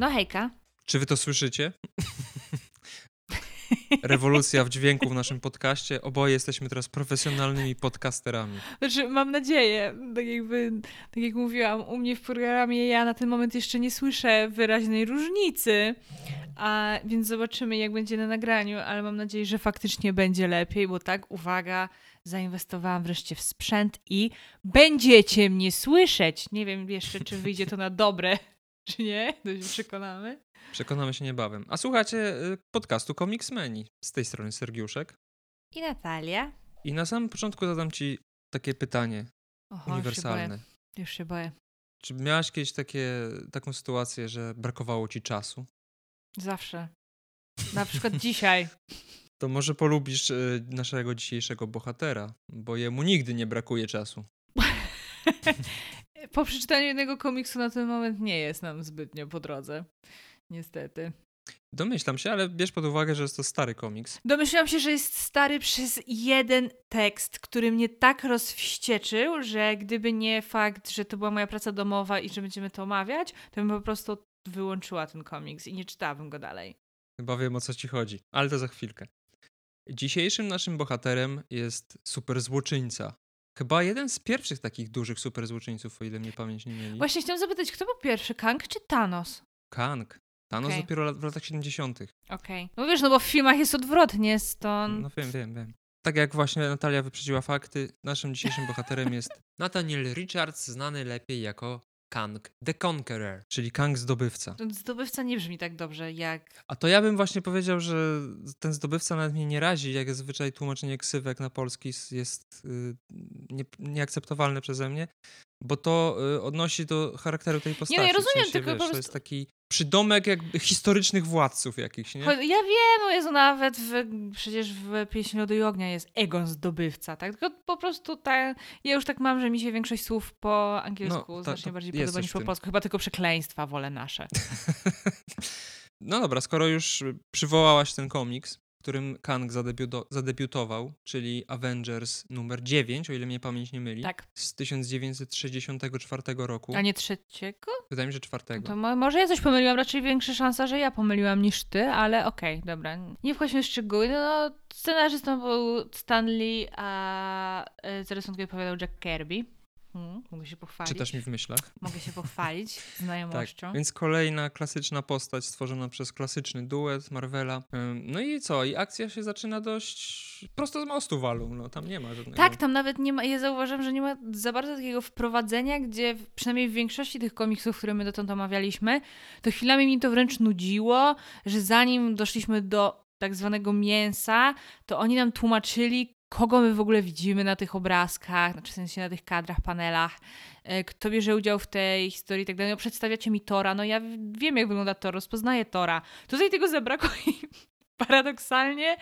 No hejka. Czy wy to słyszycie? Rewolucja w dźwięku w naszym podcaście. Oboje jesteśmy teraz profesjonalnymi podcasterami. Znaczy, mam nadzieję, tak jakby, tak jak mówiłam, u mnie w programie ja na ten moment jeszcze nie słyszę wyraźnej różnicy, a więc zobaczymy, jak będzie na nagraniu, ale mam nadzieję, że faktycznie będzie lepiej, bo tak, uwaga, zainwestowałam wreszcie w sprzęt i będziecie mnie słyszeć. Nie wiem jeszcze, czy wyjdzie to na dobre, czy nie, to się przekonamy. Przekonamy się niebawem. A słuchacie y, podcastu Comics Menu. Z tej strony Sergiuszek. I Natalia. I na samym początku zadam ci takie pytanie Oho, uniwersalne. Już się, boję. już się boję. Czy miałaś kiedyś takie, taką sytuację, że brakowało ci czasu? Zawsze. Na przykład dzisiaj. To może polubisz y, naszego dzisiejszego bohatera, bo jemu nigdy nie brakuje czasu. po przeczytaniu jednego komiksu na ten moment nie jest nam zbytnio po drodze. Niestety. Domyślam się, ale bierz pod uwagę, że jest to stary komiks. Domyślam się, że jest stary przez jeden tekst, który mnie tak rozwścieczył, że gdyby nie fakt, że to była moja praca domowa i że będziemy to omawiać, to bym po prostu wyłączyła ten komiks i nie czytałabym go dalej. Chyba wiem o co ci chodzi, ale to za chwilkę. Dzisiejszym naszym bohaterem jest super złoczyńca. Chyba jeden z pierwszych takich dużych super złoczyńców, o ile mnie pamięć nie mieli. Właśnie chciałam zapytać, kto był pierwszy, Kang czy Thanos? Kang. Thanos Okej. dopiero w latach 70. Okej. No wiesz, no bo w filmach jest odwrotnie, stąd... No wiem, wiem, wiem. Tak jak właśnie Natalia wyprzedziła fakty, naszym dzisiejszym bohaterem jest Nathaniel Richards, znany lepiej jako Kang the Conqueror, czyli Kang zdobywca. Zdobywca nie brzmi tak dobrze jak... A to ja bym właśnie powiedział, że ten zdobywca nawet mnie nie razi, jak zazwyczaj tłumaczenie ksywek na polski jest y, nie, nieakceptowalne przeze mnie, bo to y, odnosi do charakteru tej postaci. no ja w rozumiem, sensie, tylko wiesz, po To prostu- jest taki przydomek jakby historycznych władców jakichś, nie? Ja wiem, no jest nawet w, przecież w Pieśni Lodu i Ognia jest Egon zdobywca, tak? Tylko po prostu ta, ja już tak mam, że mi się większość słów po angielsku No, ta- znacznie to bardziej podoba niż w po polsku. Chyba tylko przekleństwa wolę nasze. No dobra, skoro już przywołałaś ten komiks, w którym Kang zadebiuto- zadebiutował, czyli Avengers numer 9, o ile mnie pamięć nie myli, Tak. z 1964 roku. A nie trzeciego? Wydaje mi się, że czwartego. To mo- może ja coś pomyliłam, raczej większa szansa, że ja pomyliłam niż ty, ale okej, dobra. Nie wchodźmy w szczegóły. No, no, scenarzystą był Stanley, a e, za rysunki odpowiadał Jack Kirby. Hmm, mogę się pochwalić. Czytasz mi w myślach. Mogę się pochwalić Tak, znajomością. więc kolejna klasyczna postać stworzona przez klasyczny duet Marvela. No i co? I akcja się zaczyna dość prosto z mostu walu. No tam nie ma żadnego... Tak, tam nawet nie ma, ja zauważam, że nie ma za bardzo takiego wprowadzenia, gdzie przynajmniej w większości tych komiksów, które my dotąd omawialiśmy, to chwilami mi to wręcz nudziło, że zanim doszliśmy do tak zwanego mięsa, to oni nam tłumaczyli, kogo my w ogóle widzimy na tych obrazkach, znaczy w sensie na tych kadrach, panelach, e, kto bierze udział w tej historii i tak dalej. No, przedstawiacie mi Tora, no ja wiem, jak wygląda Thor, rozpoznaję Tora. Tutaj tego zabrakło i paradoksalnie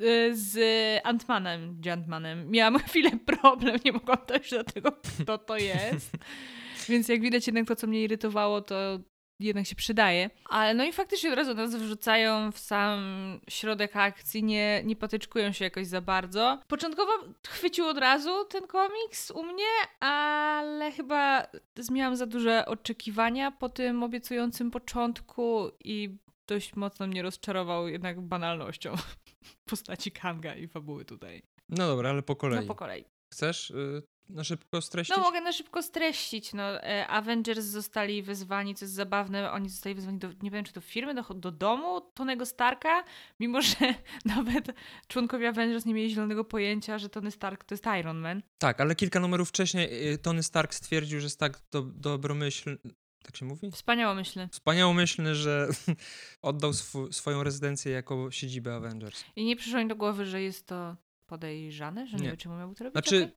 y, z Antmanem, Giantmanem. Miałam chwilę problem, nie mogłam dojść do tego, kto to jest. Więc jak widać jednak to, co mnie irytowało, to jednak się przydaje. Ale no i faktycznie od razu nas wrzucają w sam środek akcji, nie, nie patyczkują się jakoś za bardzo. Początkowo chwycił od razu ten komiks u mnie, ale chyba miałam za duże oczekiwania po tym obiecującym początku i dość mocno mnie rozczarował jednak banalnością postaci Kanga i fabuły tutaj. No dobra, ale po kolei. No po kolei. Chcesz y, na szybko streścić? No mogę na szybko streścić. No, e, Avengers zostali wezwani, co jest zabawne, oni zostali wezwani do, nie wiem czy do firmy, do, do domu Tonego Starka, mimo że nawet członkowie Avengers nie mieli zielonego pojęcia, że Tony Stark to jest Iron Man. Tak, ale kilka numerów wcześniej y, Tony Stark stwierdził, że jest tak do, dobromyślny... Tak się mówi? Wspaniało myślę. Wspaniałomyślny, że oddał swu, swoją rezydencję jako siedzibę Avengers. I nie przyszło mi do głowy, że jest to podejrzane, że nie, Nie. wiem, czemu miałby to robić. Znaczy?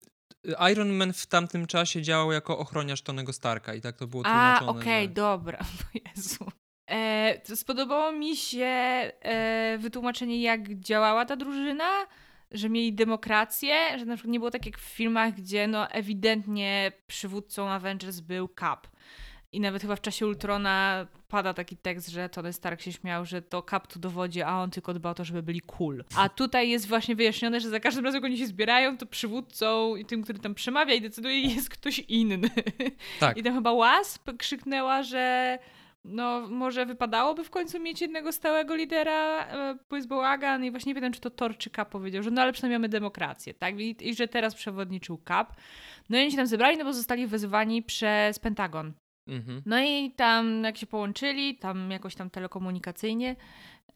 Iron Man w tamtym czasie działał jako ochroniarz Tonego Starka i tak to było A, tłumaczone. okej, że... dobra. Jezu. E, spodobało mi się e, wytłumaczenie, jak działała ta drużyna, że mieli demokrację, że na przykład nie było tak jak w filmach, gdzie no ewidentnie przywódcą Avengers był Cap. I nawet chyba w czasie Ultrona pada taki tekst, że Tony Stark się śmiał, że to Cap tu dowodzi, a on tylko dba o to, żeby byli cool. A tutaj jest właśnie wyjaśnione, że za każdym razem, jak oni się zbierają, to przywódcą i tym, który tam przemawia i decyduje, jest ktoś inny. Tak. I tam chyba Wasp krzyknęła, że no może wypadałoby w końcu mieć jednego stałego lidera, bo jest bałagan i właśnie nie wiem, czy to Thor czy Cap powiedział, że no ale przynajmniej mamy demokrację, tak? I, i że teraz przewodniczył Cap. No i oni się tam zebrali, no bo zostali wezwani przez Pentagon. Mhm. No i tam jak się połączyli, tam jakoś tam telekomunikacyjnie,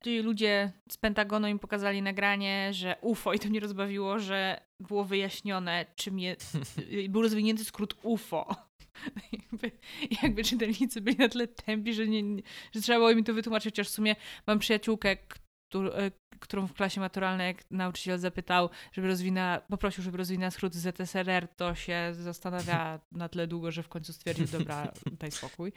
ci ludzie z Pentagonu im pokazali nagranie, że UFO i to mnie rozbawiło, że było wyjaśnione, czym jest, był rozwinięty skrót UFO. Jakby, jakby czytelnicy byli na tyle tępi, że, nie, że trzeba było mi to wytłumaczyć, chociaż w sumie mam przyjaciółkę, którą w klasie maturalnej jak nauczyciel zapytał, żeby rozwinęła, poprosił, żeby rozwinęła skrót ZSRR, to się zastanawia na tyle długo, że w końcu stwierdził, dobra, daj spokój.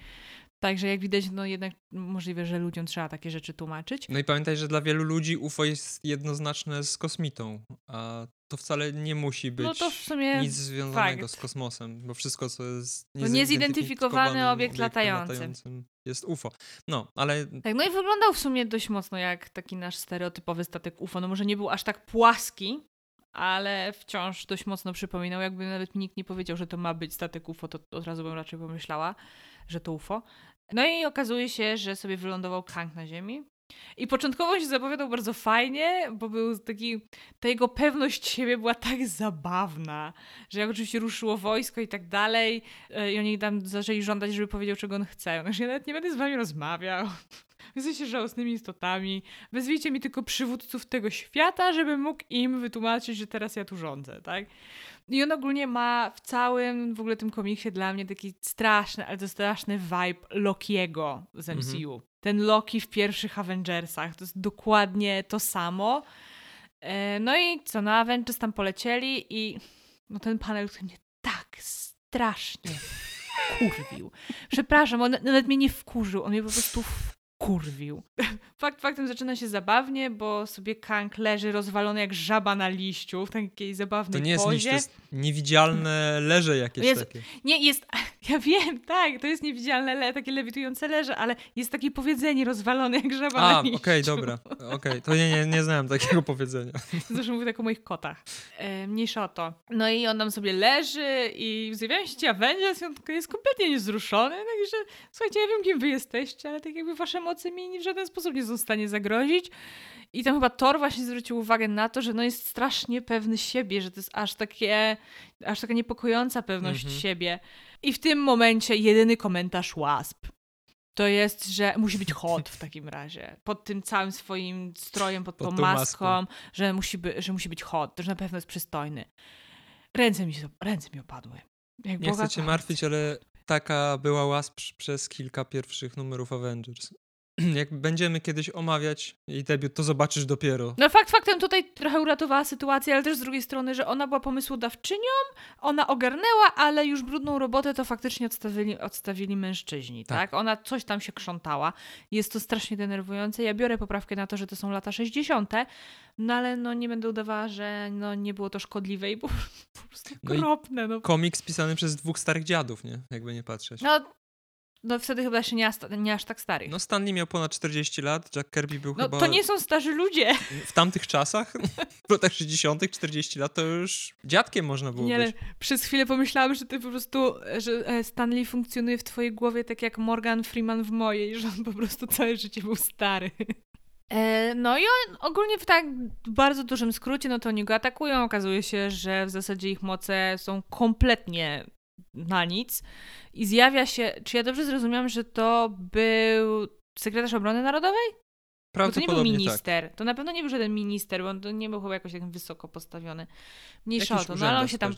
Także jak widać, no jednak możliwe, że ludziom trzeba takie rzeczy tłumaczyć. No i pamiętaj, że dla wielu ludzi UFO jest jednoznaczne z kosmitą, a to wcale nie musi być No to w sumie nic związanego fakt. z kosmosem, bo wszystko, co jest niezidentyfikowany obiekt obiektem latający. Jest UFO. No, ale Tak, no i wyglądał w sumie dość mocno jak taki nasz stereotypowy statek UFO. No może nie był aż tak płaski, ale wciąż dość mocno przypominał. Jakby nawet nikt nie powiedział, że to ma być statek UFO, to od razu bym raczej pomyślała, że to UFO. No i okazuje się, że sobie wylądował Kang na ziemi. I początkowo się zapowiadał bardzo fajnie, bo był taki, ta jego pewność siebie była tak zabawna, że jak oczywiście ruszyło wojsko i tak dalej, e, i oni tam zaczęli żądać, żeby powiedział, czego on chce. No, że ja nawet nie będę z wami rozmawiał. Jesteście żałosnymi istotami. Wezwijcie mi tylko przywódców tego świata, żebym mógł im wytłumaczyć, że teraz ja tu rządzę, tak? I on ogólnie ma w całym w ogóle tym komiksie dla mnie taki straszny, ale to straszny vibe Lokiego z MCU. Ten Loki w pierwszych Avengersach. To jest dokładnie to samo. E, No i co, na Avengers tam polecieli i no ten panel, który mnie tak strasznie kurwił. Przepraszam, on nawet mnie nie wkurzył, on mnie po prostu wkurwił. Fakt faktem zaczyna się zabawnie, bo sobie Kang leży rozwalony jak żaba na liściu w takiej to zabawnej nie jest pozie. to jest niewidzialne leże jakieś Jest- takie. Nie, jest, ja wiem, tak, to jest niewidzialne, le, takie lewitujące leże, ale jest takie powiedzenie rozwalone jak żaba A, na okej, liściu. dobra, okej, to nie, nie, nie znałem takiego powiedzenia. Zresztą mówię tak o moich kotach. E, mniejsza o to. No i on tam sobie leży i zjawiają się ci Avengers i on jest kompletnie niezruszony, także słuchajcie, ja wiem, kim wy jesteście, ale tak jakby wasze mocy mi w żaden sposób nie są w stanie zagrozić. I tam chyba Thor właśnie zwrócił uwagę na to, że no jest strasznie pewny siebie, że to jest aż takie, aż taka niepokojąca pewność Mhm. siebie. I w tym momencie jedyny komentarz łasp. To jest, że musi być hot w takim razie. Pod tym całym swoim strojem, pod, Pod tą tą maską, maską. Że, musi by, że musi być hot, że na pewno jest przystojny. Ręce mi, się, ręce mi opadły. Jak Nie Boga chcę cię martwić, ale taka była łasp przez kilka pierwszych numerów Avengers. Jak będziemy kiedyś omawiać jej debiut, to zobaczysz dopiero. No fakt faktem tutaj trochę uratowała sytuację, ale też z drugiej strony, że ona była pomysłodawczynią, ona ogarnęła, ale już brudną robotę to faktycznie odstawili, odstawili mężczyźni, tak. Tak. Ona coś tam się krzątała. Jest to strasznie denerwujące. Ja biorę poprawkę na to, że to są lata 60., no ale no nie będę udawała, że no nie było to szkodliwe i było po prostu No okropne. No, Komiks pisany przez dwóch starych dziadów, nie? Jakby nie patrzeć. no, no wtedy chyba jeszcze nie, aż- nie aż tak starych. No Stanley miał ponad 40 lat, Jack Kirby był No chyba to nie są starzy ludzie. w tamtych czasach, w latach 60 40 lat, to już dziadkiem można było Nie, ale być. przez chwilę pomyślałam, że ty po prostu, że e, Stanley funkcjonuje w twojej głowie tak jak Morgan Freeman w mojej, że on po prostu całe życie był stary. E, No i on, ogólnie w tak bardzo dużym skrócie, no to oni go atakują. Okazuje się, że w zasadzie ich moce są kompletnie na nic. I zjawia się, czy ja dobrze zrozumiałam, że to był sekretarz obrony narodowej? Bo to nie był tak. minister. To na pewno nie był żaden minister, bo on to nie był chyba jakoś tak wysoko postawiony. Mniejsza o to, no ale on się tam.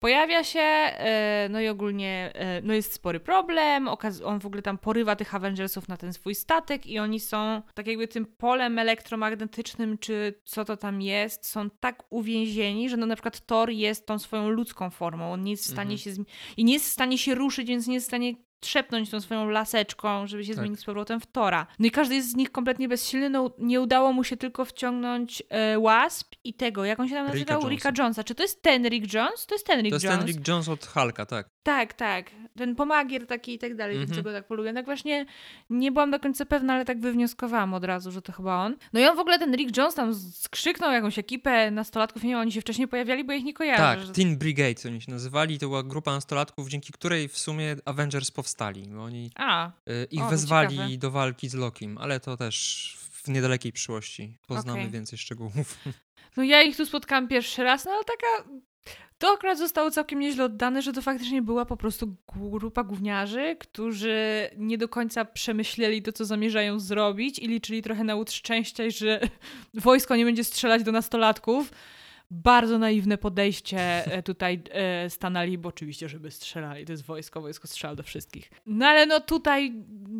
Pojawia się, e, no i ogólnie e, no jest spory problem. On w ogóle tam porywa tych Avengersów na ten swój statek i oni są tak jakby tym polem elektromagnetycznym, czy co to tam jest, są tak uwięzieni, że no na przykład Thor jest tą swoją ludzką formą. On nie jest w stanie Mhm. się i nie jest w stanie się ruszyć, więc nie jest w stanie trzepnąć tą swoją laseczką, żeby się Tak. zmienić z powrotem w Tora. No i każdy jest z nich kompletnie bezsilny. No, nie udało mu się tylko wciągnąć e, Wasp i tego, jak on się tam Ricka nazywał? Jonesa. Ricka Jonesa. Czy to jest ten Rick Jones? To jest ten Rick To jest Jones. ten Rick Jones od Hulka, tak. Tak, tak. Ten pomagier taki i tak dalej, więc Mhm. go tak polubię. Tak właśnie nie byłam do końca pewna, ale tak wywnioskowałam od razu, że to chyba on. No i on w ogóle, ten Rick Jones tam skrzyknął jakąś ekipę nastolatków, nie wiem, oni się wcześniej pojawiali, bo ich nie kojarzę. Tak, że... Teen Brigade oni się nazywali. To była grupa nastolatków, dzięki której w sumie Avengers powstał. Powstali. Bo oni A, y, ich O, wezwali ciekawe. do walki z Lokim, ale to też w niedalekiej przyszłości. Poznamy Okej. więcej szczegółów. no ja ich tu spotkałam pierwszy raz, no ale taka... To akurat zostało całkiem nieźle oddane, że to faktycznie była po prostu grupa gówniarzy, którzy nie do końca przemyśleli to, co zamierzają zrobić i liczyli trochę na łód szczęścia, że wojsko nie będzie strzelać do nastolatków. Bardzo naiwne podejście e, tutaj e, stanęli, bo oczywiście, żeby strzelali, to jest wojsko, wojsko strzela do wszystkich. No ale no tutaj,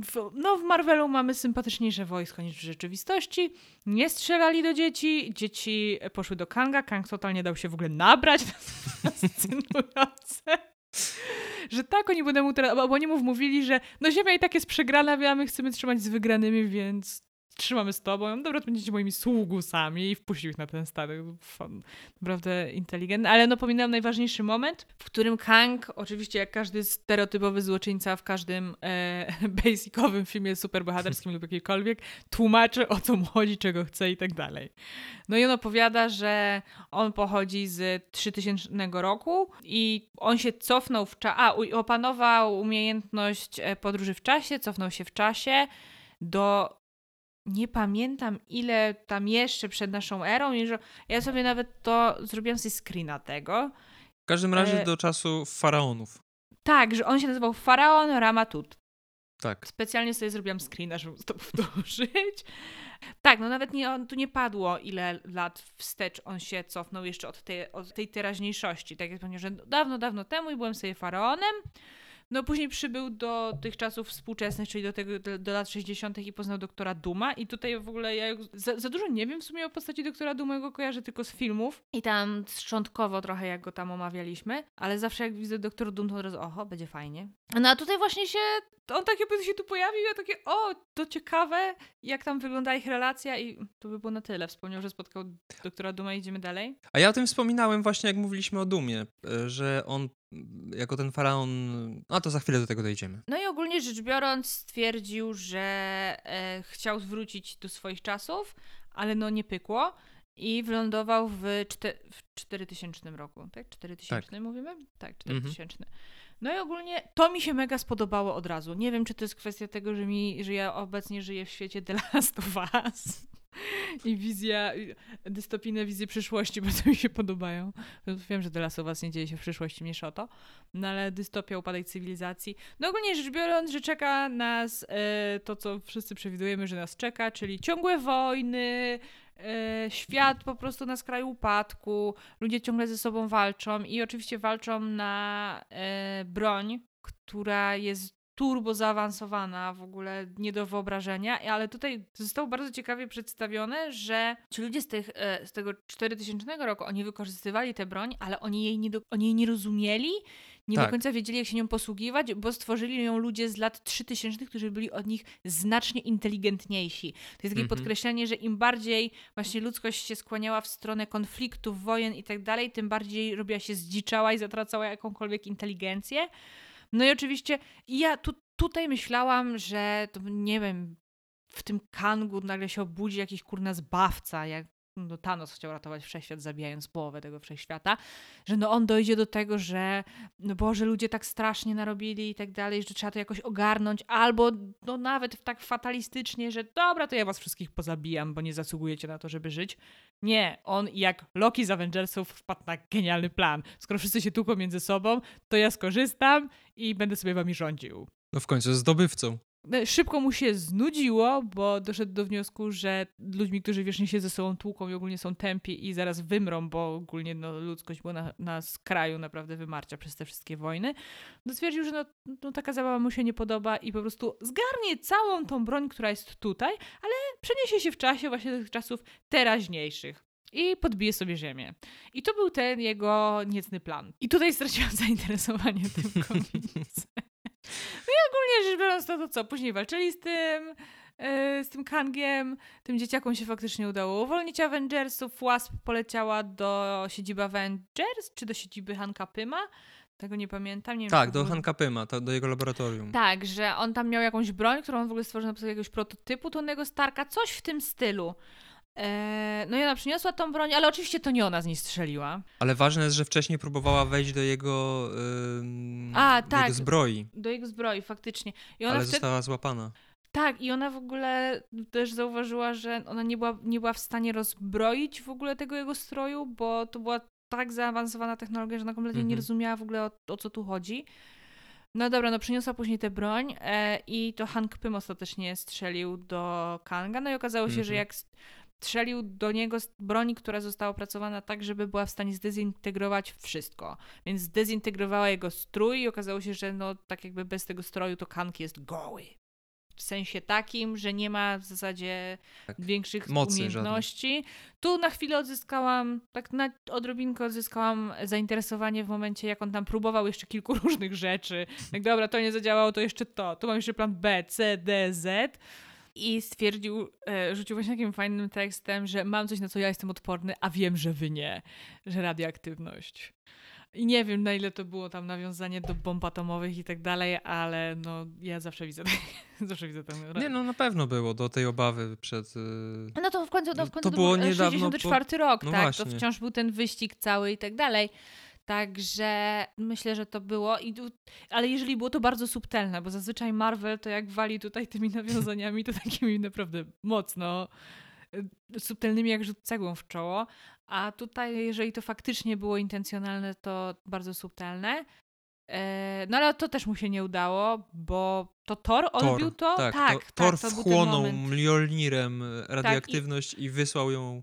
w, no w Marvelu mamy sympatyczniejsze wojsko niż w rzeczywistości. Nie strzelali do dzieci, dzieci poszły do Kanga, Kang totalnie dał się w ogóle nabrać, to. Że tak, oni będą mu teraz, bo oni mu mówili, że no ziemia i tak jest przegrana, a my chcemy trzymać z wygranymi, więc trzymamy z tobą. No Dobra, to będziecie moimi sługusami i wpuścił ich na ten statek. Naprawdę inteligentny. Ale no pominąłem najważniejszy moment, w którym Kang, oczywiście jak każdy stereotypowy złoczyńca w każdym e, basicowym filmie superbohaterskim lub jakiejkolwiek, tłumaczy o co mu chodzi, czego chce i tak dalej. No i on opowiada, że on pochodzi z 3000 roku i on się cofnął w czasie, a opanował umiejętność e, podróży w czasie, cofnął się w czasie do nie pamiętam ile tam jeszcze przed naszą erą i że ja sobie nawet to zrobiłam sobie screena tego. W każdym razie E, do czasu faraonów. Tak, że on się nazywał Faraon Ramatut. Tak. Specjalnie sobie zrobiłam screena, żeby to powtórzyć. Tak, no nawet nie, on, tu nie padło, ile lat wstecz on się cofnął jeszcze od tej, od tej teraźniejszości. Tak jak powiedział, że dawno, dawno temu i byłem sobie faraonem. No później przybył do tych czasów współczesnych, czyli do, tego, do, lat 60. i poznał doktora Duma. I tutaj w ogóle ja za, za dużo nie wiem w sumie o postaci doktora Duma, go kojarzę tylko z filmów. I tam szczątkowo trochę jak go tam omawialiśmy, ale zawsze jak widzę doktor Doom, to od razu oho, będzie fajnie. No a tutaj właśnie się, on tak jakby się tu pojawił, ja takie o, to ciekawe, jak tam wygląda ich relacja i to by było na tyle. Wspomniał, że spotkał doktora Duma i idziemy dalej. A ja o tym wspominałem właśnie, jak mówiliśmy o Dumie, e, że on jako ten faraon. A to za chwilę do tego dojdziemy. No i ogólnie rzecz biorąc stwierdził, że e, chciał zwrócić do swoich czasów, ale no nie pykło i wylądował w, czte, w 4000 roku, tak? 4000 mówimy? Tak, 4000. No i ogólnie to mi się mega spodobało od razu. Nie wiem, czy to jest kwestia tego, że, mi, że ja obecnie żyję w świecie The Last of Us i wizja, dystopijne wizje przyszłości bardzo mi się podobają. Wiem, że The Last of Us nie dzieje się w przyszłości, mniejsza o to, no ale dystopia, upadek cywilizacji. No ogólnie rzecz biorąc, że czeka nas e, to, co wszyscy przewidujemy, że nas czeka, czyli ciągłe wojny, e, świat po prostu na skraju upadku, ludzie ciągle ze sobą walczą i oczywiście walczą na e, broń, która jest turbo zaawansowana, w ogóle nie do wyobrażenia, ale tutaj zostało bardzo ciekawie przedstawione, że ci ludzie z, tych, e, z tego 4000 roku, oni wykorzystywali tę broń, ale oni jej nie, do, oni jej nie rozumieli, nie do Tak. końca wiedzieli, jak się nią posługiwać, bo stworzyli ją ludzie z lat 3000, którzy byli od nich znacznie inteligentniejsi. To jest takie Mhm. podkreślenie, że im bardziej właśnie ludzkość się skłaniała w stronę konfliktów, wojen i tak dalej, tym bardziej robiła się zdziczała i zatracała jakąkolwiek inteligencję. No i oczywiście ja tu, tutaj myślałam, że to nie wiem, w tym Kangu nagle się obudzi jakiś kurna zbawca, jak no, Thanos chciał ratować wszechświat, zabijając połowę tego wszechświata, że no on dojdzie do tego, że no Boże, ludzie tak strasznie narobili i tak dalej, że trzeba to jakoś ogarnąć, albo no nawet tak fatalistycznie, że dobra, to ja was wszystkich pozabijam, bo nie zasługujecie na to, żeby żyć. Nie, on jak Loki z Avengersów wpadł na genialny plan. Skoro wszyscy się tłuką między sobą, to ja skorzystam i będę sobie wami rządził. No w końcu zdobywcą. No, Szybko mu się znudziło, bo doszedł do wniosku, że ludźmi, którzy wiecznie się ze sobą tłuką i ogólnie są tępi i zaraz wymrą, bo ogólnie no, ludzkość była na, na skraju naprawdę wymarcia przez te wszystkie wojny, no stwierdził, że no, no, taka zabawa mu się nie podoba i po prostu zgarnie całą tą broń, która jest tutaj, ale przeniesie się w czasie właśnie do tych czasów teraźniejszych. I podbije sobie ziemię. I to był ten jego niecny plan. I tutaj straciłam zainteresowanie tym komiksem. No i ogólnie rzecz biorąc, to, to co? Później walczyli z tym, yy, z tym Kangiem. Tym dzieciakom się faktycznie udało uwolnić Avengersów. Wasp poleciała do siedziby Avengers, czy do siedziby Hanka Pyma. Tego nie pamiętam. Nie wiem, Tak, do ogóle- Hanka Pyma, to, do jego laboratorium. Tak, że on tam miał jakąś broń, którą on w ogóle stworzył na podstawie jakiegoś prototypu Tonego Starka, coś w tym stylu. E, no i ona przyniosła tą broń, ale oczywiście to nie ona z niej strzeliła. Ale ważne jest, że wcześniej próbowała wejść do jego, ym, A, tak. jego zbroi, Do jego zbroi, faktycznie. I ona ale wtedy... została złapana. Tak, i ona w ogóle też zauważyła, że ona nie była, nie była w stanie rozbroić w ogóle tego jego stroju, bo to była tak zaawansowana technologia, że ona kompletnie nie Mhm. rozumiała w ogóle o, o co tu chodzi. No dobra, no przyniosła później tę broń e, i to Hank Pym ostatecznie strzelił do Kanga. No i okazało się, że Mhm. jak strzelił do niego z broni, która została opracowana tak, żeby była w stanie zdezintegrować wszystko. Więc zdezintegrowała jego strój i okazało się, że no tak jakby bez tego stroju to Kang jest goły. W sensie takim, że nie ma w zasadzie Tak. większych umiejętności. Tu na chwilę odzyskałam, tak na odrobinkę odzyskałam zainteresowanie w momencie, jak on tam próbował jeszcze kilku różnych rzeczy. Tak dobra, to nie zadziałało, to jeszcze to. Tu mam jeszcze plan B, C, D, Z. I stwierdził, e, rzucił właśnie takim fajnym tekstem, że mam coś, na co ja jestem odporny, a wiem, że wy nie. Że radioaktywność. I nie wiem, na ile to było tam nawiązanie do bomb atomowych i tak dalej, ale no ja zawsze widzę, zawsze widzę tę Nie, no na pewno było do tej obawy przed... y, no to w końcu, no w To końcu to, było był niedawno, 64 rok, no tak? właśnie. To wciąż był ten wyścig cały i tak dalej. Także myślę, że to było. I tu, ale jeżeli było to bardzo subtelne, bo zazwyczaj Marvel to jak wali tutaj tymi nawiązaniami, to takimi naprawdę mocno y, subtelnymi jak rzut cegłą w czoło. A tutaj, jeżeli to faktycznie było intencjonalne, to bardzo subtelne. E, No ale to też mu się nie udało, bo to Thor odbił to? Tak, tak, to, Thor to był ten wchłonął moment. Tak, Mjolnirem radioaktywność i... wysłał ją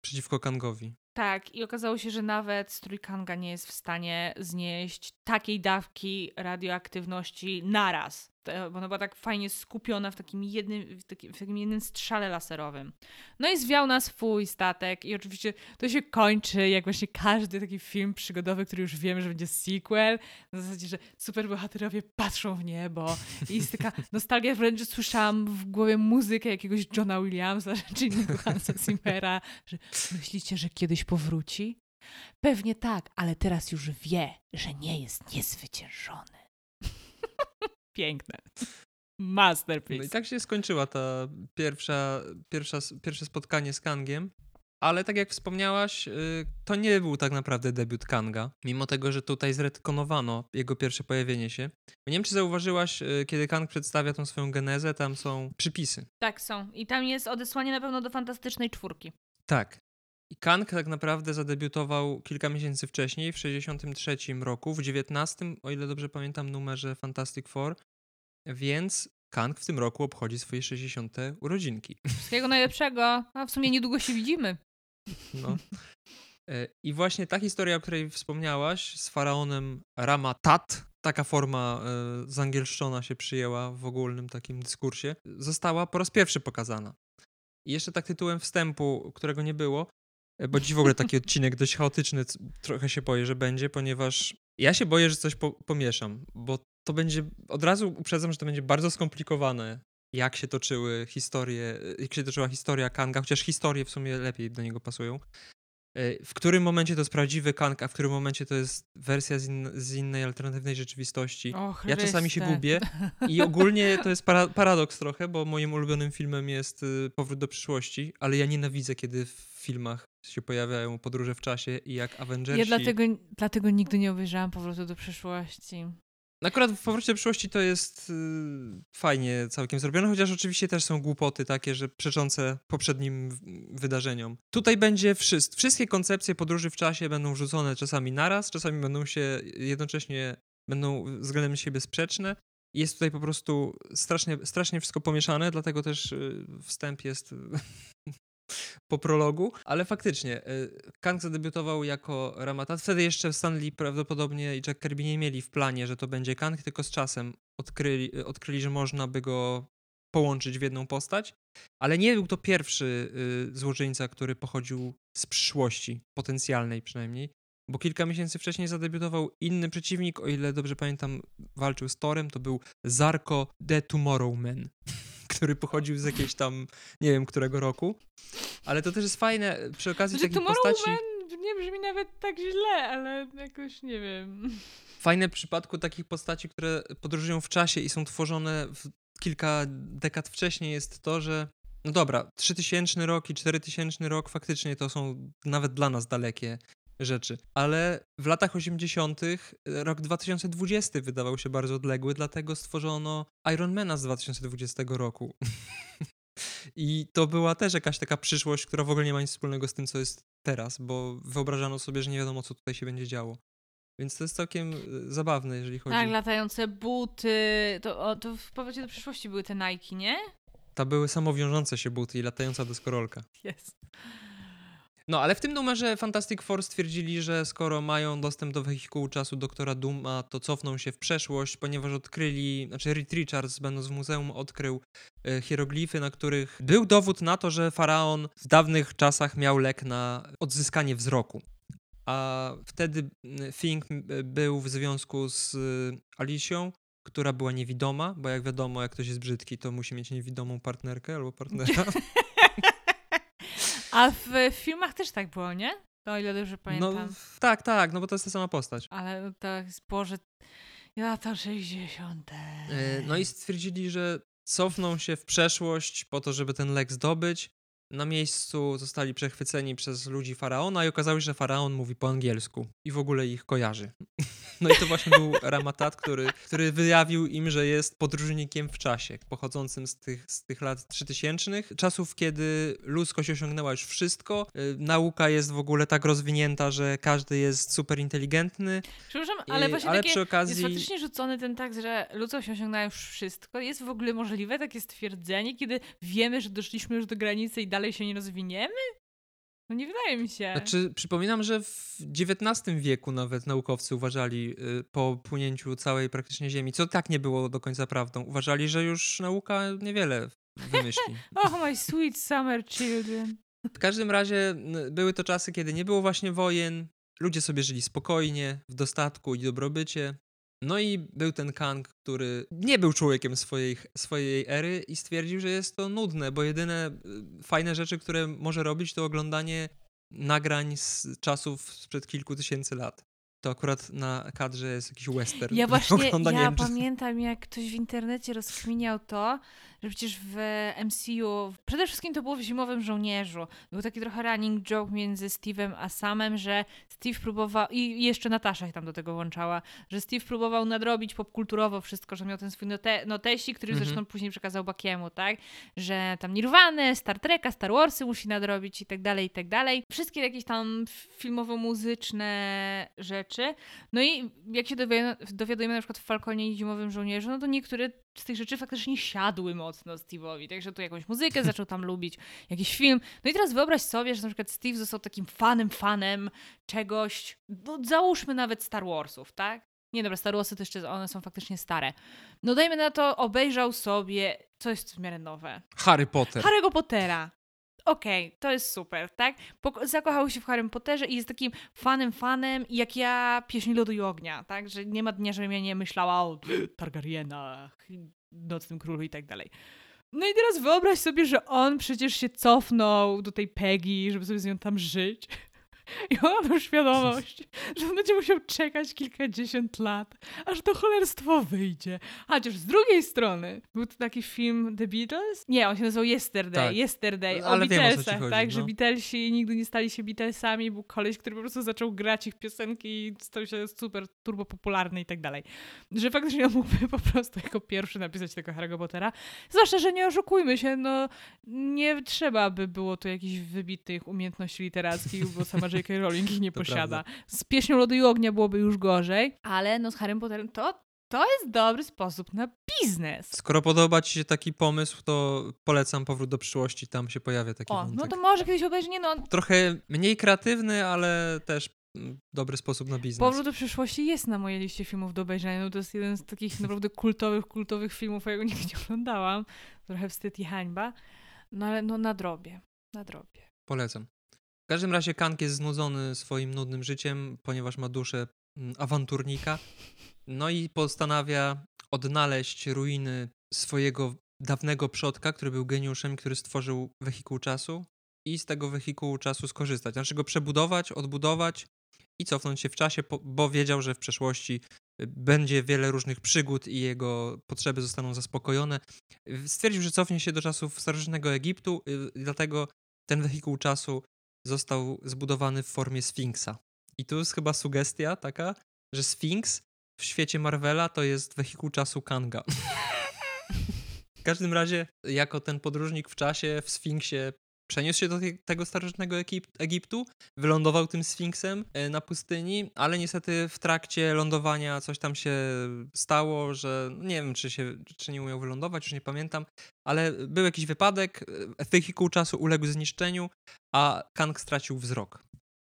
przeciwko Kangowi. Tak, i okazało się, że nawet strój Kanga nie jest w stanie znieść takiej dawki radioaktywności naraz. Bo ona była tak fajnie skupiona w takim jednym, w takim, w takim jednym strzale laserowym. No i zwiał na swój statek i oczywiście to się kończy jak właśnie każdy taki film przygodowy, który już wiemy, że będzie sequel. Na zasadzie, że superbohaterowie patrzą w niebo i jest taka nostalgia, wręcz słyszałam w głowie muzykę jakiegoś Johna Williamsa czy innego Hansa Zimmera, że myślicie, że kiedyś powróci? Pewnie tak, ale teraz już wie, że nie jest niezwyciężony. Piękne. Masterpiece. No i tak się skończyła ta pierwsza, pierwsza, pierwsze spotkanie z Kangiem. Ale tak jak wspomniałaś, y, to nie był tak naprawdę debiut Kanga, mimo tego, że tutaj zretkonowano jego pierwsze pojawienie się. Nie wiem, czy zauważyłaś, y, kiedy Kang przedstawia tą swoją genezę, tam są przypisy. Tak są. I tam jest odesłanie na pewno do Fantastycznej Czwórki. Tak. I Kang tak naprawdę zadebiutował kilka miesięcy wcześniej, w 63 roku, w 19, o ile dobrze pamiętam, numerze Fantastic Four, więc Kang w tym roku obchodzi swoje 60. urodzinki. Wszystkiego najlepszego. A w sumie niedługo się widzimy. No. E, I właśnie ta historia, o której wspomniałaś, z faraonem Ramatat, taka forma e, zangielszczona się przyjęła w ogólnym takim dyskursie, została po raz pierwszy pokazana. I jeszcze tak tytułem wstępu, którego nie było, bo dziś w ogóle taki odcinek dość chaotyczny, trochę się boję, że będzie, ponieważ ja się boję, że coś po, pomieszam, bo to będzie, od razu uprzedzam, że to będzie bardzo skomplikowane, jak się toczyły historie, jak się toczyła historia Kanga, chociaż historie w sumie lepiej do niego pasują. E, W którym momencie to jest prawdziwy Kang, a w którym momencie to jest wersja z, in, z innej alternatywnej rzeczywistości. Och, Ja czasami się gubię i ogólnie to jest para, paradoks trochę, bo moim ulubionym filmem jest y, Powrót do przyszłości, ale ja nienawidzę, kiedy w filmach się pojawiają podróże w czasie i jak Avengersi. Ja dlatego, dlatego nigdy nie obejrzałam Powrotu do przyszłości. Akurat w Powrocie do przyszłości to jest y, fajnie całkiem zrobione, chociaż oczywiście też są głupoty takie, że przeczące poprzednim wydarzeniom. Tutaj będzie wszystko. Wszystkie koncepcje podróży w czasie będą wrzucone czasami naraz, czasami będą się jednocześnie, będą względem siebie sprzeczne. Jest tutaj po prostu strasznie, strasznie wszystko pomieszane, dlatego też y, wstęp jest po prologu, ale faktycznie y, Kang zadebiutował jako Ramatat. Wtedy jeszcze Stanley prawdopodobnie i Jack Kirby nie mieli w planie, że to będzie Kang, tylko z czasem odkryli, y, odkryli że można by go połączyć w jedną postać. Ale nie był to pierwszy y, złoczyńca, który pochodził z przyszłości, potencjalnej przynajmniej, bo kilka miesięcy wcześniej zadebiutował inny przeciwnik, o ile dobrze pamiętam, walczył z Torem, to był Zarko the Tomorrow Man, który pochodził z jakiejś tam, nie wiem, którego roku. Ale to też jest fajne przy okazji Znaczy, takich postaci. Tomorrowland nie brzmi nawet tak źle, ale jakoś nie wiem. Fajne w przypadku takich postaci, które podróżują w czasie i są tworzone w kilka dekad wcześniej jest to, że No dobra, 3000 rok i 4000 rok faktycznie to są nawet dla nas dalekie rzeczy. Ale w latach 80. rok 2020 wydawał się bardzo odległy, dlatego stworzono Ironmana z 2020 roku. I to była też jakaś taka przyszłość, która w ogóle nie ma nic wspólnego z tym, co jest teraz, bo wyobrażano sobie, że nie wiadomo, co tutaj się będzie działo. Więc to jest całkiem e, zabawne, jeżeli chodzi. Tak, latające buty. To, o, to w powrocie do przyszłości były te Nike, nie? To były samowiążące się buty i latająca deskorolka. Jest. No, ale w tym numerze Fantastic Four stwierdzili, że skoro mają dostęp do wehikułu czasu doktora Duma, to cofną się w przeszłość, ponieważ odkryli, znaczy Reed Richards, będąc w muzeum, odkrył e, hieroglify, na których był dowód na to, że faraon w dawnych czasach miał lek na odzyskanie wzroku. A wtedy Fink był w związku z e, Alicją, która była niewidoma, bo jak wiadomo, jak ktoś jest brzydki, to musi mieć niewidomą partnerkę albo partnera. A w filmach też tak było, nie? O ile dobrze pamiętam. No, tak, tak, no bo to jest ta sama postać. Ale tak, Boże, lata 60. E, no i stwierdzili, że cofną się w przeszłość po to, żeby ten lek zdobyć. Na miejscu zostali przechwyceni przez ludzi faraona i okazało się, że faraon mówi po angielsku i w ogóle ich kojarzy. No i to właśnie był Ramatat, który, który wyjawił im, że jest podróżnikiem w czasie, pochodzącym z tych, z tych lat 3000, czasów, kiedy ludzkość osiągnęła już wszystko. Y, nauka jest w ogóle tak rozwinięta, że każdy jest super inteligentny. Przepraszam, ale właśnie ale takie, przy okazji... jest faktycznie rzucony ten tak, że ludzkość osiągnęła już wszystko. Jest w ogóle możliwe takie stwierdzenie, kiedy wiemy, że doszliśmy już do granicy i dalej się nie rozwiniemy? No nie wydaje mi się. Znaczy, przypominam, że w XIX wieku nawet naukowcy uważali y, po płynięciu całej praktycznie Ziemi, co tak nie było do końca prawdą, uważali, że już nauka niewiele wymyśli. oh my sweet summer children. W każdym razie były to czasy, kiedy nie było właśnie wojen, ludzie sobie żyli spokojnie, w dostatku i dobrobycie. No i był ten Kang, który nie był człowiekiem swojej, swojej ery i stwierdził, że jest to nudne, bo jedyne y, fajne rzeczy, które może robić, to oglądanie nagrań z czasów sprzed kilku tysięcy lat to akurat na kadrze jest jakiś western. Ja właśnie, ja pamiętam jak ktoś w internecie rozkminiał to, że przecież w MCU, przede wszystkim to było w Zimowym Żołnierzu, był taki trochę running joke między Steve'em a Samem, że Steve próbował, i jeszcze Natasza ich tam do tego łączała, że Steve próbował nadrobić popkulturowo wszystko, że miał ten swój note, notesik, który mhm. zresztą później przekazał Bakiemu, tak? Że tam Nirvana, Star Treka, Star Warsy musi nadrobić i tak dalej, i tak dalej. Wszystkie jakieś tam filmowo-muzyczne rzeczy. No i jak się dowiadujemy, dowiadujemy na przykład w Falconie i Zimowym Żołnierzu, no to niektóre z tych rzeczy faktycznie siadły mocno Steve'owi, także tu jakąś muzykę zaczął tam lubić, jakiś film. No i teraz wyobraź sobie, że na przykład Steve został takim fanem, fanem czegoś, no załóżmy nawet Star Warsów, tak? Nie dobra, Star Warsy to jeszcze one są faktycznie stare. No dajmy na to, obejrzał sobie, co jest w miarę nowe. Harry Potter. Harry'ego Pottera okej, okay, to jest super, tak? zakochał się w Harry Potterze i jest takim fanem, fanem, jak ja pieśni lodu i ognia, tak? Że nie ma dnia, żebym ja nie myślała o Targaryenach, Nocnym Królu i tak dalej. No i teraz wyobraź sobie, że on przecież się cofnął do tej Peggy, żeby sobie z nią tam żyć. I ona ma świadomość, że on będzie musiał czekać kilkadziesiąt lat, aż to cholerstwo wyjdzie. Chociaż z drugiej strony był to taki film The Beatles? Nie, on się nazywał Yesterday. Tak. Yesterday. O Ale Beatlesach, wiem, o tak? No. Że Beatlesi nigdy nie stali się Beatlesami. Był koleś, który po prostu zaczął grać ich piosenki i stał się super turbo popularny i tak dalej. Że faktycznie on mógłby po prostu jako pierwszy napisać tego Harry'ego Pottera. Zwłaszcza, że nie oszukujmy się, no nie trzeba by było tu jakichś wybitnych umiejętności literackich, bo sama J.K. Rowling ich nie to posiada. Prawda. Z Pieśnią Lodu i Ognia byłoby już gorzej, ale no z Harry Potterem to to jest dobry sposób na biznes. Skoro podoba ci się taki pomysł, to polecam Powrót do przyszłości, tam się pojawia taki o, wątek. no to może kiedyś obejrzy, nie no. Trochę mniej kreatywny, ale też mm, dobry sposób na biznes. Powrót do przyszłości jest na mojej liście filmów do obejrzenia. No to jest jeden z takich naprawdę kultowych, kultowych filmów, a ja go nigdy nie oglądałam. Trochę wstyd i hańba. No ale no nadrobię, nadrobię. Polecam. W każdym razie Kank jest znudzony swoim nudnym życiem, ponieważ ma duszę mm, awanturnika. No i postanawia odnaleźć ruiny swojego dawnego przodka, który był geniuszem, który stworzył wehikuł czasu i z tego wehikułu czasu skorzystać. Znaczy go przebudować, odbudować i cofnąć się w czasie, bo wiedział, że w przeszłości będzie wiele różnych przygód i jego potrzeby zostaną zaspokojone. Stwierdził, że cofnie się do czasów starożytnego Egiptu, i dlatego ten wehikuł czasu został zbudowany w formie Sfinksa. I tu jest chyba sugestia taka, że Sfinks w świecie Marvela to jest wehikuł czasu Kanga. w każdym razie, jako ten podróżnik w czasie w Sfinksie przeniósł się do tego starożytnego Egiptu, wylądował tym Sfinksem e, na pustyni, ale niestety w trakcie lądowania coś tam się stało, że no nie wiem, czy, się, czy nie umiał wylądować, już nie pamiętam, ale był jakiś wypadek, e, wehikuł czasu uległ zniszczeniu, a Kang stracił wzrok.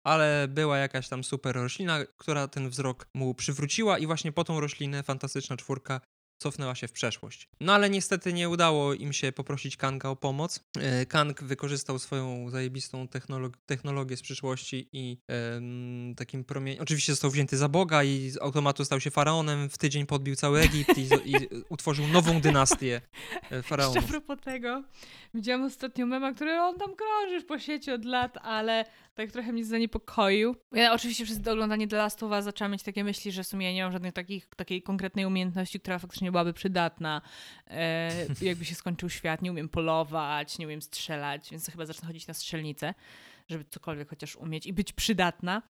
Ale była jakaś tam super roślina, która ten wzrok mu przywróciła i właśnie po tą roślinę Fantastyczna Czwórka cofnęła się w przeszłość. No ale niestety nie udało im się poprosić Kanga o pomoc. E, Kang wykorzystał swoją zajebistą technolog technologię z przyszłości i takim promieniem... Oczywiście został wzięty za Boga i z automatu stał się faraonem, w tydzień podbił cały Egipt i, i utworzył nową dynastię e, faraonów. Jeszcze a propos tego, widziałam ostatnio mema, który on tam krążysz po sieci od lat, ale tak trochę mnie zaniepokoił. Ja oczywiście przez oglądanie The Last of Us zaczęłam mieć takie myśli, że w sumie nie mam żadnej takich, takiej konkretnej umiejętności, która faktycznie byłaby przydatna. E, jakby się skończył świat, nie umiem polować, nie umiem strzelać, więc chyba zacznę chodzić na strzelnicę, żeby cokolwiek chociaż umieć i być przydatna.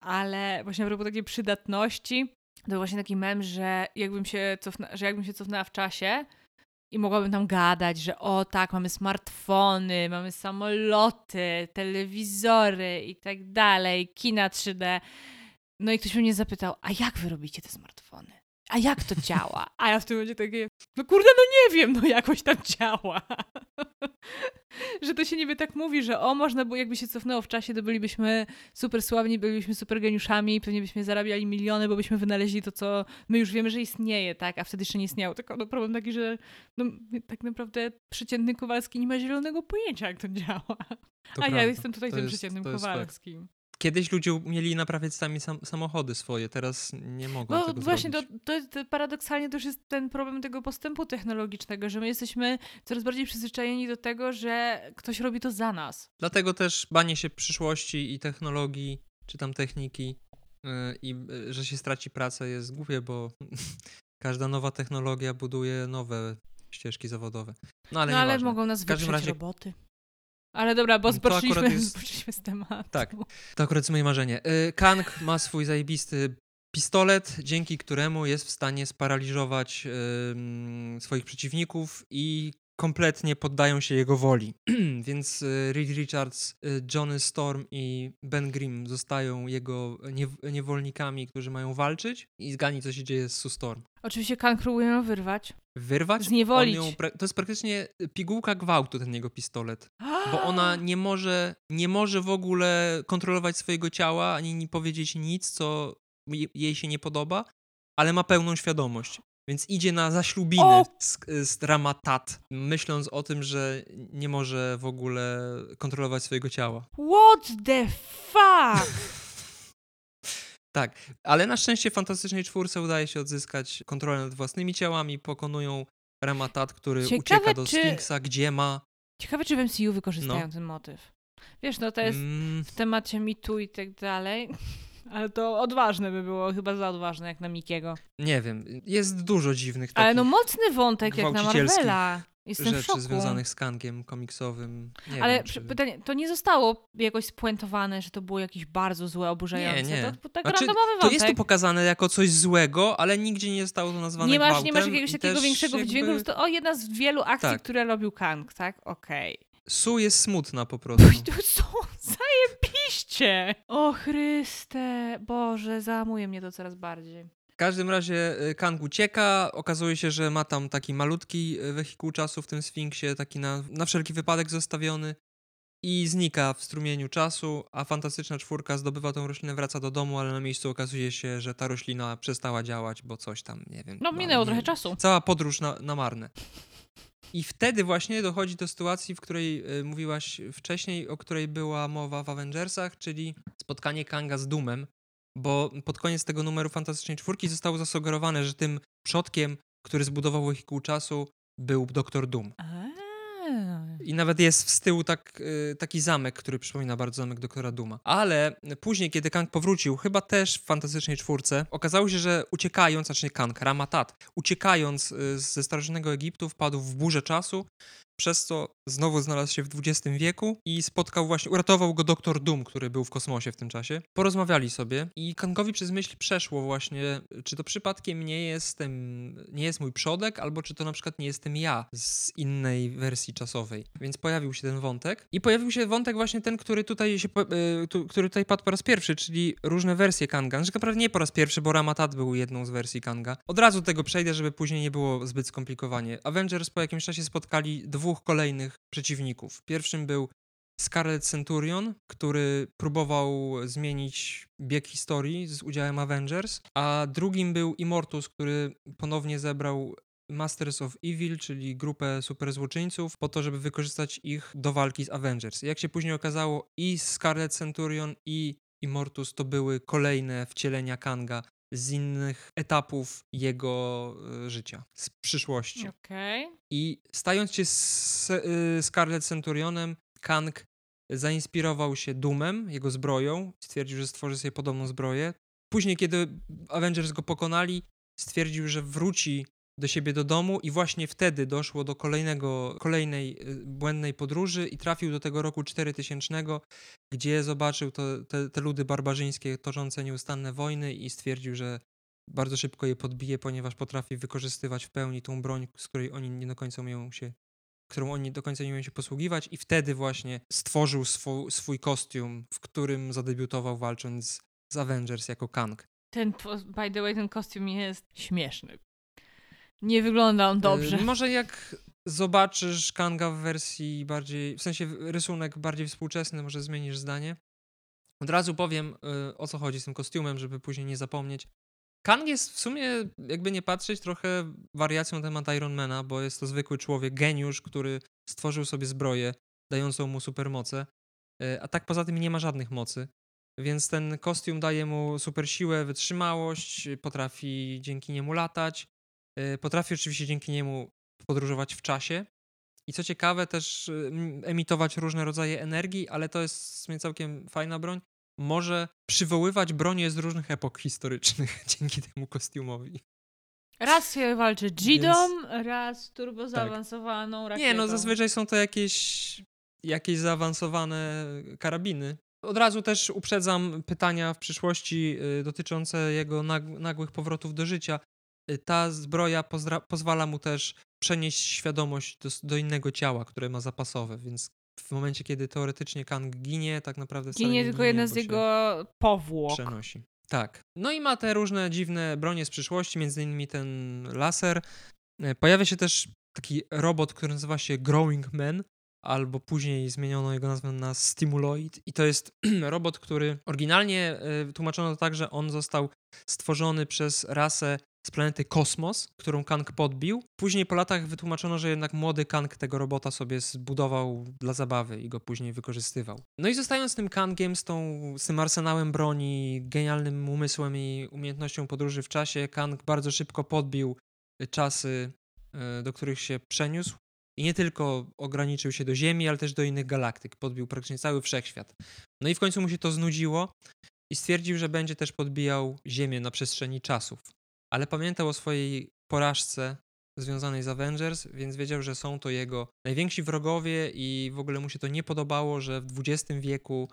Ale właśnie a takiej przydatności, to właśnie taki mem, że jakbym się, cofna, że jakbym się cofnęła w czasie, i mogłabym tam gadać, że o tak, mamy smartfony, mamy samoloty, telewizory i tak dalej, kina 3D. No i ktoś mnie zapytał, a jak wy robicie te smartfony? A jak to działa? A ja w tym momencie takie, no kurde, no nie wiem, no jakoś tam działa. że to się niby tak mówi, że o, można było, jakby się cofnęło w czasie, to bylibyśmy super sławni, bylibyśmy super geniuszami, pewnie byśmy zarabiali miliony, bo byśmy wynaleźli to, co my już wiemy, że istnieje, tak, a wtedy jeszcze nie istniało. Tylko no, problem taki, że no, tak naprawdę przeciętny Kowalski nie ma zielonego pojęcia, jak to działa. To a prawda. ja jestem tutaj to tym jest, przeciętnym Kowalskim. Kiedyś ludzie mieli naprawiać sami sam, samochody swoje, teraz nie mogą no, tego właśnie, zrobić. to, to, paradoksalnie to już jest ten problem tego postępu technologicznego, że my jesteśmy coraz bardziej przyzwyczajeni do tego, że ktoś robi to za nas. Dlatego też banie się przyszłości i technologii, czy tam techniki yy, i yy, że się straci pracę jest głupie, bo każda nowa technologia buduje nowe ścieżki zawodowe. No ale, no, ale mogą nas wyprzeć razie... roboty. Ale dobra, bo zboczyliśmy, jest... z tematu. Tak, to akurat jest moje marzenie. Y, Kang ma swój zajebisty pistolet, dzięki któremu jest w stanie sparaliżować yy, swoich przeciwników i kompletnie poddają się jego woli. Więc y, Reed Richards, y, Johnny Storm i Ben Grimm zostają jego niewolnikami, którzy mają walczyć i zgani, co się dzieje z Sue Storm. Oczywiście Kang próbuje ją wyrwać. Wyrwać? Zniewolić. Ją, to jest praktycznie pigułka gwałtu, ten jego pistolet. Bo ona nie może, nie może w ogóle kontrolować swojego ciała, ani powiedzieć nic, co jej się nie podoba, ale ma pełną świadomość. Więc idzie na zaślubiny z, z Ramatat, myśląc o tym, że nie może w ogóle kontrolować swojego ciała. What the fuck? tak, ale na szczęście Fantastycznej Czwórce udaje się odzyskać kontrolę nad własnymi ciałami, pokonują Ramatat, który Ciekawe, ucieka do czy... Sphinxa, gdzie ma... Ciekawe, czy w MCU wykorzystają no. ten motyw. Wiesz, no to jest mm. w temacie mitu i tak dalej. Ale to odważne by było, chyba za odważne jak na Mikiego. Nie wiem, jest dużo dziwnych Ale no mocny wątek jak na Marvela. Jestem rzeczy w szoku. związanych z kangiem komiksowym. Nie Ale wiem, czy... pytanie, to nie zostało jakoś spuentowane, że to było jakieś bardzo złe, oburzające. Nie, nie. To, tak znaczy, randomowy wątek. To jest tu pokazane jako coś złego, ale nigdzie nie zostało to nazwane nie masz, gwałtem. Nie masz jakiegoś takiego większego jakby... wydźwięku, to o, jedna z wielu akcji, tak. które robił Kang, tak? Okej. Okay. Su jest smutna po prostu. Su, zajebiście! O Chryste, Boże, załamuje mnie to coraz bardziej. W każdym razie y, Kang ucieka, okazuje się, że ma tam taki malutki y, wehikuł czasu w tym Sfinksie, taki na, na wszelki wypadek zostawiony i znika w strumieniu czasu, a fantastyczna czwórka zdobywa tą roślinę, wraca do domu, ale na miejscu okazuje się, że ta roślina przestała działać, bo coś tam, nie wiem. No minęło trochę czasu. Cała podróż na, na marne. I wtedy właśnie dochodzi do sytuacji, w której y, mówiłaś wcześniej, o której była mowa w Avengersach, czyli spotkanie Kanga z Dumem, bo pod koniec tego numeru Fantastycznej Czwórki zostało zasugerowane, że tym przodkiem, który zbudował wehikuł czasu, był Doktor Doom. I nawet jest z tyłu tak, y, taki zamek, który przypomina bardzo zamek doktora Duma. Ale później, kiedy Kang powrócił, chyba też w fantastycznej czwórce, okazało się, że uciekając, znaczy nie Kang, Ramatat, uciekając y, ze starożytnego Egiptu, wpadł w burzę czasu przez co znowu znalazł się w XX wieku i spotkał właśnie, uratował go doktor Doom, który był w kosmosie w tym czasie. Porozmawiali sobie i Kangowi przez myśl przeszło właśnie, czy to przypadkiem nie jestem, nie jest mój przodek, albo czy to na przykład nie jestem ja z innej wersji czasowej. Więc pojawił się ten wątek i pojawił się wątek właśnie ten, który tutaj się, y, który tutaj padł po raz pierwszy, czyli różne wersje Kanga. Znaczy naprawdę nie po raz pierwszy, bo Ramatat był jedną z wersji Kanga. Od razu tego przejdę, żeby później nie było zbyt skomplikowanie. Avengers po jakimś czasie spotkali dwóch dwóch kolejnych przeciwników. Pierwszym był Scarlet Centurion, który próbował zmienić bieg historii z udziałem Avengers, a drugim był Immortus, który ponownie zebrał Masters of Evil, czyli grupę superzłoczyńców, po to, żeby wykorzystać ich do walki z Avengers. Jak się później okazało, i Scarlet Centurion, i Immortus to były kolejne wcielenia Kanga z innych etapów jego y, życia, z przyszłości. Okay. I stając się z y, Scarlet Centurionem, Kang zainspirował się Dumem, jego zbroją, stwierdził, że stworzy sobie podobną zbroję. Później, kiedy Avengers go pokonali, stwierdził, że wróci do siebie do domu i właśnie wtedy doszło do kolejnego, kolejnej y, błędnej podróży i trafił do tego roku 4000, gdzie zobaczył to, te, te ludy barbarzyńskie toczące nieustanne wojny i stwierdził, że bardzo szybko je podbije, ponieważ potrafi wykorzystywać w pełni tą broń, z której oni nie do końca umieją się którą oni do końca nie umieją się posługiwać i wtedy właśnie stworzył swój, swój kostium, w którym zadebiutował walcząc z Avengers jako Kang. Ten, by the way, ten kostium jest śmieszny. Nie wygląda on dobrze. Yy, może jak zobaczysz Kanga w wersji bardziej, w sensie rysunek bardziej współczesny, może zmienisz zdanie. Od razu powiem yy, o co chodzi z tym kostiumem, żeby później nie zapomnieć. Kang jest w sumie, jakby nie patrzeć, trochę wariacją na temat Ironmana, bo jest to zwykły człowiek, geniusz, który stworzył sobie zbroję dającą mu supermoce, yy, a tak poza tym nie ma żadnych mocy. Więc ten kostium daje mu super siłę, wytrzymałość, potrafi dzięki niemu latać, Y, potrafi oczywiście dzięki niemu podróżować w czasie. I co ciekawe, też y, emitować różne rodzaje energii, ale to jest w sumie całkiem fajna broń. Może przywoływać bronie z różnych epok historycznych dzięki temu kostiumowi. Raz się walczy Jidą, Więc... raz turbo zaawansowaną tak. rakietą. Nie, no zazwyczaj są to jakieś, jakieś zaawansowane karabiny. Od razu też uprzedzam pytania w przyszłości y, dotyczące jego nagłych powrotów do życia. Y, ta zbroja pozwala mu też przenieść świadomość do, do, innego ciała, które ma zapasowe, więc w momencie, kiedy teoretycznie Kang ginie, tak naprawdę ginie nie tylko jedna z jego powłok. Przenosi. Tak. No i ma te różne dziwne bronie z przyszłości, między innymi ten laser. E, pojawia się też taki robot, który nazywa się Growing Man, albo później zmieniono jego nazwę na Stimuloid. I to jest robot, który oryginalnie y, tłumaczono tak, że on został stworzony przez rasę z planety Kosmos, którą Kang podbił. Później po latach wytłumaczono, że jednak młody Kang tego robota sobie zbudował dla zabawy i go później wykorzystywał. No i zostając tym Kangiem, z, tą, z tym arsenałem broni, genialnym umysłem i umiejętnością podróży w czasie, Kang bardzo szybko podbił czasy, e, do których się przeniósł. I nie tylko ograniczył się do Ziemi, ale też do innych galaktyk. Podbił praktycznie cały wszechświat. No i w końcu mu się to znudziło i stwierdził, że będzie też podbijał Ziemię na przestrzeni czasów ale pamiętał o swojej porażce związanej z Avengers, więc wiedział, że są to jego najwięksi wrogowie i w ogóle mu się to nie podobało, że w XX wieku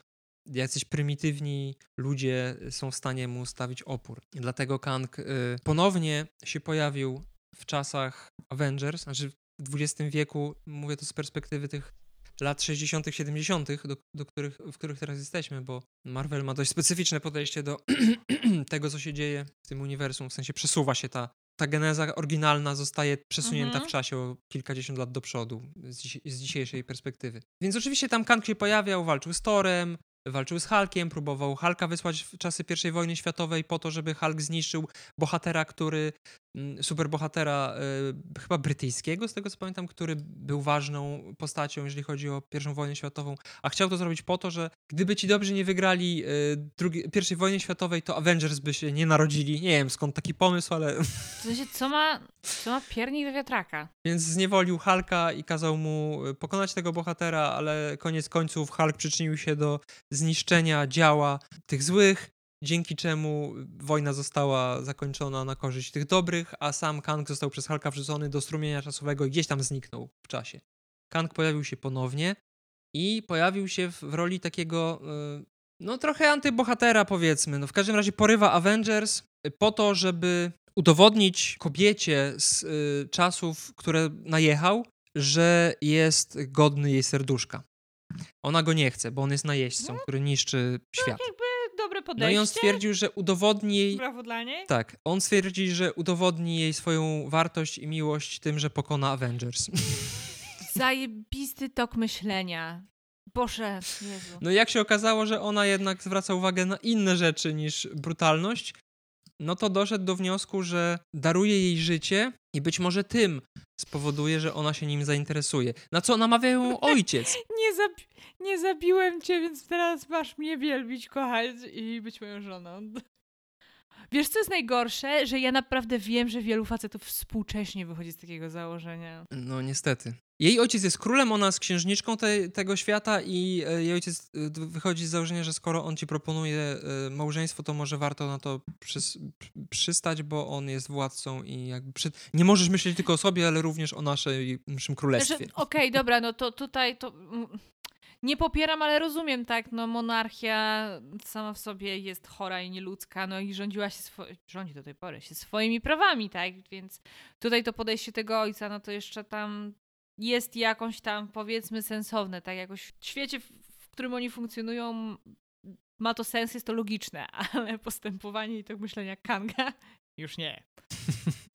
jacyś prymitywni ludzie są w stanie mu stawić opór. Dlatego Kang y, ponownie się pojawił w czasach Avengers, znaczy w XX wieku, mówię to z perspektywy tych lat 60., 70., do, do których, w których teraz jesteśmy, bo Marvel ma dość specyficzne podejście do tego, co się dzieje w tym uniwersum. W sensie przesuwa się ta, ta geneza oryginalna, zostaje przesunięta mhm. w czasie o kilkadziesiąt lat do przodu z, dziś, z dzisiejszej perspektywy. Więc oczywiście tam Kang się pojawiał, walczył z Torem, walczył z Hulkiem, próbował Hulka wysłać w czasy I wojny światowej po to, żeby Hulk zniszczył bohatera, który superbohatera y, chyba brytyjskiego, z tego co pamiętam, który był ważną postacią, jeżeli chodzi o I wojnę światową, a chciał to zrobić po to, że gdyby ci dobrzy nie wygrali y, drugi, I wojny światowej, to Avengers by się nie narodzili. Nie wiem skąd taki pomysł, ale... W sensie, co ma, co ma piernik do wiatraka? Więc zniewolił Hulka i kazał mu y, pokonać tego bohatera, ale koniec końców Hulk przyczynił się do zniszczenia działa tych złych, dzięki czemu wojna została zakończona na korzyść tych dobrych, a sam Kang został przez Hulka wrzucony do strumienia czasowego i gdzieś tam zniknął w czasie. Kang pojawił się ponownie i pojawił się w, roli takiego, y, no trochę antybohatera powiedzmy. No w każdym razie porywa Avengers po to, żeby udowodnić kobiecie z y, czasów, które najechał, że jest godny jej serduszka. Ona go nie chce, bo on jest najeźdźcą, No. który niszczy świat. Dobre No podejście. i on stwierdził, że udowodni jej. Brawo dla niej. Tak, on stwierdzi, że udowodni jej swoją wartość i miłość tym, że pokona Avengers. Zajebisty tok myślenia. Boże, Jezu. No i jak się okazało, że ona jednak zwraca uwagę na inne rzeczy niż brutalność, no to doszedł do wniosku, że daruje jej życie i być może tym spowoduje, że ona się nim zainteresuje. Na co namawia ją ojciec. Nie, zabi- nie zabiłem cię, więc teraz masz mnie wielbić, kochać i być moją żoną. Wiesz, co jest najgorsze? Że ja naprawdę wiem, że wielu facetów współcześnie wychodzi z takiego założenia. No niestety. Jej ojciec jest królem, ona jest księżniczką te, tego świata i e, jej ojciec e, wychodzi z założenia, że skoro on ci proponuje e, małżeństwo, to może warto na to przys, pr- przystać, bo on jest władcą i jakby przy... nie możesz myśleć tylko o sobie, ale również o naszej, naszym królestwie. Znaczy, Okej, dobra, no to tutaj to. Nie popieram, ale rozumiem, tak? No, monarchia sama w sobie jest chora i nieludzka, no i rządziła się, rządzi do tej pory się swoimi prawami, tak? Więc tutaj to podejście tego ojca, no to jeszcze tam jest jakąś tam, powiedzmy, sensowne, tak? Jakoś w świecie, w którym oni funkcjonują, ma to sens, jest to logiczne, ale postępowanie i to myślenia Kanga już nie.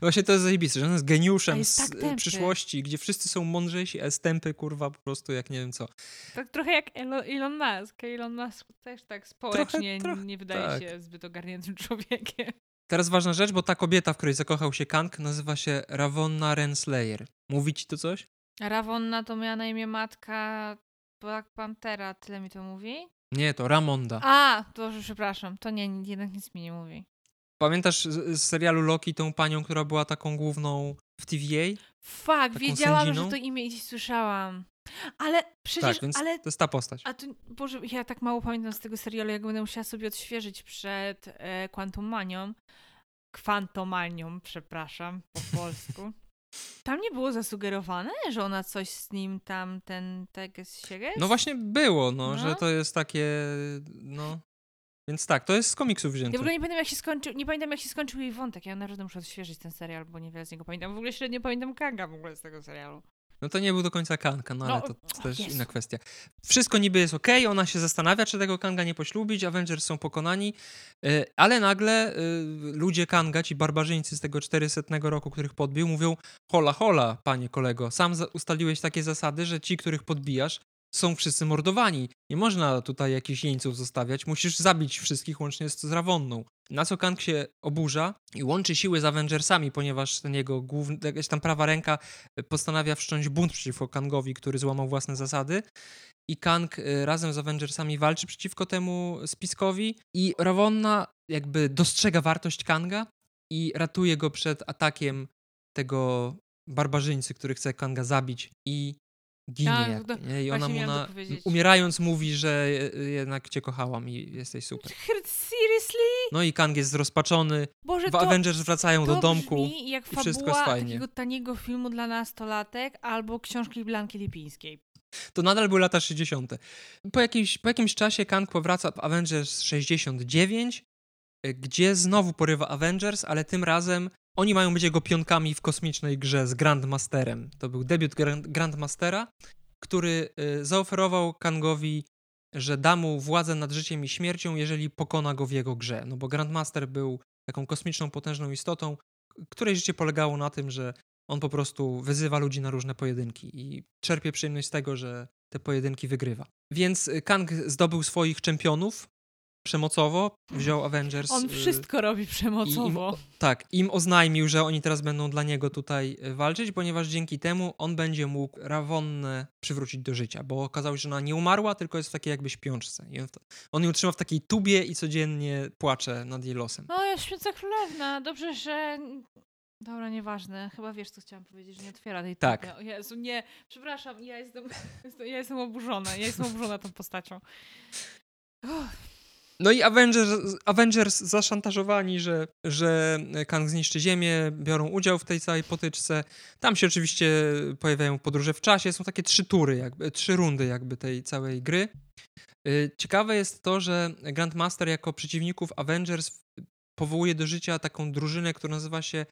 Właśnie to jest zajebiste, że on jest geniuszem jest z tak e, tępy. przyszłości, gdzie wszyscy są mądrzejsi, a stępy kurwa po prostu jak nie wiem co. Tak trochę jak Elo- Elon Musk. Elon Musk też tak społecznie trochę, nie wydaje tak. się zbyt ogarniętym człowiekiem. Teraz ważna rzecz, bo ta kobieta, w której zakochał się Kang, nazywa się Ravonna Renslayer. Mówi ci to coś? Ravonna to miała na imię matka Black Panthera, tyle mi to mówi? Nie, to Ramonda. A, to przepraszam, to nie, jednak nic mi nie mówi. Pamiętasz z, serialu Loki tą panią, która była taką główną w TVA? Fuck, wiedziałam, sędziną? że to imię gdzieś słyszałam. Ale przecież, tak, ale... to jest ta postać. A to, Boże, ja tak mało pamiętam z tego serialu, jak będę musiała sobie odświeżyć przed e, Quantumanią. Kwantomanią, przepraszam, po polsku. Tam nie było zasugerowane, że ona coś z nim tam, ten tekst się No właśnie było, no, No. że to jest takie, no... Więc tak, to jest z komiksów Ja wzięte. w ogóle nie pamiętam, jak się skończył, nie pamiętam, jak się skończył jej wątek. Ja naprawdę muszę odświeżyć ten serial, bo niewiele z niego pamiętam. W ogóle średnio pamiętam Kanga w ogóle z tego serialu. No to nie był do końca Kanga, no ale No, to, o to też Jezu. inna kwestia. Wszystko niby jest okej, ona się zastanawia, czy tego Kanga nie poślubić, Avengers są pokonani, y, ale nagle y, ludzie Kanga, ci barbarzyńcy z tego 400 roku, których podbił, mówią hola, hola, panie kolego, sam ustaliłeś takie zasady, że ci, których podbijasz, są wszyscy mordowani. Nie można tutaj jakichś jeńców zostawiać, musisz zabić wszystkich łącznie z, z. Na co Kang się oburza i łączy siły z Avengersami, ponieważ ten jego główny, jakaś tam prawa ręka postanawia wszcząć bunt przeciwko Kangowi, który złamał własne zasady. I Kang y, razem z Avengersami walczy przeciwko temu spiskowi. I Ravonna jakby dostrzega wartość Kanga i ratuje go przed atakiem tego barbarzyńcy, który chce Kanga zabić i ginie. Tak, jak, nie? I ona mu na, umierając mówi, że jednak cię kochałam i jesteś super. Seriously? No i Kang jest zrozpaczony. Boże, W to, Avengers wracają to do domku. brzmi jak i wszystko jest fajnie. takiego taniego filmu dla nastolatek albo książki Blanki Lipińskiej. To nadal były lata 60. Po jakimś, po jakimś czasie Kang powraca w Avengers 69, y, gdzie znowu porywa Avengers, ale tym razem oni mają być jego pionkami w kosmicznej grze z Grandmasterem. To był debiut Grand, Grandmastera, który y, zaoferował Kangowi, że da mu władzę nad życiem i śmiercią, jeżeli pokona go w jego grze. No bo Grandmaster był taką kosmiczną, potężną istotą, której życie polegało na tym, że on po prostu wyzywa ludzi na różne pojedynki i czerpie przyjemność z tego, że te pojedynki wygrywa. Więc y, Kang zdobył swoich czempionów przemocowo, wziął Avengers. On y, wszystko robi i im, przemocowo. tak, im oznajmił, że oni teraz będą dla niego tutaj y, walczyć, ponieważ dzięki temu on będzie mógł Rawonnę przywrócić do życia, bo okazało się, że ona nie umarła, tylko jest w takiej jakby śpiączce. I on, on ją trzyma w takiej tubie i codziennie płacze nad jej losem. No, jest święta królewna. Dobrze, że... Dobra, nieważne. Chyba wiesz, co chciałam powiedzieć, że nie otwiera tej Tak. O Jezu, nie. Przepraszam, ja jestem, ja jestem oburzona. Ja jestem oburzona tą postacią. Uff. No i Avengers, Avengers zaszantażowani, że, że Kang zniszczy Ziemię, biorą udział w tej całej potyczce. Tam się oczywiście pojawiają podróże w czasie. Są takie trzy tury, jakby, trzy rundy jakby tej całej gry. Y, Ciekawe jest to, że Grandmaster jako przeciwników Avengers powołuje do życia taką drużynę, która nazywa się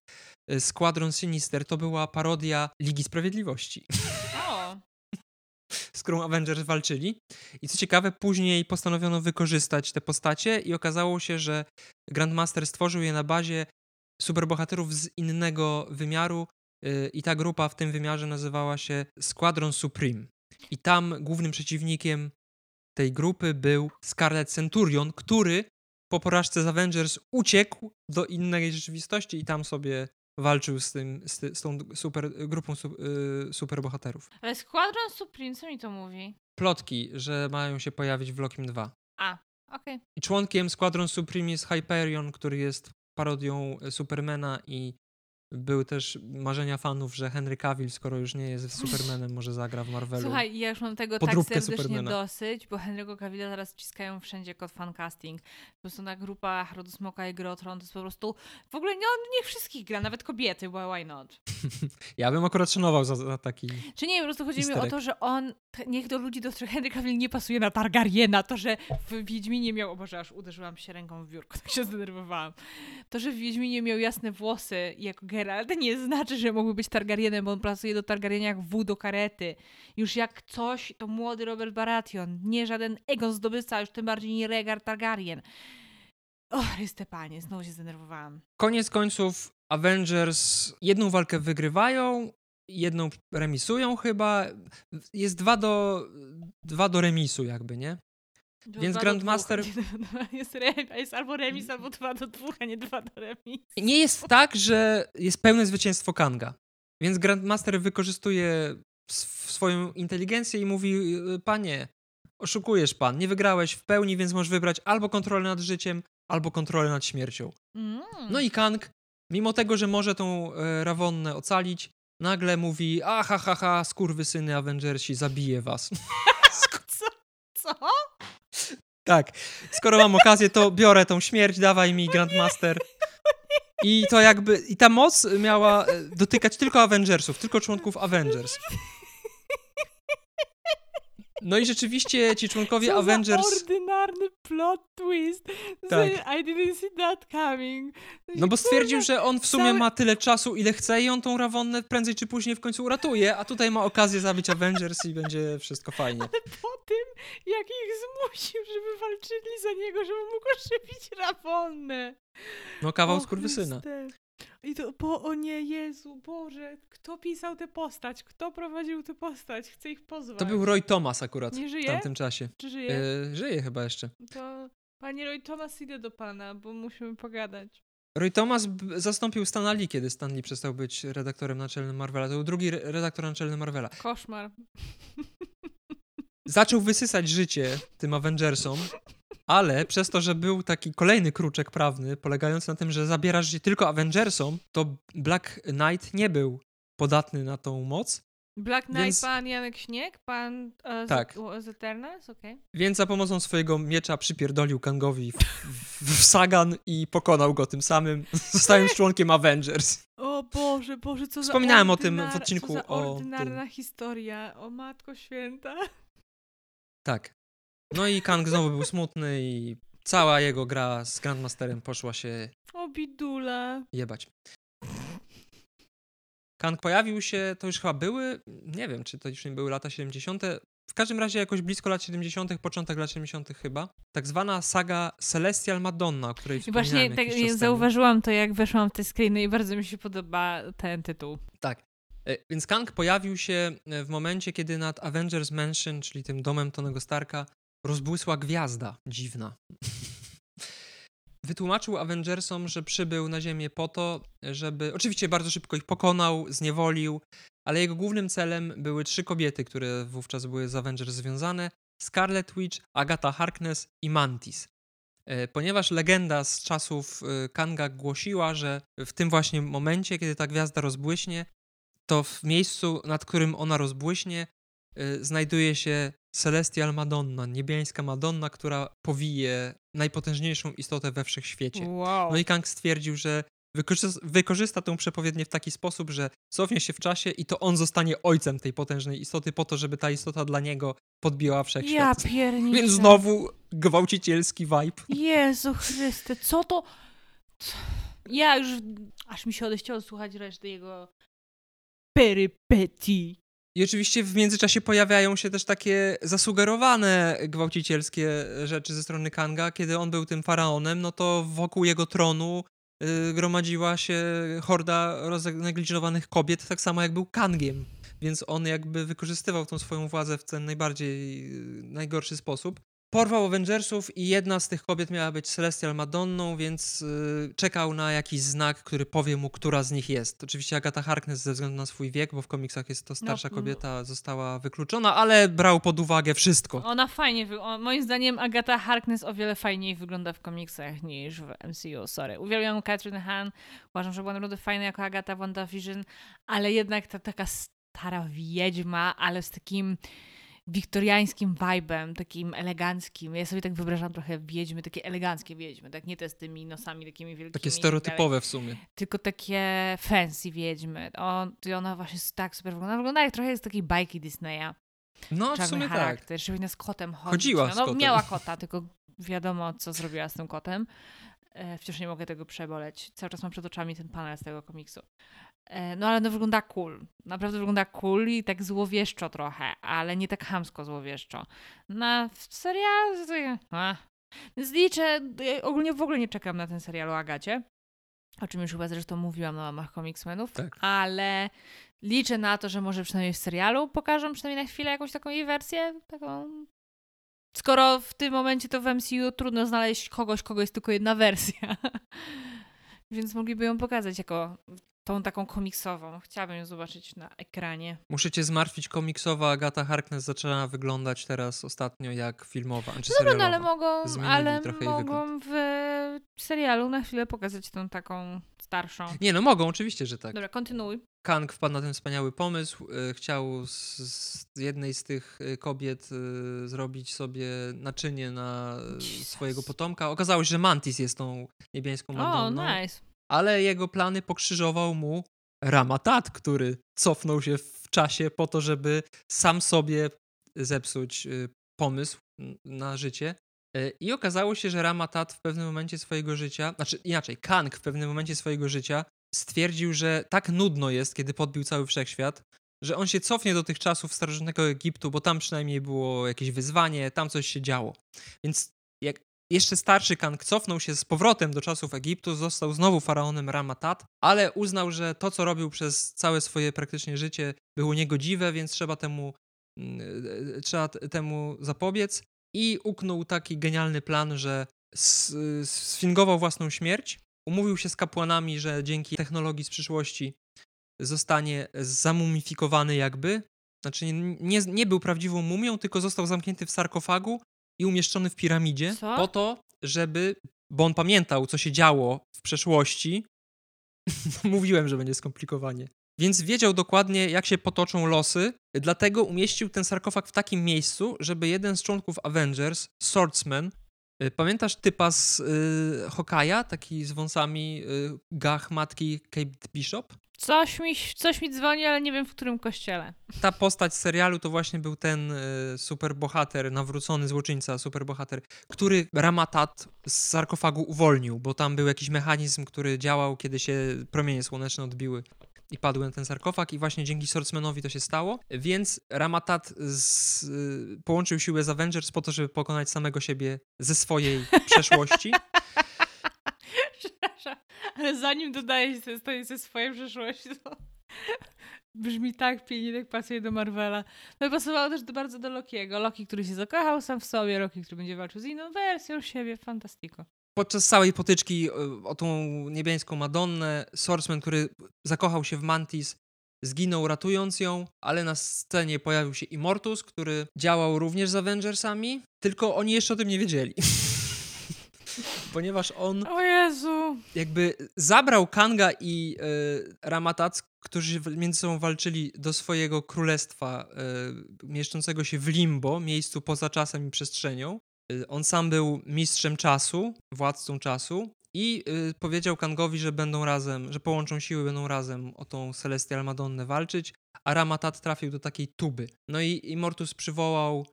y, Squadron Sinister. To była parodia Ligi Sprawiedliwości z którą Avengers walczyli. I co ciekawe, później postanowiono wykorzystać te postacie i okazało się, że Grandmaster stworzył je na bazie superbohaterów z innego wymiaru yy, i ta grupa w tym wymiarze nazywała się Squadron Supreme. I tam głównym przeciwnikiem tej grupy był Scarlet Centurion, który po porażce z Avengers uciekł do innej rzeczywistości i tam sobie walczył z, tym, z, z tą super, grupą su, yy, superbohaterów ale Squadron Supreme, co mi to mówi? plotki, że mają się pojawić w Lokim 2. A, okej. I członkiem Squadron Supreme jest Hyperion, który jest parodią e, Supermana i były też marzenia fanów, że Henry Cavill, skoro już nie jest Supermanem, może zagra w Marvelu. Słuchaj, ja już mam tego Podróbkę tak serdecznie Supermana. dosyć, bo Henry'ego Cavilla teraz wciskają wszędzie kod fancasting. Po prostu na grupa Rodosmoka i Grotron to jest po prostu... W ogóle no, niech wszystkich gra, nawet kobiety, bo why not? Ja bym akurat szanował za, za taki... Czy nie, po prostu chodzi mi o to, że on, niech do ludzi, do których Henry Cavill nie pasuje na Targaryena, to, że w Wiedźminie miał, o Boże, aż uderzyłam się ręką w biurko, tak się zdenerwowałam. To, że w Wiedźminie miał jasne włosy jako Geralt, nie znaczy, że mógłby być Targaryenem, bo on pasuje do Targaryena jak wół do karety. Już jak coś, to młody Robert Baratheon, nie żaden Egon zdobywca, już tym bardziej nie Rhaegar Targaryen. O, Chryste Panie, znowu się zdenerwowałam. Koniec końców Avengers jedną walkę wygrywają, jedną remisują chyba. Jest dwa do, dwa do remisu jakby, nie? Dwa Więc Grandmaster- dwóch. Jest, re- jest albo remis, albo dwa do dwóch, a nie dwa do remis. Nie jest tak, że jest pełne zwycięstwo Kanga. Więc Grandmaster wykorzystuje sw- swoją inteligencję i mówi: y, Panie, oszukujesz pan, nie wygrałeś w pełni, więc możesz wybrać albo kontrolę nad życiem, albo kontrolę nad śmiercią. Mm. No i Kang, mimo tego, że może tą e, Rawonnę ocalić, nagle mówi: Aha, ha, ha, skurwysyny Avengersi, zabiję was. Co? Co? Tak, skoro mam okazję, to biorę tą śmierć, dawaj mi Grandmaster. I to jakby, i ta moc miała e, dotykać tylko Avengersów, tylko członków Avengers. No i rzeczywiście ci członkowie Co Avengers. za ordynarny plot twist. Tak. I didn't see that coming. No bo stwierdził, że on w sumie cały- ma tyle czasu, ile chce i on tą Rawonnę prędzej czy później w końcu uratuje, a tutaj ma okazję zabić Avengers i będzie wszystko fajnie. Ale po tym, jak ich zmusił, żeby walczyli za niego, żeby mógł ożywić Rawonnę. No kawał skurwysyna. I to, bo, o nie, Jezu, Boże, kto pisał tę postać? Kto prowadził tę postać? Chcę ich pozwać. To był Roy Thomas akurat Nie w żyje? tamtym czasie. Czy żyje? E, żyje chyba jeszcze. To, panie Roy Thomas, idę do pana, bo musimy pogadać. Roy Thomas zastąpił Stana Lee, kiedy Stan Lee przestał być redaktorem naczelnym Marvela. To był drugi re- redaktor naczelny Marvela. Koszmar. Zaczął wysysać życie tym Avengersom, ale przez to, że był taki kolejny kruczek prawny, polegający na tym, że zabierasz życie tylko Avengersom, to Black Knight nie był podatny na tą moc, Black Knight, Więc- pan Janek Śnieg, pan e, Tak. z, Eternals, okej. więc za pomocą swojego miecza przypierdolił Kangowi w, w, w Sagan i pokonał go tym samym, zostając członkiem Avengers. O Boże, Boże, co za Wspominałem o tym w odcinku co za o ordynarna historia, o Matko Święta. Tak. No i Kang znowu był smutny i cała jego gra z Grandmasterem poszła się O Bidula. jebać. Kang pojawił się, to już chyba były, nie wiem, czy to już nie były lata 70. W każdym razie jakoś blisko lat 70., początek lat 70. chyba. Tak zwana saga Celestial Madonna, o której I właśnie tak, jakiś czas temu. zauważyłam to, jak weszłam w te screeny i bardzo mi się podoba ten tytuł. Tak. E, Więc Kang pojawił się e, w momencie, kiedy nad Avengers Mansion, czyli tym domem Tonego Starka, rozbłysła gwiazda dziwna. wytłumaczył Avengersom, że przybył na Ziemię po to, żeby. Oczywiście bardzo szybko ich pokonał, zniewolił, ale jego głównym celem były trzy kobiety, które wówczas były z Avengers związane: Scarlet Witch, Agatha Harkness i Mantis. E, ponieważ legenda z czasów e, Kanga głosiła, że w tym właśnie momencie, kiedy ta gwiazda rozbłyśnie, to w miejscu, nad którym ona rozbłyśnie, e, znajduje się Celestial Madonna, niebiańska Madonna, która powije najpotężniejszą istotę we wszechświecie. Wow. No i Kang stwierdził, że wykorzysta, wykorzysta tę przepowiednię w taki sposób, że cofnie się w czasie i to on zostanie ojcem tej potężnej istoty po to, żeby ta istota dla niego podbiła wszechświat. Ja pierniczę. Więc znowu gwałcicielski vibe. Jezu Chryste, co to... Ja już... Aż mi się odechciało słuchać reszty jego perypetii. I oczywiście w międzyczasie pojawiają się też takie zasugerowane gwałcicielskie rzeczy ze strony Kanga. Kiedy on był tym faraonem, no to wokół jego tronu y, gromadziła się horda roznegliżowanych kobiet, tak samo jak był Kangiem. Więc on jakby wykorzystywał tą swoją władzę w ten najbardziej, y, najgorszy sposób. Porwał Avengersów i jedna z tych kobiet miała być Celestial Madonną, więc yy, czekał na jakiś znak, który powie mu, która z nich jest. Oczywiście Agatha Harkness ze względu na swój wiek, bo w komiksach jest to starsza No, kobieta, została wykluczona, ale brał pod uwagę wszystko. Ona fajnie, wy... o, moim zdaniem Agatha Harkness o wiele fajniej wygląda w komiksach niż w MCU, sorry. Uwielbiam Catherine Han, uważam, że była naprawdę fajna jako Agatha WandaVision, ale jednak ta taka stara wiedźma, ale z takim wiktoriańskim vibem, takim eleganckim. Ja sobie tak wyobrażam trochę wiedźmy, takie eleganckie wiedźmy, tak nie te z tymi nosami takimi wielkimi. Takie tak stereotypowe w sumie. Tylko takie fancy wiedźmy. O, i ona właśnie tak super wygląda. Wygląda jak trochę z takiej bajki Disneya. No, w sumie tak. charakter, że powinna z kotem chodzić. Chodziła no, z no, kotem. miała kota, tylko wiadomo, co zrobiła z tym kotem. E, wciąż nie mogę tego przeboleć. Cały czas mam przed oczami ten panel z tego komiksu. E, no ale no wygląda cool. Naprawdę wygląda cool i tak złowieszczo trochę, ale nie tak hamsko złowieszczo. Na serial... A. Więc liczę, ogólnie w ogóle nie czekam na ten serial o Agacie. O czym już chyba zresztą mówiłam na łamach Comicsmenów. Tak. Ale liczę na to, że może przynajmniej w serialu pokażą przynajmniej na chwilę jakąś taką jej wersję. Taką... Skoro w tym momencie to w MCU trudno znaleźć kogoś, kogo jest tylko jedna wersja. Więc mogliby ją pokazać jako tą taką komiksową. Chciałabym ją zobaczyć na ekranie. Muszę cię zmartwić, komiksowa Agata Harkness zaczęła wyglądać teraz ostatnio jak filmowa, czy no serialowa. ale mogą, Zmienili ale mogą w serialu na chwilę pokazać tą taką starszą. Nie, no mogą, oczywiście, że tak. Dobra, kontynuuj. Kang wpadł na ten wspaniały pomysł. y, Chciał z, z jednej z tych y, kobiet y, zrobić sobie naczynie na Jesus. swojego potomka. Okazało się, że Mantis jest tą niebiańską O, Madonną. nice. Ale jego plany pokrzyżował mu Ramatat, który cofnął się w czasie po to, żeby sam sobie zepsuć pomysł na życie. Y, I okazało się, że Ramatat w pewnym momencie swojego życia, znaczy inaczej, Kang w pewnym momencie swojego życia stwierdził, że tak nudno jest, kiedy podbił cały wszechświat, że on się cofnie do tych czasów starożytnego Egiptu, bo tam przynajmniej było jakieś wyzwanie, tam coś się działo. Więc jak jeszcze starszy Kang cofnął się z powrotem do czasów Egiptu, został znowu faraonem Ramatat, ale uznał, że to, co robił przez całe swoje praktycznie życie, było niegodziwe, więc trzeba temu, mm, e, trzeba t- temu zapobiec i uknął taki genialny plan, że sfingował własną śmierć, umówił się z kapłanami, że dzięki technologii z przyszłości zostanie zamumifikowany jakby, znaczy nie, nie, nie był prawdziwą mumią, tylko został zamknięty w sarkofagu i umieszczony w piramidzie Co? po to, żeby, bo on pamiętał, co się działo w przeszłości. Mówiłem, że będzie skomplikowanie. Więc wiedział dokładnie, jak się potoczą losy, dlatego umieścił ten sarkofag w takim miejscu, żeby jeden z członków Avengers, Swordsman, y, pamiętasz typa z y, Hokaja, taki z wąsami y, gach matki Kate Bishop? Coś mi, coś mi dzwoni, ale nie wiem w którym kościele. ta postać z serialu to właśnie był ten y, superbohater, nawrócony złoczyńca, superbohater, który Ramatat z sarkofagu uwolnił, bo tam był jakiś mechanizm, który działał, kiedy się promienie słoneczne odbiły i padły na ten sarkofag i właśnie dzięki Swordsmanowi to się stało, więc Ramatat z, y, połączył siłę z Avengers po to, żeby pokonać samego siebie ze swojej przeszłości. Ale zanim dodajesz ze, ze- swojej przeszłości, to brzmi tak pięknie, tak pasuje do Marvela. No i pasowało też do, bardzo do Lokiego. Loki, który się zakochał sam w sobie, Loki, który będzie walczył z inną wersją siebie. Fantastiko. podczas całej potyczki e, o tą niebiańską Madonnę, Swordsman, który zakochał się w Mantis, zginął ratując ją, ale na scenie pojawił się Immortus, który działał również z Avengersami, tylko oni jeszcze o tym nie wiedzieli. Ponieważ on O Jezu! jakby zabrał Kanga i y, Ramatac, którzy między sobą walczyli do swojego królestwa y, mieszczącego się w Limbo, miejscu poza czasem i przestrzenią. Y, on sam był mistrzem czasu, władcą czasu i powiedział Kangowi, że będą razem, że połączą siły, będą razem o tą Celestial Madonnę walczyć, a Ramatat trafił do takiej tuby. No i Immortus przywołał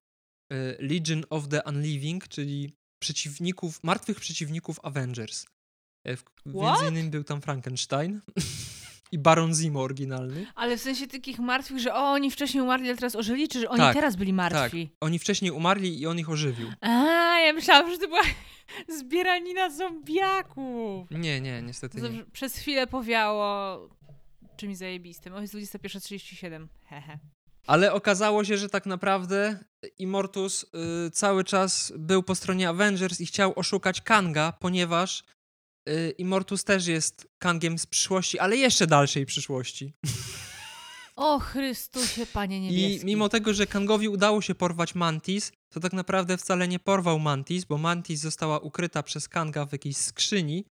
y, Legion of the Unliving, czyli przeciwników, martwych przeciwników Avengers. E, w-? Między innymi był tam Frankenstein i Baron Zimo oryginalny. Ale w sensie takich martwych, że o, oni wcześniej umarli, ale teraz ożyli, czy że oni Tak, teraz byli martwi? Oni wcześniej umarli i on ich ożywił. A, ja myślałam, że to była zbieranina zombiaków. Nie, nie, niestety nie. Przez chwilę powiało czymś zajebistym. O, jest 21.37. Hehe. Ale okazało się, że tak naprawdę Immortus y, cały czas był po stronie Avengers i chciał oszukać Kanga, ponieważ y, Immortus też jest Kangiem z przyszłości, ale jeszcze dalszej przyszłości. O Chrystusie, Panie Niebieski. I mimo tego, że Kangowi udało się porwać Mantis, to tak naprawdę wcale nie porwał Mantis, bo Mantis została ukryta przez Kanga w jakiejś skrzyni,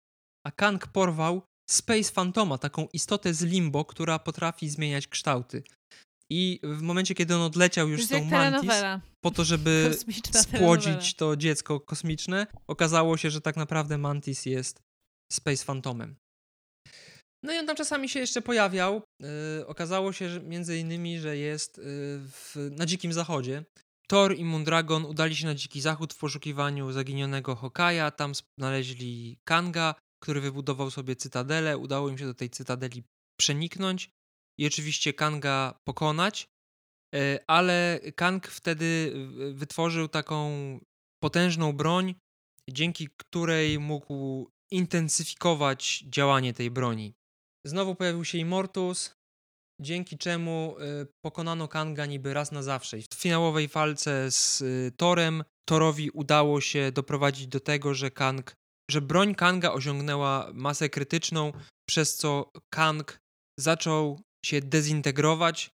a Kang porwał Space Phantoma, taką istotę z limbo, która potrafi zmieniać kształty. I w momencie, kiedy on odleciał już z tą Mantis, telenowela. po to, żeby Kosmiczna telenowela. spłodzić to dziecko kosmiczne, okazało się, że tak naprawdę Mantis jest Space Phantomem. No i on tam czasami się jeszcze pojawiał. Yy, okazało się, że między innymi, że jest yy, w, na Dzikim Zachodzie. Thor i Mundragon udali się na Dziki Zachód w poszukiwaniu zaginionego Hokaja. Tam znaleźli Kanga, który wybudował sobie cytadelę. Udało im się do tej cytadeli przeniknąć i oczywiście Kanga pokonać. E, ale Kang wtedy wytworzył taką potężną broń, dzięki której mógł intensyfikować działanie tej broni. Znowu pojawił się Immortus, dzięki czemu e, pokonano Kanga niby raz na zawsze. W finałowej walce z e, Torem Torowi udało się doprowadzić do tego, że Kang, że broń Kanga osiągnęła masę krytyczną, przez co Kang zaczął się dezintegrować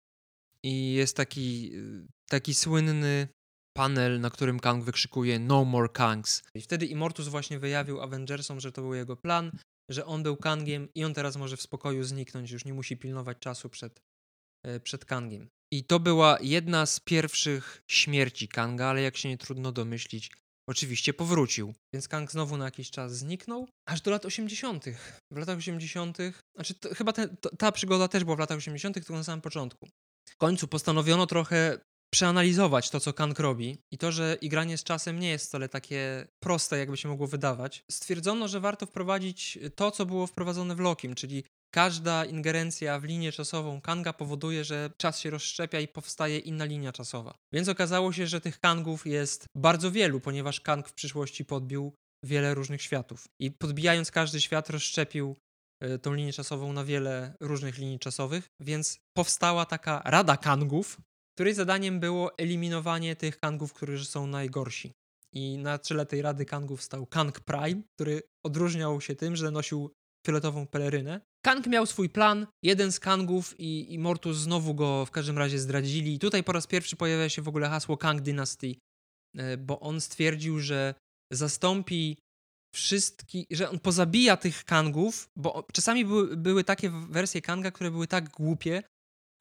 i jest taki, y, taki słynny panel, na którym Kang wykrzykuje No more Kangs. I wtedy Immortus właśnie wyjawił Avengersom, że to był jego plan, że on był Kangiem i on teraz może w spokoju zniknąć, już nie musi pilnować czasu przed, e, przed Kangiem. I to była jedna z pierwszych śmierci Kanga, ale jak się nie trudno domyślić, oczywiście powrócił. Więc Kang znowu na jakiś czas zniknął, aż do lat 80. W latach 80., znaczy to, chyba te, to, ta przygoda też była w latach 80., tylko na samym początku. W końcu postanowiono trochę przeanalizować to, co Kang robi i to, że igranie z czasem nie jest wcale takie proste, jakby się mogło wydawać. Stwierdzono, że warto wprowadzić to, co było wprowadzone w Lokim, czyli każda ingerencja w linię czasową Kanga powoduje, że czas się rozszczepia i powstaje inna linia czasowa. Więc okazało się, że tych Kangów jest bardzo wielu, ponieważ Kang w przyszłości podbił wiele różnych światów. I podbijając każdy świat, rozszczepił y, tą linię czasową na wiele różnych linii czasowych, więc powstała taka Rada Kangów, której zadaniem było eliminowanie tych Kangów, którzy są najgorsi. I na czele tej Rady Kangów stał Kang Prime, który odróżniał się tym, że nosił fioletową pelerynę. Kang miał swój plan, jeden z Kangów i, i Mortus znowu go w każdym razie zdradzili. I tutaj po raz pierwszy pojawia się w ogóle hasło Kang Dynasty, e, bo on stwierdził, że zastąpi wszystkich, że on pozabija tych Kangów, bo czasami były, były takie wersje Kanga, które były tak głupie,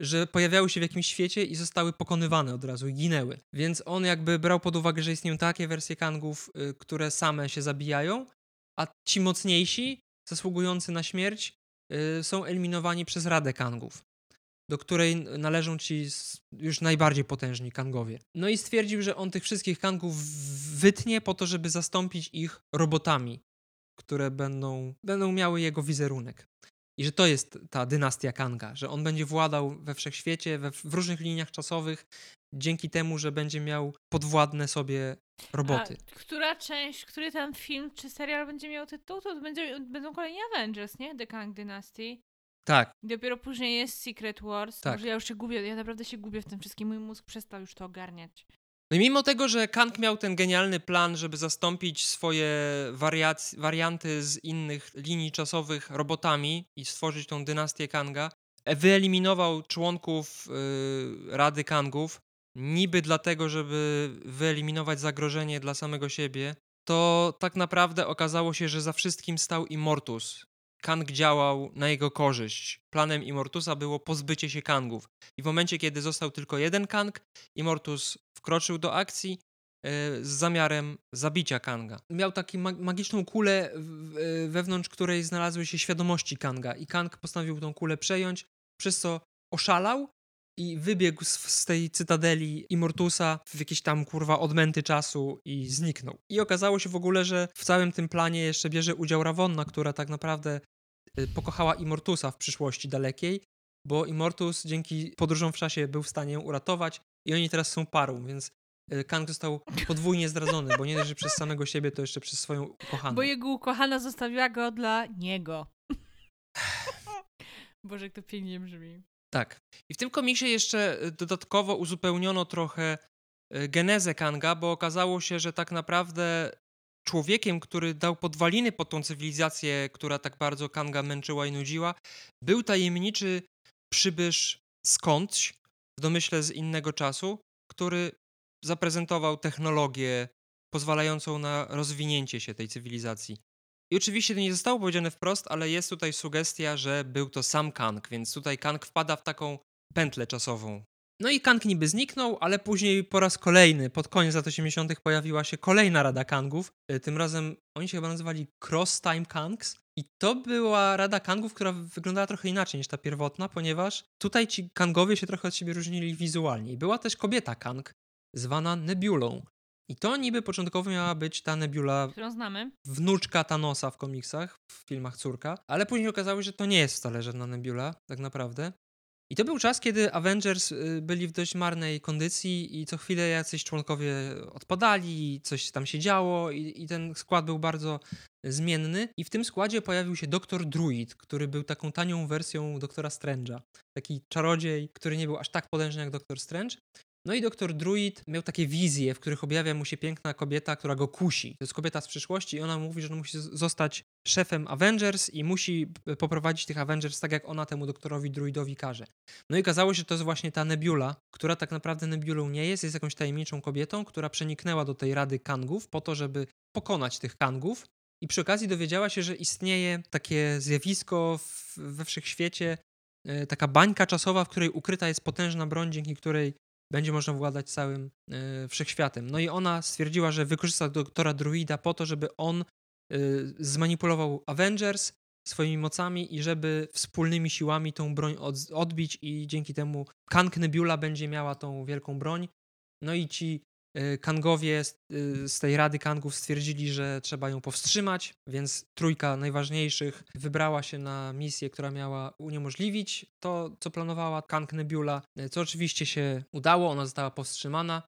że pojawiały się w jakimś świecie i zostały pokonywane od razu ginęły. Więc on jakby brał pod uwagę, że istnieją takie wersje Kangów, y, które same się zabijają, a ci mocniejsi, zasługujący na śmierć, są eliminowani przez Radę Kangów, do której należą ci już najbardziej potężni Kangowie. No i stwierdził, że on tych wszystkich Kangów wytnie po to, żeby zastąpić ich robotami, które będą, będą miały jego wizerunek. I że to jest ta dynastia Kanga, że on będzie władał we wszechświecie, we, w różnych liniach czasowych, dzięki temu, że będzie miał podwładne sobie roboty. A która część, który tam film czy serial będzie miał tytuł, to będzie, będą kolejni Avengers, nie? The Kang Dynasty. Tak, I dopiero później jest Secret Wars. Tak. Może ja już się gubię, ja naprawdę się gubię w tym wszystkim. Mój mózg przestał już to ogarniać. No i mimo tego, że Kang miał ten genialny plan, żeby zastąpić swoje wariac- warianty z innych linii czasowych robotami i stworzyć tą dynastię Kanga, wyeliminował członków yy, Rady Kangów, niby dlatego, żeby wyeliminować zagrożenie dla samego siebie, to tak naprawdę okazało się, że za wszystkim stał Immortus. Kang działał na jego korzyść. Planem Immortusa było pozbycie się Kangów. I w momencie, kiedy został tylko jeden Kang, Immortus wkroczył do akcji e, z zamiarem zabicia Kanga. Miał taką magiczną kulę, e, wewnątrz której znalazły się świadomości Kanga i Kang postanowił tą kulę przejąć, przez co oszalał i wybiegł z, z, tej cytadeli Immortusa w jakieś tam kurwa odmęty czasu i zniknął. I okazało się w ogóle, że w całym tym planie jeszcze bierze udział Ravonna, która tak naprawdę y, pokochała Immortusa w przyszłości dalekiej, bo Immortus dzięki podróżom w czasie był w stanie ją uratować i oni teraz są parą, więc y, Kang został podwójnie zdradzony, bo nie że przez samego siebie, to jeszcze przez swoją ukochaną. Bo jego ukochana zostawiła go dla niego. Boże, jak to pięknie brzmi. Tak. I w tym komiksie jeszcze e, dodatkowo uzupełniono trochę e, genezę Kanga, bo okazało się, że tak naprawdę człowiekiem, który dał podwaliny pod tą cywilizację, która tak bardzo Kanga męczyła i nudziła, był tajemniczy przybysz skądś, w domyśle z innego czasu, który zaprezentował technologię pozwalającą na rozwinięcie się tej cywilizacji. I oczywiście to nie zostało powiedziane wprost, ale jest tutaj sugestia, że był to sam Kang, więc tutaj Kang wpada w taką pętlę czasową. No i Kang niby zniknął, ale później po raz kolejny, pod koniec lat 80. pojawiła się kolejna rada Kangów. E, tym razem oni się chyba nazywali Cross Time Kangs. I to była rada Kangów, która wyglądała trochę inaczej niż ta pierwotna, ponieważ tutaj ci Kangowie się trochę od siebie różnili wizualnie. I była też kobieta Kang, zwana Nebulą. I to niby początkowo miała być ta Nebula, którą znamy. Wnuczka Thanosa w komiksach, w filmach córka, ale później okazało się, że to nie jest wcale żadna Nebula, tak naprawdę. I to był czas, kiedy Avengers y, byli w dość marnej kondycji i co chwilę jacyś członkowie odpadali, coś tam się działo i, i ten skład był bardzo zmienny. I w tym składzie pojawił się Doktor Druid, który był taką tanią wersją Doktora Strange'a. Taki czarodziej, który nie był aż tak potężny jak Doktor Strange. No i doktor Druid miał takie wizje, w których objawia mu się piękna kobieta, która go kusi. To jest kobieta z przyszłości i ona mówi, że on musi zostać szefem Avengers i musi poprowadzić tych Avengers tak, jak ona temu doktorowi Druidowi każe. No i okazało się, że to jest właśnie ta Nebula, która tak naprawdę Nebulą nie jest, jest jakąś tajemniczą kobietą, która przeniknęła do tej Rady Kangów po to, żeby pokonać tych Kangów i przy okazji dowiedziała się, że istnieje takie zjawisko w, we wszechświecie, e, taka bańka czasowa, w której ukryta jest potężna broń, dzięki której będzie można władać całym y, wszechświatem. No i ona stwierdziła, że wykorzysta doktora Druida po to, żeby on y, zmanipulował Avengers swoimi mocami i żeby wspólnymi siłami tą broń od, odbić i dzięki temu Kang Nebula będzie miała tą wielką broń. No i ci Kangowie y, z tej Rady Kangów stwierdzili, że trzeba ją powstrzymać, więc trójka najważniejszych wybrała się na misję, która miała uniemożliwić to, co planowała Kang Nebula, y, co oczywiście się udało, ona została powstrzymana.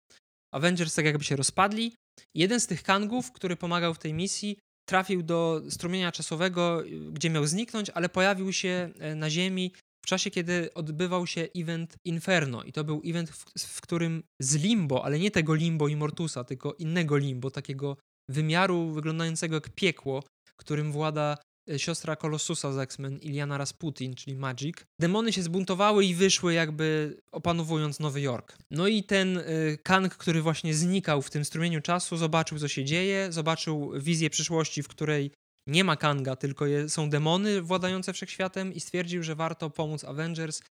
Avengers tak jakby się rozpadli. Jeden z tych Kangów, który pomagał w tej misji, trafił do strumienia czasowego, gdzie miał zniknąć, ale pojawił się na Ziemi w czasie, kiedy odbywał się event Inferno. I to był event, w, w którym z Limbo, ale nie tego Limbo i Mortusa, tylko innego Limbo, takiego wymiaru wyglądającego jak piekło, którym włada e, siostra Kolossusa z X-Men, Iliana Rasputin, czyli Magic. Demony się zbuntowały i wyszły jakby opanowując Nowy Jork. No i ten y, Kang, który właśnie znikał w tym strumieniu czasu, zobaczył co się dzieje, zobaczył wizję przyszłości, w której nie ma Kanga, tylko je, są demony władające wszechświatem i stwierdził, że warto pomóc Avengers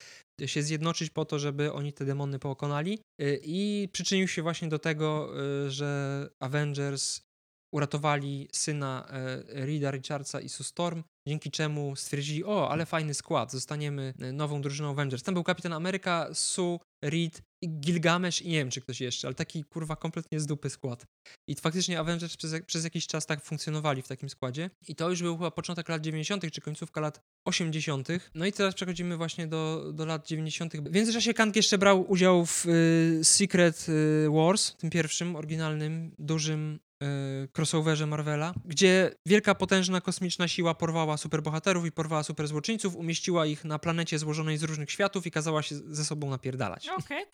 się zjednoczyć po to, żeby oni te demony pokonali. Y, i przyczynił się właśnie do tego, y, że Avengers uratowali syna e, Reeda Richardsa i Sue Storm, dzięki czemu stwierdzili, o, ale fajny skład, zostaniemy e, nową drużyną Avengers. Tam był Kapitan Ameryka, Sue, Reed, Gilgamesz i nie wiem, czy ktoś jeszcze, ale taki kurwa kompletnie z dupy skład. I faktycznie Avengers przez, przez jakiś czas tak funkcjonowali w takim składzie. I to już był chyba początek lat 90., czy końcówka lat 80. No i teraz przechodzimy właśnie do, do lat 90. W międzyczasie Kang jeszcze brał udział w y, Secret y, Wars, tym pierwszym, oryginalnym, dużym crossoverze Marvela, gdzie wielka, potężna kosmiczna siła porwała superbohaterów i porwała superzłoczyńców, umieściła ich na planecie złożonej z różnych światów i kazała się ze sobą napierdalać. Okay.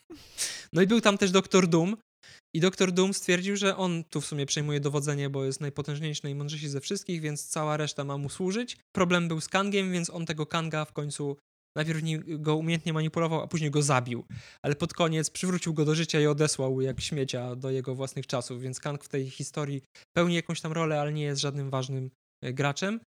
No i był tam też Doktor Doom, I doktor Doom stwierdził, że on tu w sumie przejmuje dowodzenie, bo jest najpotężniejszy, najmądrzejszy ze wszystkich, więc cała reszta ma mu służyć. Problem był z Kangiem, więc on tego Kanga w końcu najpierw go umiejętnie manipulował, a później go zabił. Ale pod koniec przywrócił go do życia i odesłał jak śmiecia do jego własnych czasów, więc Kang w tej historii pełni jakąś tam rolę, ale nie jest żadnym ważnym e, graczem.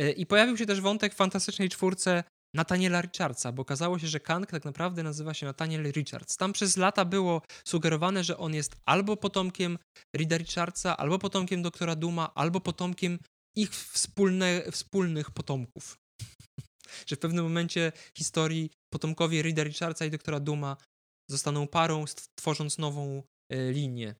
E, I pojawił się też wątek w Fantastycznej Czwórce Nathaniela Richardsa, bo okazało się, że Kang tak naprawdę nazywa się Nathaniel Richards. Tam przez lata było sugerowane, że on jest albo potomkiem Rida Richardsa, albo potomkiem doktora Duma, albo potomkiem ich wspólne, wspólnych potomków. Że w pewnym momencie historii potomkowie Rida Richardsa i doktora Duma zostaną parą, tworząc nową e, linię.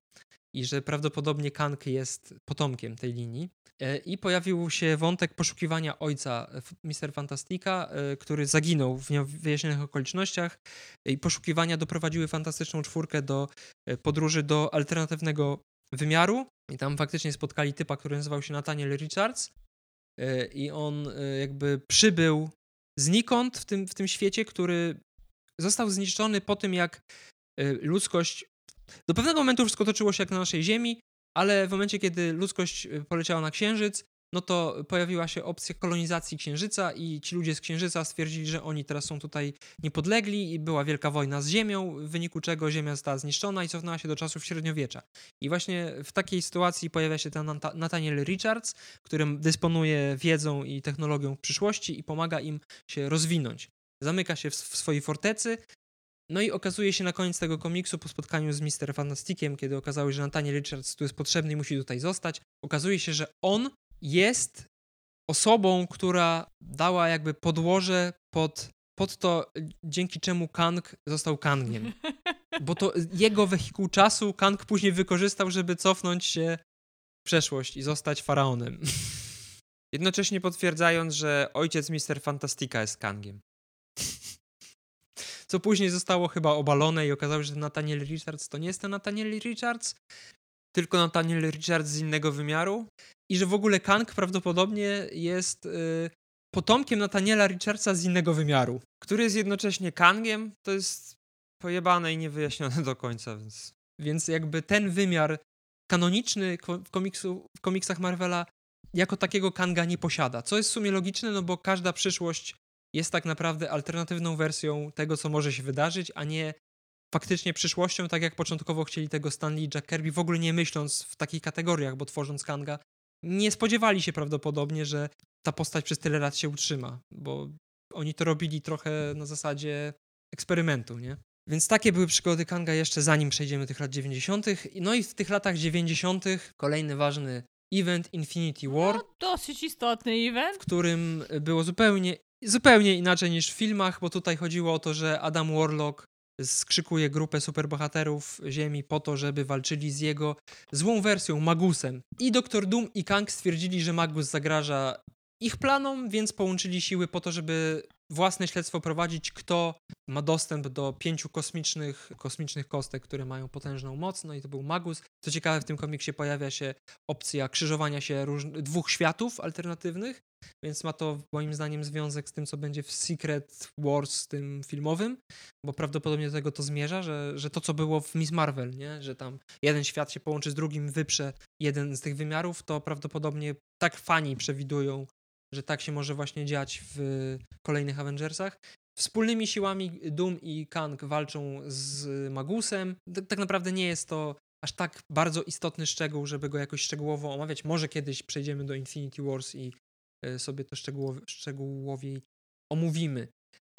I że prawdopodobnie Kang jest potomkiem tej linii. E, I pojawił się wątek poszukiwania ojca Mister Fantastika, e, który zaginął w niewyjaśnionych okolicznościach. I poszukiwania doprowadziły Fantastyczną Czwórkę do e, podróży do alternatywnego wymiaru. I tam faktycznie spotkali typa, który nazywał się Nathaniel Richards. I on jakby przybył znikąd w tym, w tym świecie, który został zniszczony po tym, jak ludzkość. Do pewnego momentu wszystko toczyło się jak na naszej Ziemi, ale w momencie, kiedy ludzkość y, poleciała na Księżyc, no to pojawiła się opcja kolonizacji Księżyca i ci ludzie z Księżyca stwierdzili, że oni teraz są tutaj niepodlegli i była wielka wojna z Ziemią, w wyniku czego Ziemia została zniszczona i cofnęła się do czasów średniowiecza. I właśnie w takiej sytuacji pojawia się ten Nathaniel Richards, którym dysponuje wiedzą i technologią przyszłości i pomaga im się rozwinąć. Zamyka się w, w swojej fortecy, no i okazuje się na koniec tego komiksu, po spotkaniu z Mister Fantastikiem, kiedy okazało się, że Nathaniel Richards tu jest potrzebny i musi tutaj zostać, okazuje się, że on jest osobą, która dała jakby podłoże pod, pod to, dzięki czemu Kang został Kangiem. Bo to jego wehikuł czasu Kang później wykorzystał, żeby cofnąć się w przeszłość i zostać faraonem. Jednocześnie potwierdzając, że ojciec Mister Fantastika jest Kangiem co później zostało chyba obalone i okazało się, że Nathaniel Richards to nie jest ten Nathaniel Richards, tylko Nathaniel Richards z innego wymiaru. I że w ogóle Kang prawdopodobnie jest y, potomkiem Nathaniela Richardsa z innego wymiaru, który jest jednocześnie Kangiem, to jest pojebane i niewyjaśnione do końca, więc, więc jakby ten wymiar kanoniczny w, komiksu, w komiksach Marvela jako takiego Kanga nie posiada, co jest w sumie logiczne, no bo każda przyszłość jest tak naprawdę alternatywną wersją tego, co może się wydarzyć, a nie faktycznie przyszłością, tak jak początkowo chcieli tego Stanley i Jack Kirby, w ogóle nie myśląc w takich kategoriach, bo tworząc Kanga, nie spodziewali się prawdopodobnie, że ta postać przez tyle lat się utrzyma, bo oni to robili trochę na zasadzie eksperymentu, nie? Więc takie były przygody Kanga jeszcze zanim przejdziemy do tych lat 90. No i w tych latach 90. kolejny ważny event Infinity War. No, dosyć istotny event. W którym było zupełnie zupełnie inaczej niż w filmach, bo tutaj chodziło o to, że Adam Warlock skrzykuje grupę superbohaterów Ziemi po to, żeby walczyli z jego złą wersją, Magusem. I Doktor Doom i Kang stwierdzili, że Magus zagraża ich planom, więc połączyli siły po to, żeby własne śledztwo prowadzić, kto ma dostęp do pięciu kosmicznych, kosmicznych kostek, które mają potężną moc, no i to był Magus. Co ciekawe, w tym komiksie pojawia się opcja krzyżowania się dwóch światów alternatywnych, więc ma to moim zdaniem związek z tym, co będzie w Secret Wars tym filmowym, bo prawdopodobnie do tego to zmierza, że, że to, co było w Miss Marvel, nie? że tam jeden świat się połączy z drugim, wyprze jeden z tych wymiarów, to prawdopodobnie tak fani przewidują, że tak się może właśnie dziać w kolejnych Avengersach. Wspólnymi siłami Doom i Kang walczą z Magusem. Tak naprawdę nie jest to aż tak bardzo istotny szczegół, żeby go jakoś szczegółowo omawiać. Może kiedyś przejdziemy do Infinity Wars i sobie to szczegółowi, szczegółowiej omówimy.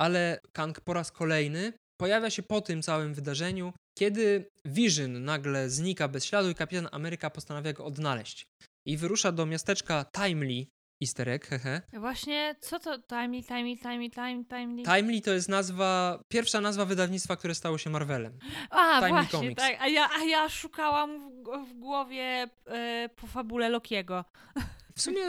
Ale Kang po raz kolejny pojawia się po tym całym wydarzeniu, kiedy Vision nagle znika bez śladu i Kapitan Ameryka postanawia go odnaleźć. I wyrusza do miasteczka Timely, Easter egg, hehe. Właśnie, co to Timely, Timely, Timely, Timely, Timely? Timely to jest nazwa, pierwsza nazwa wydawnictwa, które stało się Marvelem. A, Timely właśnie, Comics. tak. A ja, a ja szukałam w, w głowie e, po fabule Lokiego. W sumie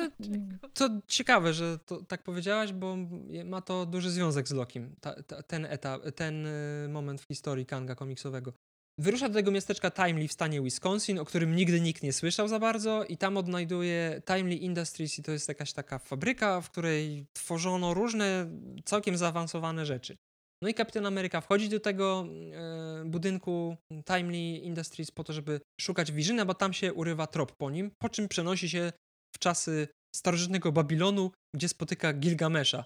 to ciekawe, że to tak powiedziałaś, bo ma to duży związek z Lokim, ta, ta, ten etap, ten y, moment w historii Kanga komiksowego. Wyrusza do tego miasteczka Timely w stanie Wisconsin, o którym nigdy nikt nie słyszał za bardzo i tam odnajduje Timely Industries i to jest jakaś taka fabryka, w której tworzono różne całkiem zaawansowane rzeczy. No i Kapitan Ameryka wchodzi do tego e, budynku Timely Industries po to, żeby szukać Visiona, bo tam się urywa trop po nim, po czym przenosi się czasy starożytnego Babilonu, gdzie spotyka Gilgamesza.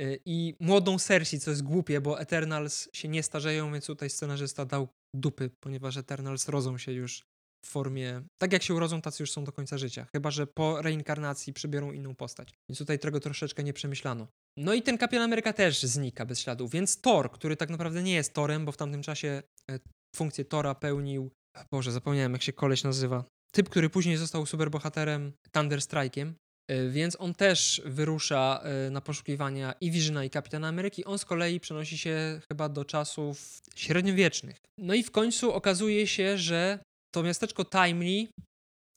E, I młodą Cersei, co jest głupie, bo Eternals się nie starzeją, więc tutaj scenarzysta dał dupy, ponieważ Eternals rodzą się już w formie, tak jak się urodzą, tacy już są do końca życia. Chyba, że po reinkarnacji przybiorą inną postać. Więc tutaj tego troszeczkę nie przemyślano. No i ten Kapitan Ameryka też znika bez śladu, więc Thor, który tak naprawdę nie jest Torem, bo w tamtym czasie e, funkcję Tora pełnił, Boże, zapomniałem jak się koleś nazywa, typ, który później został superbohaterem Thunder Strike'iem, e, więc on też wyrusza e, na poszukiwania i Visiona i Kapitana Ameryki. On z kolei przenosi się chyba do czasów średniowiecznych. No i w końcu okazuje się, że to miasteczko Timely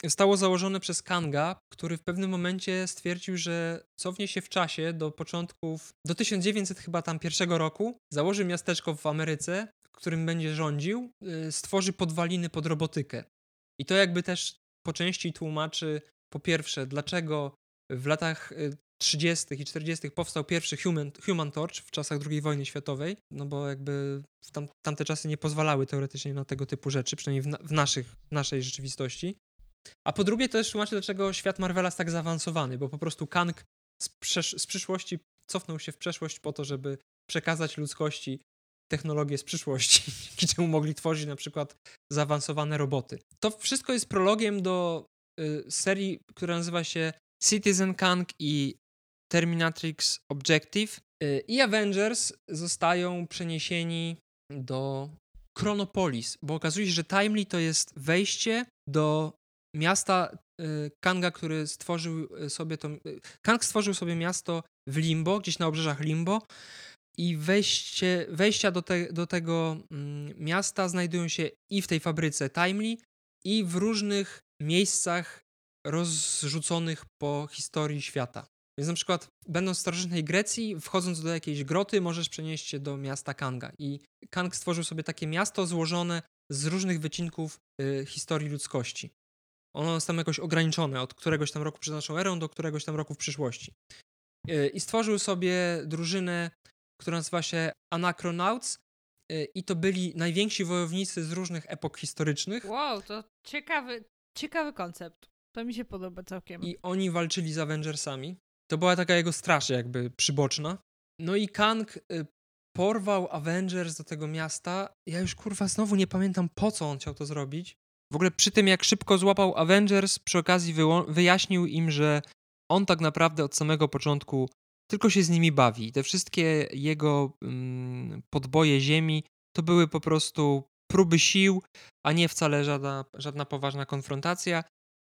zostało założone przez Kanga, który w pewnym momencie stwierdził, że cofnie się w czasie do początków, do 1900 chyba tam pierwszego roku, założy miasteczko w Ameryce, którym będzie rządził, y, stworzy podwaliny pod robotykę. I to jakby też po części tłumaczy, po pierwsze, dlaczego w latach 30. Y, i 40. powstał pierwszy Human, Human Torch w czasach II wojny światowej, no bo jakby w tam, tamte czasy nie pozwalały teoretycznie na tego typu rzeczy, przynajmniej w, na, w naszych, naszej rzeczywistości. A po drugie to też tłumaczy, dlaczego świat Marvela jest tak zaawansowany, bo po prostu Kang z, z przyszłości cofnął się w przeszłość po to, żeby przekazać ludzkości technologię z przyszłości, dzięki czemu mogli tworzyć na przykład zaawansowane roboty. To wszystko jest prologiem do y, serii, która nazywa się Citizen Kang i Terminatrix Objective. Y, I Avengers zostają przeniesieni do Chronopolis, bo okazuje się, że Timely to jest wejście do miasta y, Kanga, który stworzył sobie to. Kang stworzył sobie miasto w Limbo, gdzieś na obrzeżach Limbo. I wejście, wejścia do, te, do tego mm, miasta znajdują się i w tej fabryce Timely, i w różnych miejscach rozrzuconych po historii świata. Więc na przykład, będąc w starożytnej Grecji, wchodząc do jakiejś groty, możesz przenieść się do miasta Kanga. I Kang stworzył sobie takie miasto złożone z różnych wycinków y, historii ludzkości. Ono jest tam jakoś ograniczone od któregoś tam roku przed naszą erą do któregoś tam roku w przyszłości. Y, I stworzył sobie drużynę, która nazywa się Anachronauts y, i to byli najwięksi wojownicy z różnych epok historycznych. Wow, to ciekawy, ciekawy koncept. To mi się podoba całkiem. I oni walczyli z Avengersami. To była taka jego straż jakby przyboczna. No i Kang y, porwał Avengers do tego miasta. Ja już kurwa znowu nie pamiętam po co on chciał to zrobić. W ogóle przy tym, jak szybko złapał Avengers, przy okazji wyjaśnił im, że on tak naprawdę od samego początku tylko się z nimi bawi. Te wszystkie jego mm, podboje ziemi to były po prostu próby sił, a nie wcale żadna, żadna poważna konfrontacja.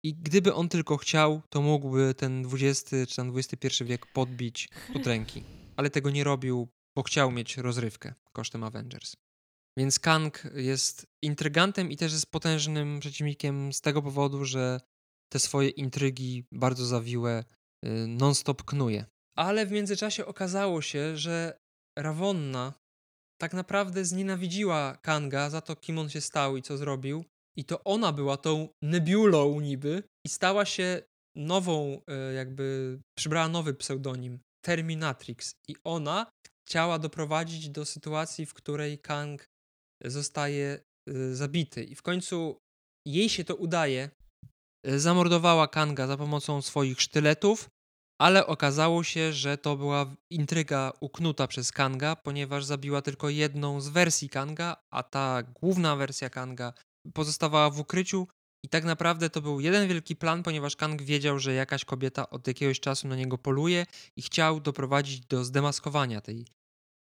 I gdyby on tylko chciał, to mógłby ten XX czy ten XXI wiek podbić pod ręki. Ale tego nie robił, bo chciał mieć rozrywkę kosztem Avengers. Więc Kang jest intrygantem i też jest potężnym przeciwnikiem z tego powodu, że te swoje intrygi bardzo zawiłe y, non-stop knuje. Ale w międzyczasie okazało się, że Ravonna tak naprawdę znienawidziła Kanga za to, kim on się stał i co zrobił. I to ona była tą nebulą niby i stała się nową, y, jakby przybrała nowy pseudonim Terminatrix. I ona chciała doprowadzić do sytuacji, w której Kang zostaje y, zabity. I w końcu jej się to udaje. Y, zamordowała Kanga za pomocą swoich sztyletów, ale okazało się, że to była intryga uknuta przez Kanga, ponieważ zabiła tylko jedną z wersji Kanga, a ta główna wersja Kanga pozostawała w ukryciu. I tak naprawdę to był jeden wielki plan, ponieważ Kang wiedział, że jakaś kobieta od jakiegoś czasu na niego poluje i chciał doprowadzić do zdemaskowania tej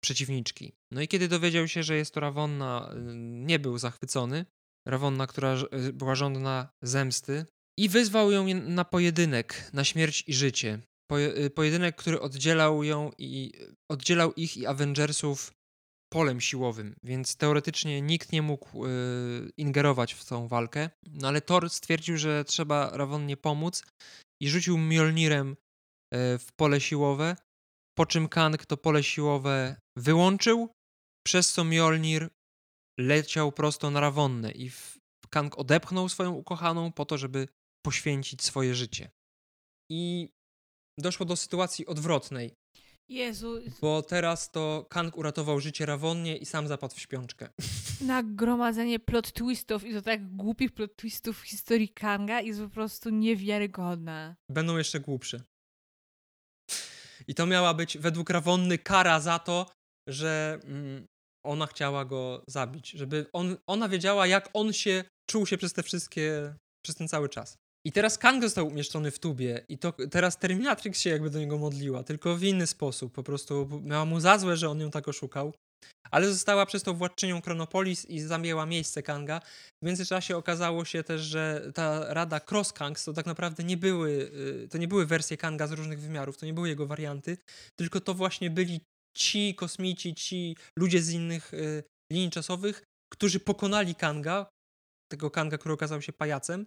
przeciwniczki. No i kiedy dowiedział się, że jest to Ravonna, y, nie był zachwycony. Ravonna, która y, była żądna zemsty i wyzwał ją na pojedynek, na śmierć i życie. Y, pojedynek, który oddzielał ją i oddzielał ich i Avengersów polem siłowym, więc teoretycznie nikt nie mógł ingerować w tą walkę. No ale Thor stwierdził, że trzeba Ravonnie pomóc i rzucił Mjolnirem w pole siłowe, po czym Kang to pole siłowe wyłączył, przez co Mjolnir leciał prosto na Rawonnę i Kang odepchnął swoją ukochaną po to, żeby poświęcić swoje życie. I doszło do sytuacji odwrotnej. Jezu, Bo teraz to Kang uratował życie Rawonnie i sam zapadł w śpiączkę. nagromadzenie plot twistów i to tak głupich plot twistów w historii Kanga jest po prostu niewiarygodne. Będą jeszcze głupsze. I to miała być według Rawonny kara za to, że mm, ona chciała go zabić. Żeby on, ona wiedziała, jak on się czuł się przez te wszystkie, przez ten cały czas. I teraz Kang został umieszczony w tubie i to teraz Terminatrix się jakby do niego modliła, tylko w inny sposób. Po prostu miała mu za złe, że on ją tak oszukał. Ale została przez to władczynią Chronopolis i zajęła miejsce Kanga. W międzyczasie okazało się też, że ta rada Cross Kangs to tak naprawdę nie były, y, to nie były wersje Kanga z różnych wymiarów, to nie były jego warianty, tylko to właśnie byli ci kosmici, ci ludzie z innych y, linii czasowych, którzy pokonali Kanga, tego Kanga, który okazał się pajacem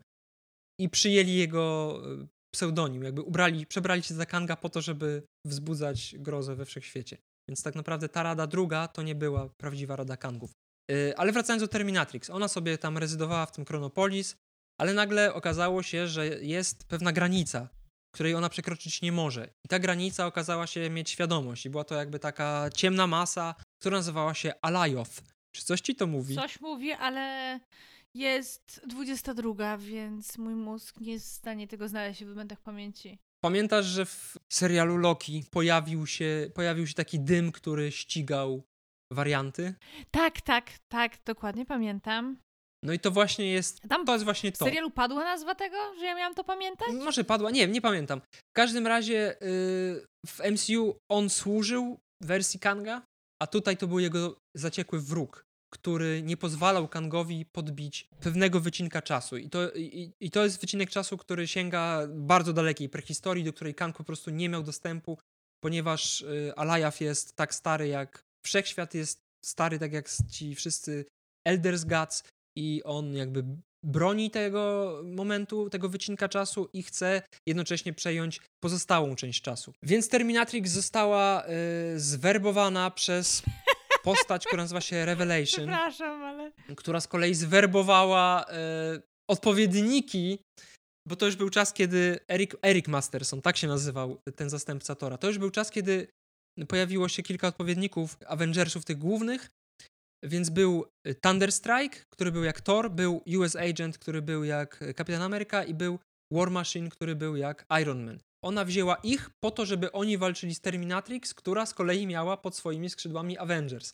i przyjęli jego y, pseudonim, jakby ubrali, przebrali się za Kanga po to, żeby wzbudzać grozę we wszechświecie. Więc tak naprawdę ta rada druga to nie była prawdziwa rada Kangów. Yy, ale wracając do Terminatrix, ona sobie tam rezydowała w tym Chronopolis, ale nagle okazało się, że jest pewna granica, której ona przekroczyć nie może. I ta granica okazała się mieć świadomość i była to jakby taka ciemna masa, która nazywała się Alajoth. Czy coś ci to mówi? Coś mówi, ale jest 22, więc mój mózg nie jest w stanie tego znaleźć w momentach pamięci. Pamiętasz, że w serialu Loki pojawił się, pojawił się taki dym, który ścigał warianty? Tak, tak, tak, dokładnie pamiętam. No i to właśnie jest. Tam To jest właśnie w to. serialu padła nazwa tego, że ja miałam to pamiętać? Może padła, nie nie pamiętam. W każdym razie yy, w MCU on służył wersji Kanga, a tutaj to był jego zaciekły wróg, który nie pozwalał Kangowi podbić pewnego wycinka czasu. I to, i, i to jest wycinek czasu, który sięga bardzo dalekiej prehistorii, do której Kang po prostu nie miał dostępu, ponieważ yy, Alajaw jest tak stary jak wszechświat jest stary, tak jak ci wszyscy Elders Gods i on jakby broni tego momentu, tego wycinka czasu i chce jednocześnie przejąć pozostałą część czasu. Więc Terminatrix została y, zwerbowana przez postać, która nazywa się Revelation, ale... która z kolei zwerbowała y, odpowiedniki, bo to już był czas, kiedy Eric, Eric Masterson, tak się nazywał ten zastępca Tora, to już był czas, kiedy pojawiło się kilka odpowiedników Avengersów tych głównych, więc był Thunderstrike, który był jak Thor, był US Agent, który był jak Kapitan Ameryka i był War Machine, który był jak Iron Man. Ona wzięła ich po to, żeby oni walczyli z Terminatrix, która z kolei miała pod swoimi skrzydłami Avengers.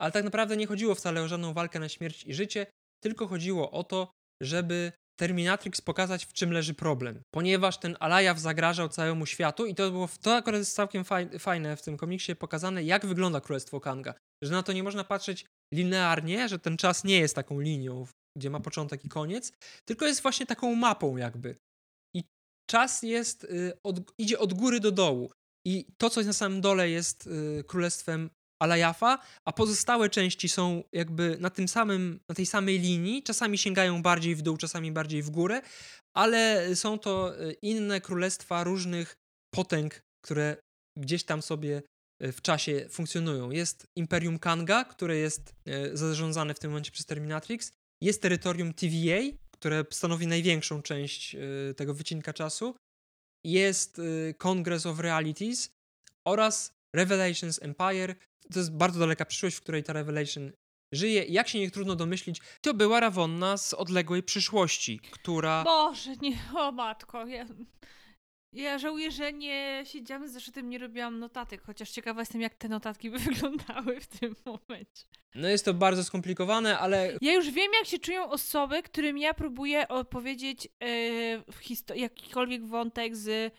Ale tak naprawdę nie chodziło wcale o żadną walkę na śmierć i życie, tylko chodziło o to, żeby Terminatrix pokazać, w czym leży problem. Ponieważ ten Alajaw zagrażał całemu światu i to było, to akurat jest całkiem fajne w tym komiksie pokazane, jak wygląda Królestwo Kanga. Że na to nie można patrzeć linearnie, że ten czas nie jest taką linią, gdzie ma początek i koniec, tylko jest właśnie taką mapą jakby. Czas jest, y, od, idzie od góry do dołu. I to, co jest na samym dole, jest y, królestwem Alajafa, a pozostałe części są jakby na tym samym, na tej samej linii, czasami sięgają bardziej w dół, czasami bardziej w górę, ale są to y, inne królestwa różnych potęg, które gdzieś tam sobie w czasie funkcjonują. Jest Imperium Kanga, które jest zarządzane w tym momencie przez Terminatrix, jest terytorium TVA, które stanowi największą część tego wycinka czasu, jest Congress of Realities oraz Revelations Empire, to jest bardzo daleka przyszłość, w której ta Revelation żyje. Jak się nie trudno domyślić, to była Ravonna z odległej przyszłości, która... Boże, nie, o matko, ja, ja żałuję, że nie siedziałam z zeszytem, nie robiłam notatek, chociaż ciekawa jestem, jak te notatki by wyglądały w tym momencie. No jest to bardzo skomplikowane, ale... Ja już wiem, jak się czują osoby, którym ja próbuję opowiedzieć yy, jakikolwiek wątek z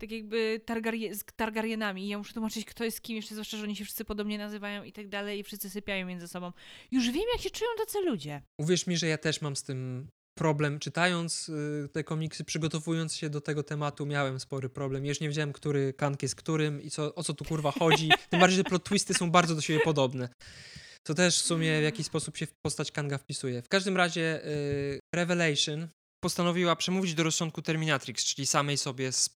tak jakby Targarye, z Targaryenami. Ja muszę tłumaczyć, kto jest kim, jeszcze zwłaszcza, że oni się wszyscy podobnie nazywają i tak dalej i wszyscy sypiają między sobą. Już wiem, jak się czują tacy ludzie. Uwierz mi, że ja też mam z tym problem. Czytając y, te komiksy, przygotowując się do tego tematu, miałem spory problem. Już nie wiedziałem, który kank jest którym i co, o co tu kurwa chodzi. Tym bardziej, że plot twisty są bardzo do siebie podobne. To też w sumie w jakiś sposób się w postać Kanga wpisuje. W każdym razie y, Revelation postanowiła przemówić do rozsądku Terminatrix, czyli samej sobie z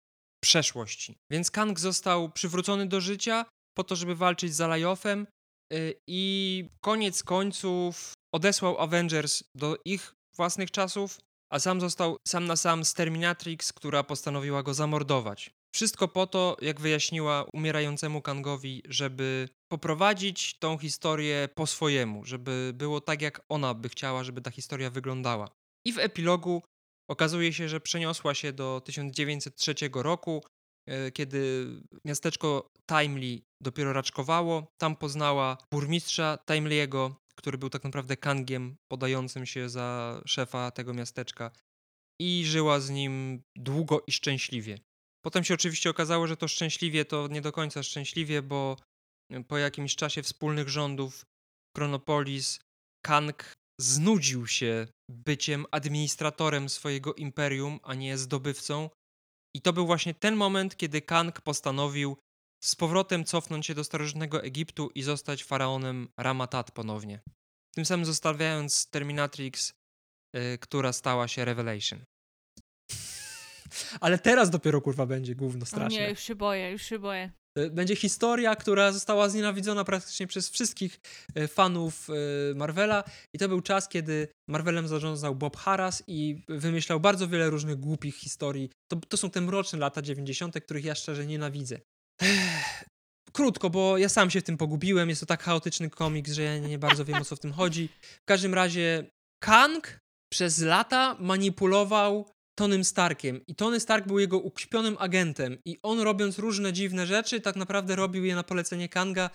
przeszłości. Więc Kang został przywrócony do życia po to, żeby walczyć z Alajofem y, i koniec końców odesłał Avengers do ich własnych czasów, a sam został sam na sam z Terminatrix, która postanowiła go zamordować. Wszystko po to, jak wyjaśniła umierającemu Kangowi, żeby poprowadzić tą historię po swojemu, żeby było tak, jak ona by chciała, żeby ta historia wyglądała. I w epilogu okazuje się, że przeniosła się do 1903 roku, e, kiedy miasteczko Timely dopiero raczkowało. Tam poznała burmistrza Timely'ego, który był tak naprawdę Kangiem podającym się za szefa tego miasteczka i żyła z nim długo i szczęśliwie. Potem się oczywiście okazało, że to szczęśliwie to nie do końca szczęśliwie, bo e, po jakimś czasie wspólnych rządów Chronopolis Kang znudził się byciem administratorem swojego imperium, a nie zdobywcą. I to był właśnie ten moment, kiedy Kang postanowił z powrotem cofnąć się do starożytnego Egiptu i zostać faraonem Ramatat ponownie. Tym samym zostawiając Terminatrix, yy, która stała się Revelation. Ale teraz dopiero kurwa będzie główno straszne. O nie, już się boję, już się boję. Y, będzie historia, która została znienawidzona praktycznie przez wszystkich y, fanów y, Marvela i to był czas, kiedy Marvelem zarządzał Bob Harras i wymyślał bardzo wiele różnych głupich historii. To, to są te mroczne lata 90., których ja szczerze nienawidzę. Krótko, bo ja sam się w tym pogubiłem. Jest to tak chaotyczny komiks, że ja nie bardzo wiem o co w tym chodzi. W każdym razie Kang przez lata manipulował Tonym Starkiem. I Tony Stark był jego ukśpionym agentem. I on robiąc różne dziwne rzeczy, tak naprawdę robił je na polecenie Kanga.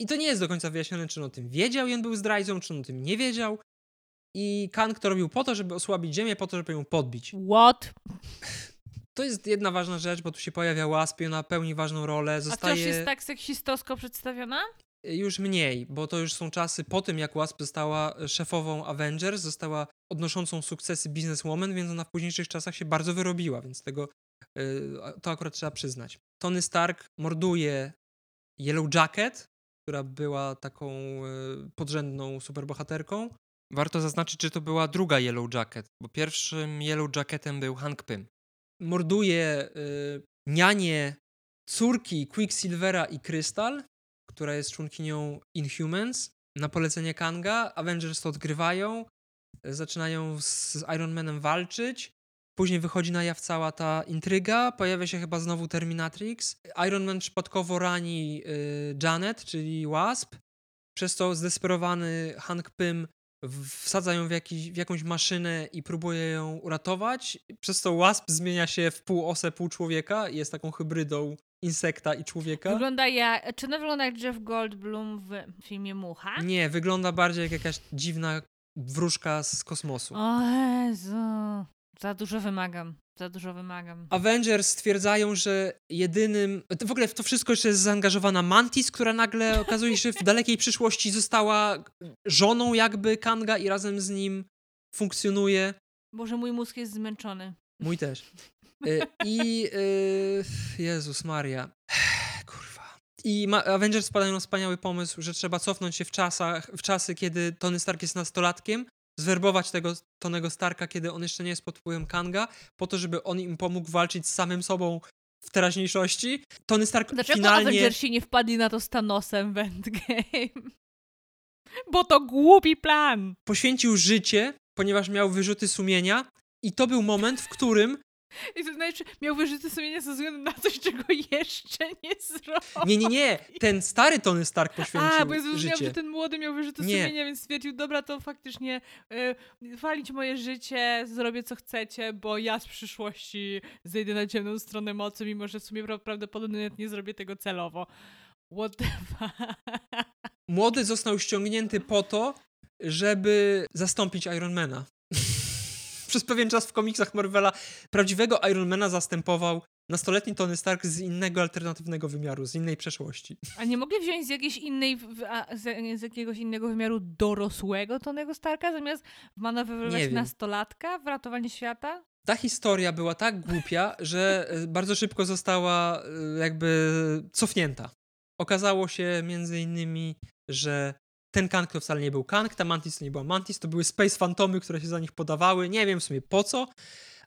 I to nie jest do końca wyjaśnione, czy on o tym wiedział i on był zdrajcą, czy on o tym nie wiedział. I Kang to robił po to, żeby osłabić Ziemię, po to, żeby ją podbić. What? To jest jedna ważna rzecz, bo tu się pojawia Wasp i ona pełni ważną rolę. Zostaje... A wciąż jest tak seksistowsko przedstawiona? Już mniej, bo to już są czasy po tym, jak Wasp została szefową Avengers, została odnoszącą sukcesy bizneswoman, więc ona w późniejszych czasach się bardzo wyrobiła, więc tego y, to akurat trzeba przyznać. Tony Stark morduje Yellow Jacket, która była taką y, podrzędną superbohaterką. Warto zaznaczyć, że to była druga Yellow Jacket, bo pierwszym Yellow Jacketem był Hank Pym. Morduje y, nianie córki Quicksilvera i Crystal, która jest członkinią Inhumans. Na polecenie Kanga Avengers to odgrywają, zaczynają z Iron Manem walczyć. Później wychodzi na jaw cała ta intryga, pojawia się chyba znowu Terminatrix. Iron Man przypadkowo rani y, Janet, czyli Wasp. Przez to zdesperowany Hank Pym wsadza ją w, jakiś, w jakąś maszynę i próbuje ją uratować. Przez to Wasp zmienia się w pół osę, pół człowieka i jest taką hybrydą insekta i człowieka. Wygląda jak, czy ona wygląda jak Jeff Goldblum w filmie Mucha? Nie, wygląda bardziej jak jakaś dziwna wróżka z kosmosu. O Jezu, za dużo wymagam. Za dużo wymagam. Avengers stwierdzają, że jedynym. W ogóle w to wszystko jeszcze jest zaangażowana Mantis, która nagle okazuje się w dalekiej przyszłości została żoną jakby Kanga i razem z nim funkcjonuje. Boże, mój mózg jest zmęczony. Mój też. Y, I y, Jezus Maria. Kurwa. I Avengers spadają na wspaniały pomysł, że trzeba cofnąć się w, czasach, w czasy, kiedy Tony Stark jest nastolatkiem, zwerbować tego Tonego Starka, kiedy on jeszcze nie jest pod wpływem Kanga, po to, żeby on im pomógł walczyć z samym sobą w teraźniejszości. Tony Stark Dlaczego finalnie... Avengersi nie wpadli na to z Thanosem w Endgame? Bo to głupi plan! Poświęcił życie, ponieważ miał wyrzuty sumienia i to był moment, w którym i to znaczy, miał wyrzuty sumienia ze względu na coś, czego jeszcze nie zrobił. Nie, nie, nie. Ten stary Tony Stark poświęcił A, bo ja życie. że ten młody miał wyrzuty nie. sumienia, więc stwierdził, dobra, to faktycznie y, walić moje życie, zrobię co chcecie, bo ja z przyszłości zejdę na ciemną stronę mocy, mimo że w sumie prawdopodobnie nie zrobię tego celowo. What the fuck? Młody został ściągnięty po to, żeby zastąpić Ironmana przez pewien czas w komiksach Marvela prawdziwego Ironmana zastępował nastoletni Tony Stark z innego alternatywnego wymiaru, z innej przeszłości. A nie mogli wziąć z jakiejś innej, z, z jakiegoś innego wymiaru dorosłego Tonego Starka, zamiast manewrować nastolatka w ratowanie świata? Ta historia była tak głupia, że e, bardzo szybko została e, jakby cofnięta. Okazało się między innymi, że ten Kang to wcale nie był Kang, ta Mantis to nie była Mantis, to były Space Fantomy, które się za nich podawały, nie wiem w sumie po co,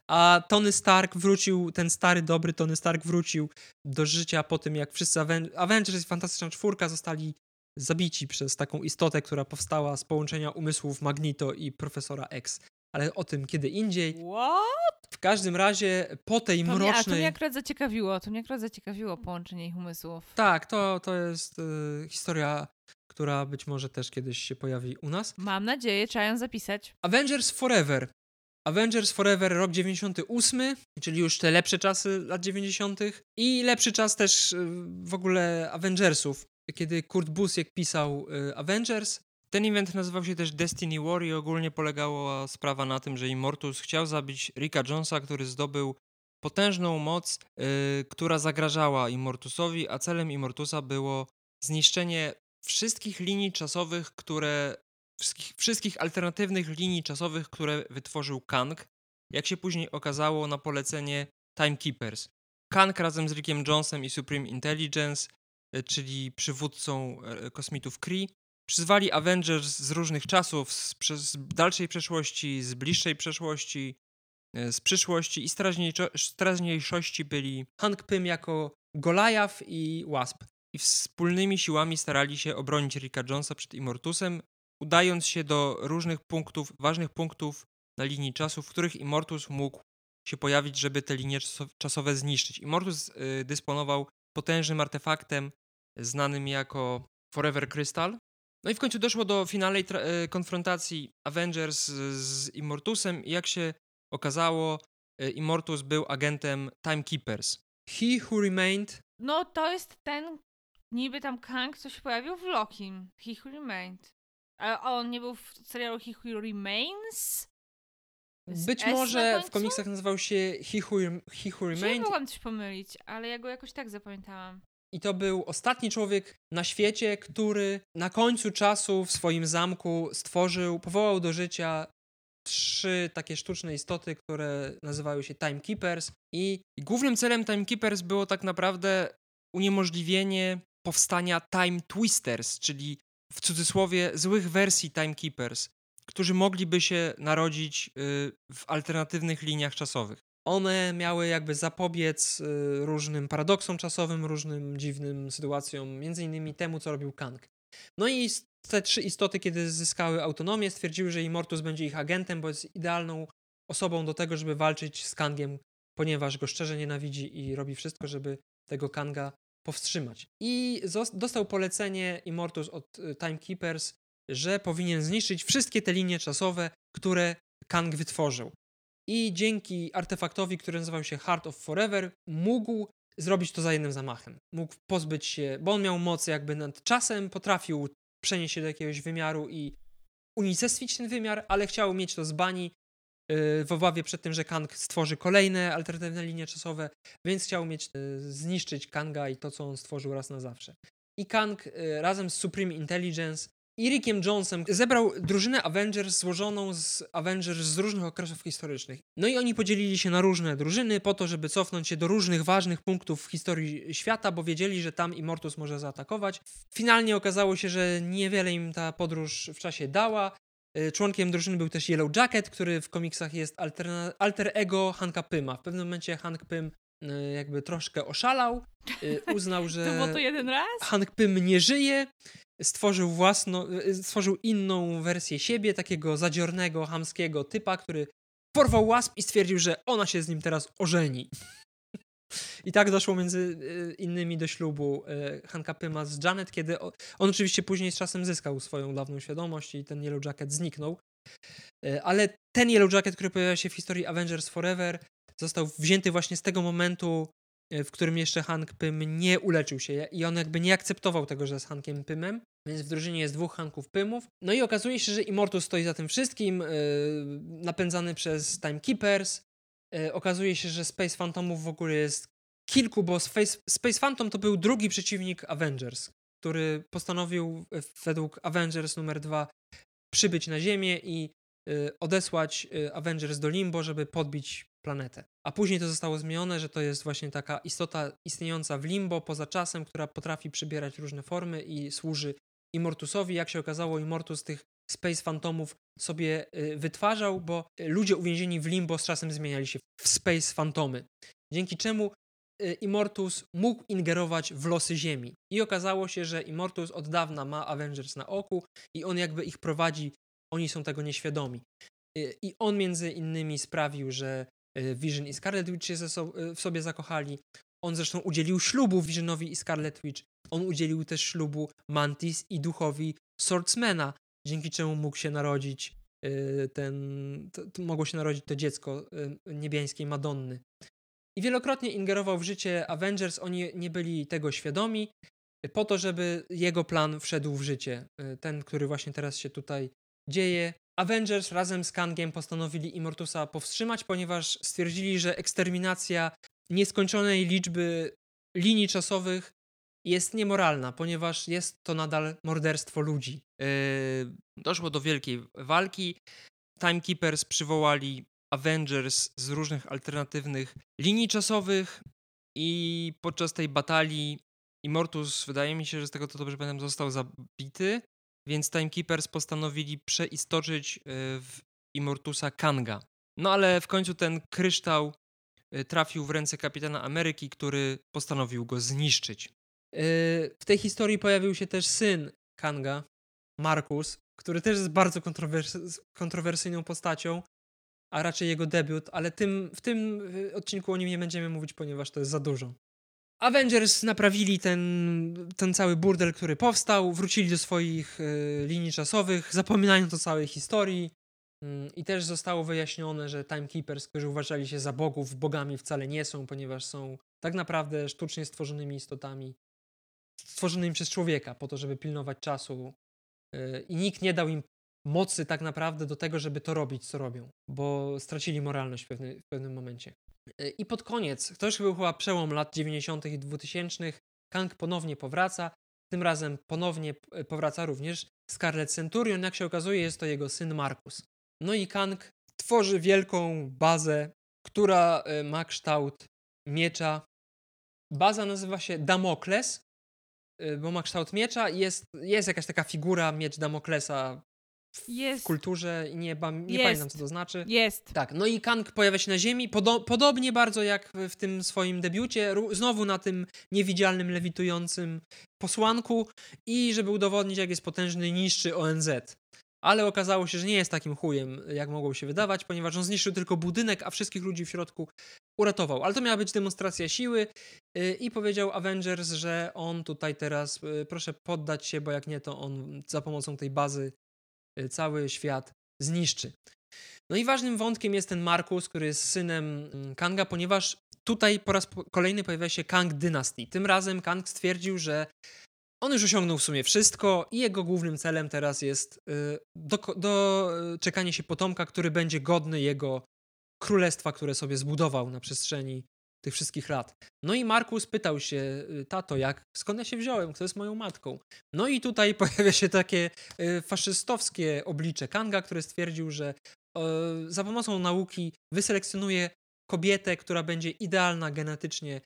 a Tony Stark wrócił, ten stary, dobry Tony Stark wrócił do życia po tym, jak wszyscy Aven Avengers i Fantastyczna Czwórka zostali zabici przez taką istotę, która powstała z połączenia umysłów Magneto i Profesora X. ale o tym kiedy indziej. What? W każdym razie po tej To mnie, a to mrocznej... mnie akurat zaciekawiło, to mnie akurat zaciekawiło połączenie ich umysłów. Tak, to, to jest y, historia, która być może też kiedyś się pojawi u nas. Mam nadzieję, trzeba ją zapisać. Avengers Forever. Avengers Forever rok 98, czyli już te lepsze czasy lat 90. i lepszy czas też y, w ogóle Avengersów, kiedy Kurt Busiek pisał y, Avengers. Ten event nazywał się też Destiny War i ogólnie polegała sprawa na tym, że Immortus chciał zabić Ricka Jonesa, który zdobył potężną moc, yy, która zagrażała Immortusowi, a celem Immortusa było zniszczenie wszystkich linii czasowych, które wszystkich, wszystkich alternatywnych linii czasowych, które wytworzył Kang, jak się później okazało na polecenie Timekeepers. Kang razem z Rickiem Jonesem i Supreme Intelligence, y, czyli przywódcą y, kosmitów Kree, przyzwali Avengers z różnych czasów, z, z dalszej przeszłości, z bliższej przeszłości, z przyszłości i z teraźniejszości byli Hank Pym jako Goliath i Wasp. I wspólnymi siłami starali się obronić Ricka Jonesa przed Immortusem, udając się do różnych punktów, ważnych punktów na linii czasu, w których Immortus mógł się pojawić, żeby te linie czasowe zniszczyć. Immortus y, dysponował potężnym artefaktem znanym jako Forever Crystal. No i w końcu doszło do finalnej y, konfrontacji Avengers z Immortusem i jak się okazało, y, Immortus był agentem Timekeepers. He Who Remained. No to jest ten niby tam Kang, co się pojawił w Loki. He Who Remained. A on nie był w serialu He Who Remains? Z Być S może w komiksach nazywał się He Who, He Who Remained. mogłam coś pomylić, ale ja go jakoś tak zapamiętałam. I to był ostatni człowiek na świecie, który na końcu czasu w swoim zamku stworzył, powołał do życia trzy takie sztuczne istoty, które nazywały się Timekeepers. I głównym celem Timekeepers było tak naprawdę uniemożliwienie powstania Time Twisters, czyli w cudzysłowie złych wersji Timekeepers, którzy mogliby się narodzić y, w alternatywnych liniach czasowych. One miały jakby zapobiec y, różnym paradoksom czasowym, różnym dziwnym sytuacjom, między innymi temu, co robił Kang. No i te trzy istoty, kiedy zyskały autonomię, stwierdziły, że Immortus będzie ich agentem, bo jest idealną osobą do tego, żeby walczyć z Kangiem, ponieważ go szczerze nienawidzi i robi wszystko, żeby tego Kanga powstrzymać. I dostał polecenie Immortus od y, Timekeepers, że powinien zniszczyć wszystkie te linie czasowe, które Kang wytworzył. I dzięki artefaktowi, który nazywał się Heart of Forever, mógł zrobić to za jednym zamachem. Mógł pozbyć się, bo on miał moc jakby nad czasem, potrafił przenieść się do jakiegoś wymiaru i unicestwić ten wymiar, ale chciał mieć to z bani w obawie przed tym, że Kang stworzy kolejne alternatywne linie czasowe, więc chciał mieć y, zniszczyć Kanga i to, co on stworzył raz na zawsze. I Kang y, razem z Supreme Intelligence i Rickiem Jonesem zebrał drużynę Avengers złożoną z Avengers z różnych okresów historycznych. No i oni podzielili się na różne drużyny po to, żeby cofnąć się do różnych ważnych punktów w historii świata, bo wiedzieli, że tam Immortus może zaatakować. Finalnie okazało się, że niewiele im ta podróż w czasie dała. Y, członkiem drużyny był też Yellow Jacket, który w komiksach jest alter ego Hanka Pyma. W pewnym momencie Hank Pym y, jakby troszkę oszalał, y, uznał, że to było to jeden raz? Hank Pym nie żyje, stworzył własną, stworzył inną wersję siebie, takiego zadziornego, hamskiego typa, który porwał łasp i stwierdził, że ona się z nim teraz ożeni. I tak doszło między y, innymi do ślubu y, Hanka Pyma z Janet, kiedy on oczywiście później z czasem zyskał swoją dawną świadomość i ten Yellow Jacket zniknął. Y, ale ten Yellow Jacket, który pojawia się w historii Avengers Forever, został wzięty właśnie z tego momentu, w którym jeszcze Hank Pym nie uleczył się i on jakby nie akceptował tego, że jest Hankiem Pymem, więc w drużynie jest dwóch Hanków Pymów. No i okazuje się, że Immortus stoi za tym wszystkim, napędzany przez Timekeepers. Okazuje się, że Space Phantomów w ogóle jest kilku, bo Space, Space Phantom to był drugi przeciwnik Avengers, który postanowił według Avengers numer dwa przybyć na Ziemię i y, odesłać Avengers do Limbo, żeby podbić planetę. A później to zostało zmienione, że to jest właśnie taka istota istniejąca w Limbo poza czasem, która potrafi przybierać różne formy i służy Immortusowi. Jak się okazało, Immortus tych Space Phantomów sobie y, wytwarzał, bo ludzie uwięzieni w Limbo z czasem zmieniali się w Space Phantomy. Dzięki czemu Y, Immortus mógł ingerować w losy Ziemi. I okazało się, że Immortus od dawna ma Avengers na oku i on jakby ich prowadzi, oni są tego nieświadomi. I on między innymi sprawił, że Vision i Scarlet Witch się w sobie zakochali. On zresztą udzielił ślubu Visionowi i Scarlet Witch. On udzielił też ślubu Mantis i duchowi Swordsmana, dzięki czemu mógł się narodzić ten, to, to mogło się narodzić to dziecko niebiańskiej Madonny. I wielokrotnie ingerował w życie Avengers, oni nie byli tego świadomi, po to, żeby jego plan wszedł w życie. Y, ten, który właśnie teraz się tutaj dzieje. Avengers razem z Kangiem postanowili Immortusa powstrzymać, ponieważ stwierdzili, że eksterminacja nieskończonej liczby linii czasowych jest niemoralna, ponieważ jest to nadal morderstwo ludzi. Yy, doszło do wielkiej walki. Timekeepers przywołali Avengers z różnych alternatywnych linii czasowych i podczas tej batalii Immortus, wydaje mi się, że z tego to dobrze pamiętam, został zabity, więc Timekeepers postanowili przeistoczyć y, w Immortusa Kanga. No ale w końcu ten kryształ y, trafił w ręce kapitana Ameryki, który postanowił go zniszczyć. Y, w tej historii pojawił się też syn Kanga, Markus, który też jest bardzo kontrowers kontrowersyjną postacią, a raczej jego debiut, ale tym, w tym odcinku o nim nie będziemy mówić, ponieważ to jest za dużo. Avengers naprawili ten, ten cały burdel, który powstał, wrócili do swoich y, linii czasowych, zapominając o całej historii. I też zostało wyjaśnione, że Timekeepers, którzy uważali się za bogów, bogami wcale nie są, ponieważ są tak naprawdę sztucznie stworzonymi istotami, stworzonymi przez człowieka, po to, żeby pilnować czasu. Y, I nikt nie dał im mocy tak naprawdę do tego, żeby to robić, co robią, bo stracili moralność w, w pewnym momencie. E, I pod koniec, to już był chyba przełom lat 90. i 2000. Kang ponownie powraca. Tym razem ponownie e, powraca również Scarlet Centurion. Jak się okazuje, jest to jego syn Markus. No i Kang tworzy wielką bazę, która ma kształt miecza. Baza nazywa się Damokles, bo ma kształt miecza i jest, jest jakaś taka figura, miecz Damoklesa jest. w kulturze i nie, nie jest. pamiętam, co to znaczy. Jest. Tak, no i Kang pojawia się na Ziemi, podo podobnie bardzo jak w tym swoim debiucie, znowu na tym niewidzialnym, lewitującym posłanku i żeby udowodnić, jak jest potężny, niszczy ONZ. Ale okazało się, że nie jest takim chujem, jak mogło się wydawać, ponieważ on zniszczył tylko budynek, a wszystkich ludzi w środku uratował. Ale to miała być demonstracja siły yy, i powiedział Avengers, że on tutaj teraz, yy, proszę poddać się, bo jak nie, to on za pomocą tej bazy Y, cały świat zniszczy. No i ważnym wątkiem jest ten Markus, który jest synem mm, Kanga, ponieważ tutaj po raz kolejny pojawia się Kang Dynasty. Tym razem Kang stwierdził, że on już osiągnął w sumie wszystko i jego głównym celem teraz jest y, do, do y, czekanie się potomka, który będzie godny jego królestwa, które sobie zbudował na przestrzeni tych wszystkich lat. No i Markus pytał się, y, tato, jak, skąd ja się wziąłem, kto jest moją matką? No i tutaj pojawia się takie faszystowskie oblicze Kanga, który stwierdził, że za pomocą nauki wyselekcjonuje kobietę, która będzie idealna genetycznie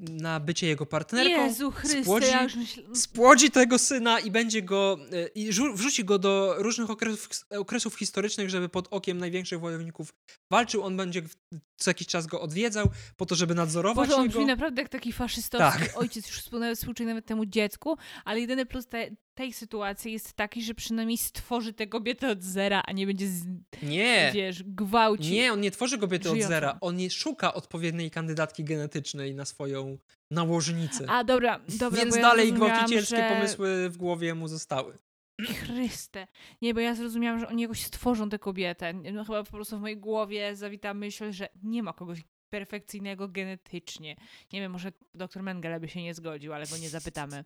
na bycie jego partnerką. Jezu Chryste, spłodzi, ja myśl... spłodzi tego syna i będzie go i wrzuci go do różnych okresów, okresów historycznych, żeby pod okiem największych wojowników walczył. On będzie co jakiś czas go odwiedzał po to, żeby nadzorować Boże, on jego... brzmi naprawdę jak taki faszystowski tak. ojciec, już współczuje nawet temu dziecku, ale jedyny plus te, tej sytuacji jest taki, że przynajmniej stworzy tę kobietę od zera, a nie będzie z... nie. wiesz, gwałcić. Nie, on nie tworzy kobiety od zera, on nie szuka odpowiedniej kandydatki genetycznej na swoją nałożnicę. A, dobra, dobra. Więc dalej gwałcicielskie że... pomysły w głowie mu zostały. Chryste. Nie, bo ja zrozumiałam, że oni jakoś stworzą tę kobietę. No chyba po prostu w mojej głowie zawita myśl, że nie ma kogoś perfekcyjnego genetycznie. Nie wiem, może doktor Mengele by się nie zgodził, ale go nie zapytamy.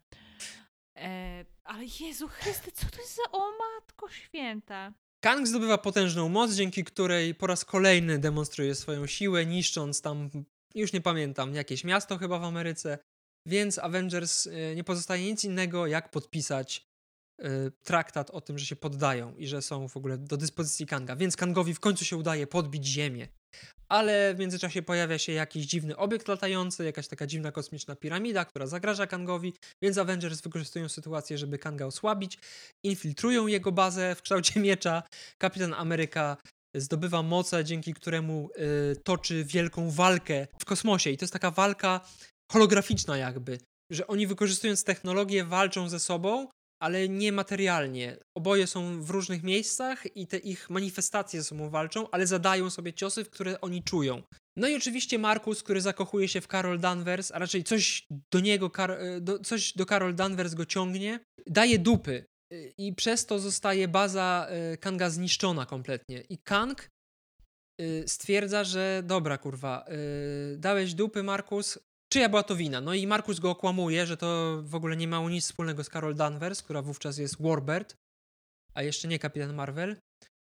E, ale Jezu Chryste, co to jest za... O Matko Święta. Kang zdobywa potężną moc, dzięki której po raz kolejny demonstruje swoją siłę, niszcząc tam, już nie pamiętam, jakieś miasto chyba w Ameryce. Więc Avengers e, nie pozostaje nic innego, jak podpisać Y, traktat o tym, że się poddają i że są w ogóle do dyspozycji Kanga. Więc Kangowi w końcu się udaje podbić Ziemię. Ale w międzyczasie pojawia się jakiś dziwny obiekt latający, jakaś taka dziwna kosmiczna piramida, która zagraża Kangowi, więc Avengers wykorzystują sytuację, żeby Kanga osłabić, infiltrują jego bazę w kształcie miecza. Kapitan Ameryka zdobywa moce, dzięki któremu y, toczy wielką walkę w kosmosie. I to jest taka walka holograficzna jakby, że oni wykorzystując technologię walczą ze sobą, ale nie materialnie. Oboje są w różnych miejscach i te ich manifestacje ze sobą walczą, ale zadają sobie ciosy, w które oni czują. No i oczywiście Markus, który zakochuje się w Carol Danvers, a raczej coś do niego, e, do, coś do Carol Danvers go ciągnie, daje dupy i przez to zostaje baza e, Kanga zniszczona kompletnie. I Kang e, stwierdza, że dobra kurwa, dałeś dupy Markus, czyja była to wina? No i Markus go okłamuje, że to w ogóle nie miało nic wspólnego z Carol Danvers, która wówczas jest Warbird, a jeszcze nie Kapitan Marvel.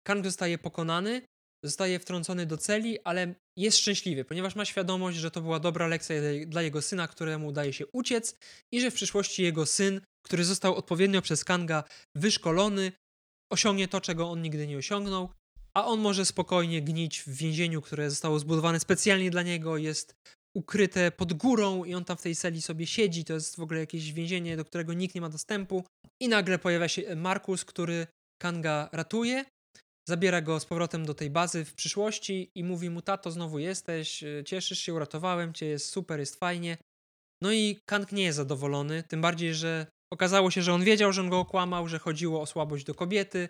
Kang zostaje pokonany, zostaje wtrącony do celi, ale jest szczęśliwy, ponieważ ma świadomość, że to była dobra lekcja dla jego syna, któremu udaje się uciec i że w przyszłości jego syn, który został odpowiednio przez Kanga wyszkolony, osiągnie to, czego on nigdy nie osiągnął, a on może spokojnie gnić w więzieniu, które zostało zbudowane specjalnie dla niego, jest ukryte pod górą i on tam w tej celi sobie siedzi, to jest w ogóle jakieś więzienie, do którego nikt nie ma dostępu i nagle pojawia się Markus, który Kanga ratuje zabiera go z powrotem do tej bazy w przyszłości i mówi mu, tato, znowu jesteś, y, cieszysz się, uratowałem cię, jest super, jest fajnie. No i Kang nie jest zadowolony, tym bardziej, że okazało się, że on wiedział, że on go okłamał, że chodziło o słabość do kobiety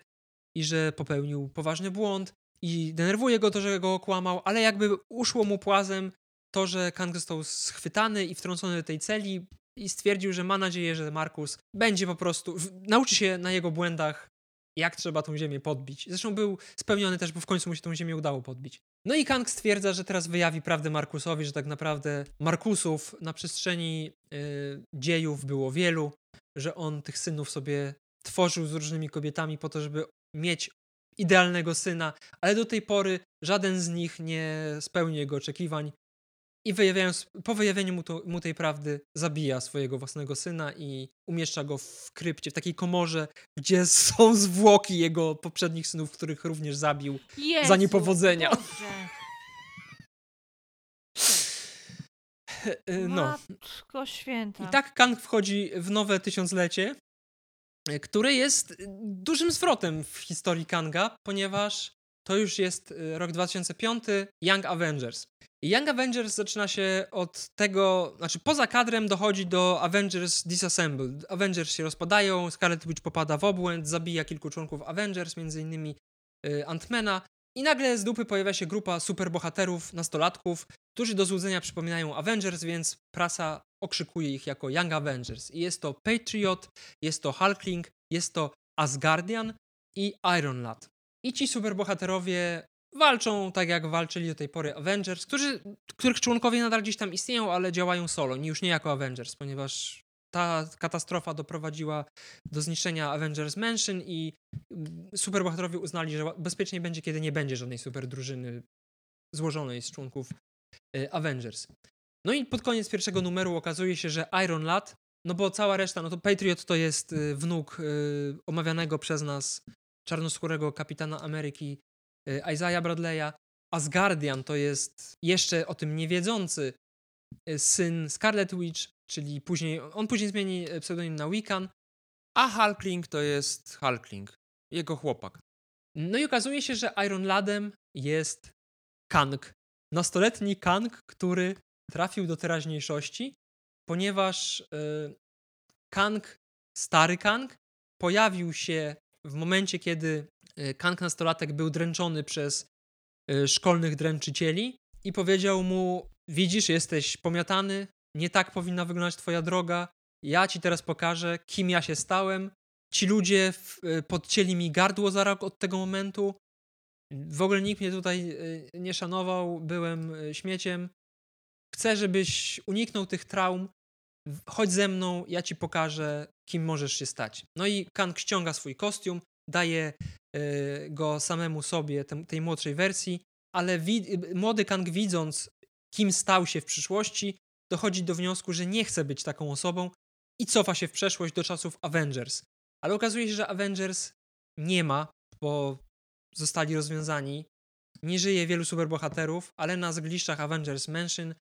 i że popełnił poważny błąd i denerwuje go to, że go okłamał, ale jakby uszło mu płazem to, że Kang został schwytany i wtrącony do tej celi i stwierdził, że ma nadzieję, że Markus będzie po prostu, nauczy się na jego błędach jak trzeba tą ziemię podbić. Zresztą był spełniony też, bo w końcu mu się tą ziemię udało podbić. No i Kang stwierdza, że teraz wyjawi prawdę Markusowi, że tak naprawdę Markusów na przestrzeni yy, dziejów było wielu, że on tych synów sobie tworzył z różnymi kobietami po to, żeby mieć idealnego syna, ale do tej pory żaden z nich nie spełnił jego oczekiwań i wyjawiając, po wyjawieniu mu, to, mu, tej prawdy zabija swojego własnego syna i umieszcza go w krypcie, w takiej komorze, gdzie są zwłoki jego poprzednich synów, których również zabił Jezu, za niepowodzenia. E, no. Matko święta. I tak Kang wchodzi w nowe tysiąclecie, e, które jest dużym zwrotem w historii Kanga, ponieważ to już jest e, rok 2005, Young Avengers. Young Avengers zaczyna się od tego, znaczy poza kadrem dochodzi do Avengers Disassembled. Avengers się rozpadają, Scarlet Witch popada w obłęd, zabija kilku członków Avengers, innymi y, Antmana i nagle z dupy pojawia się grupa superbohaterów, nastolatków, którzy do złudzenia przypominają Avengers, więc prasa okrzykuje ich jako Young Avengers. I jest to Patriot, jest to Hulkling, jest to Asgardian i Iron Lad. I ci superbohaterowie walczą tak jak walczyli do tej pory Avengers, którzy, których członkowie nadal gdzieś tam istnieją, ale działają solo, już nie jako Avengers, ponieważ ta katastrofa doprowadziła do zniszczenia Avengers Mansion i mm, superbohaterowie uznali, że bezpiecznie będzie, kiedy nie będzie żadnej super drużyny złożonej z członków y, Avengers. No i pod koniec pierwszego numeru okazuje się, że Iron Lad, no bo cała reszta, no to Patriot to jest y, wnuk y, omawianego przez nas czarnoskórego kapitana Ameryki Y, Isaiah Bradley'a. Asgardian to jest jeszcze o tym niewiedzący y, syn Scarlet Witch, czyli później, on później zmieni y, pseudonim na Wiccan, a Hulkling to jest Hulkling, jego chłopak. No i okazuje się, że Iron Ladem jest Kang. Nastoletni Kang, który trafił do teraźniejszości, ponieważ yy, Kang, stary Kang, pojawił się w momencie, kiedy Y, Kang nastolatek był dręczony przez y, szkolnych dręczycieli i powiedział mu: Widzisz, jesteś pomiatany, nie tak powinna wyglądać twoja droga. Ja ci teraz pokażę, kim ja się stałem. Ci ludzie y, podcięli mi gardło za rok od tego momentu. W ogóle nikt mnie tutaj nie szanował, byłem śmieciem. Chcę, żebyś uniknął tych traum. Chodź ze mną, ja ci pokażę, kim możesz się stać. No i Kang ściąga swój kostium, daje y, go samemu sobie, tej młodszej wersji, ale młody Kang widząc, kim stał się w przyszłości, dochodzi do wniosku, że nie chce być taką osobą i cofa się w przeszłość do czasów Avengers. Ale okazuje się, że Avengers nie ma, bo zostali rozwiązani. Nie żyje wielu superbohaterów, ale na zgliszczach Avengers Mansion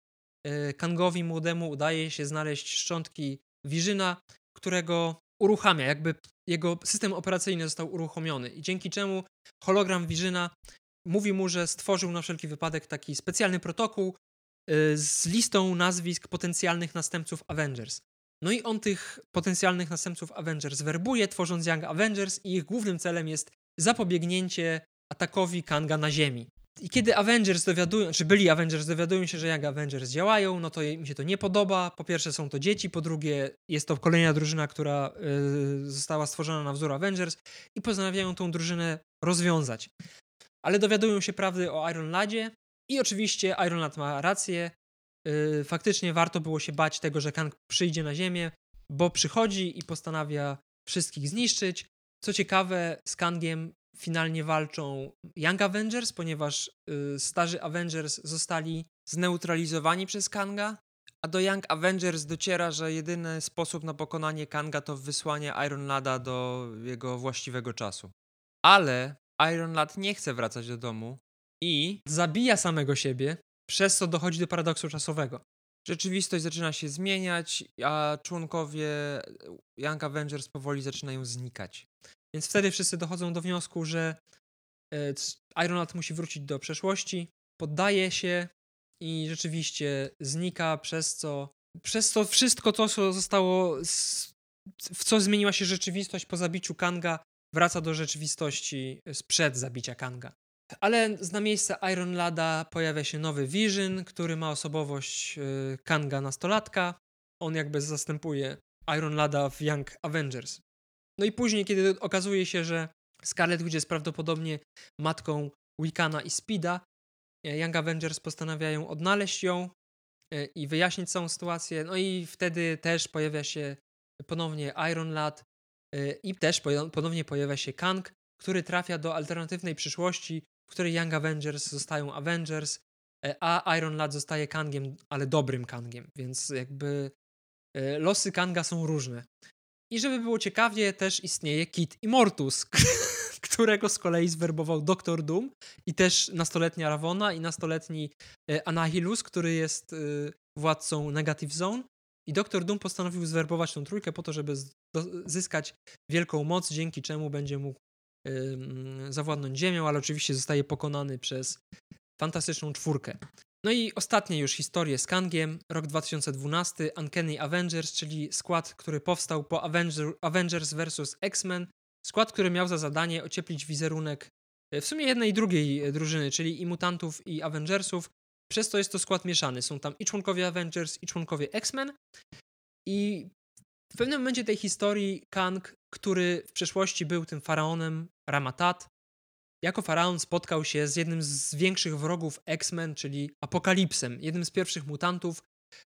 y, Kangowi młodemu udaje się znaleźć szczątki Wirzyna, którego uruchamia, jakby jego system operacyjny został uruchomiony i dzięki czemu hologram Wirzyna mówi mu, że stworzył na wszelki wypadek taki specjalny protokół y, z listą nazwisk potencjalnych następców Avengers. No i on tych potencjalnych następców Avengers werbuje, tworząc Young Avengers i ich głównym celem jest zapobiegnięcie atakowi Kanga na Ziemi. I kiedy Avengers dowiadują, czy byli Avengers dowiadują się, że Young Avengers działają, no to im się to nie podoba. Po pierwsze są to dzieci, po drugie jest to kolejna drużyna, która y, została stworzona na wzór Avengers i postanawiają tą drużynę rozwiązać. Ale dowiadują się prawdy o Iron Ladzie i oczywiście Iron Lad ma rację. Y, faktycznie warto było się bać tego, że Kang przyjdzie na Ziemię, bo przychodzi i postanawia wszystkich zniszczyć. Co ciekawe, z Kangiem finalnie walczą Young Avengers, ponieważ y, starzy Avengers zostali zneutralizowani przez Kanga, a do Young Avengers dociera, że jedyny sposób na pokonanie Kanga to wysłanie Iron Lada do jego właściwego czasu. Ale Iron Lad nie chce wracać do domu i zabija samego siebie, przez co dochodzi do paradoksu czasowego. Rzeczywistość zaczyna się zmieniać, a członkowie Young Avengers powoli zaczynają znikać. Więc wtedy wszyscy dochodzą do wniosku, że e, Iron Lad musi wrócić do przeszłości, poddaje się i rzeczywiście znika, przez co przez to wszystko to, co zostało, w co zmieniła się rzeczywistość po zabiciu Kanga, wraca do rzeczywistości sprzed zabicia Kanga. Ale na miejsce Iron Lada pojawia się nowy Vision, który ma osobowość e, Kanga nastolatka. On jakby zastępuje Iron Lada w Young Avengers. No i później, kiedy okazuje się, że Scarlet Witch jest prawdopodobnie matką Wiccana i Speeda, e, Young Avengers postanawiają odnaleźć ją e, i wyjaśnić całą sytuację. No i wtedy też pojawia się ponownie Iron Lad e, i też ponownie pojawia się Kang, który trafia do alternatywnej przyszłości, w której Young Avengers zostają Avengers, a Iron Lad zostaje Kangiem, ale dobrym Kangiem, więc jakby losy Kanga są różne. I żeby było ciekawie, też istnieje Kit Immortus, którego z kolei zwerbował Doktor Doom i też nastoletnia Ravona i nastoletni e, Anahilus, który jest e, władcą Negative Zone. I Doktor Doom postanowił zwerbować tą trójkę po to, żeby zyskać wielką moc, dzięki czemu będzie mógł zawładnąć Ziemią, ale oczywiście zostaje pokonany przez fantastyczną czwórkę. No i ostatnie już historie z Kangiem, rok 2012, Uncanny Avengers, czyli skład, który powstał po Avenger, Avengers vs. X-Men, skład, który miał za zadanie ocieplić wizerunek e, w sumie jednej i drugiej e, drużyny, czyli i mutantów, i Avengersów. Przez to jest to skład mieszany. Są tam i członkowie Avengers, i członkowie X-Men. I w pewnym momencie tej historii Kang, który w przeszłości był tym faraonem Ramatat, jako faraon spotkał się z jednym z większych wrogów X-Men, czyli Apokalipsem, jednym z pierwszych mutantów,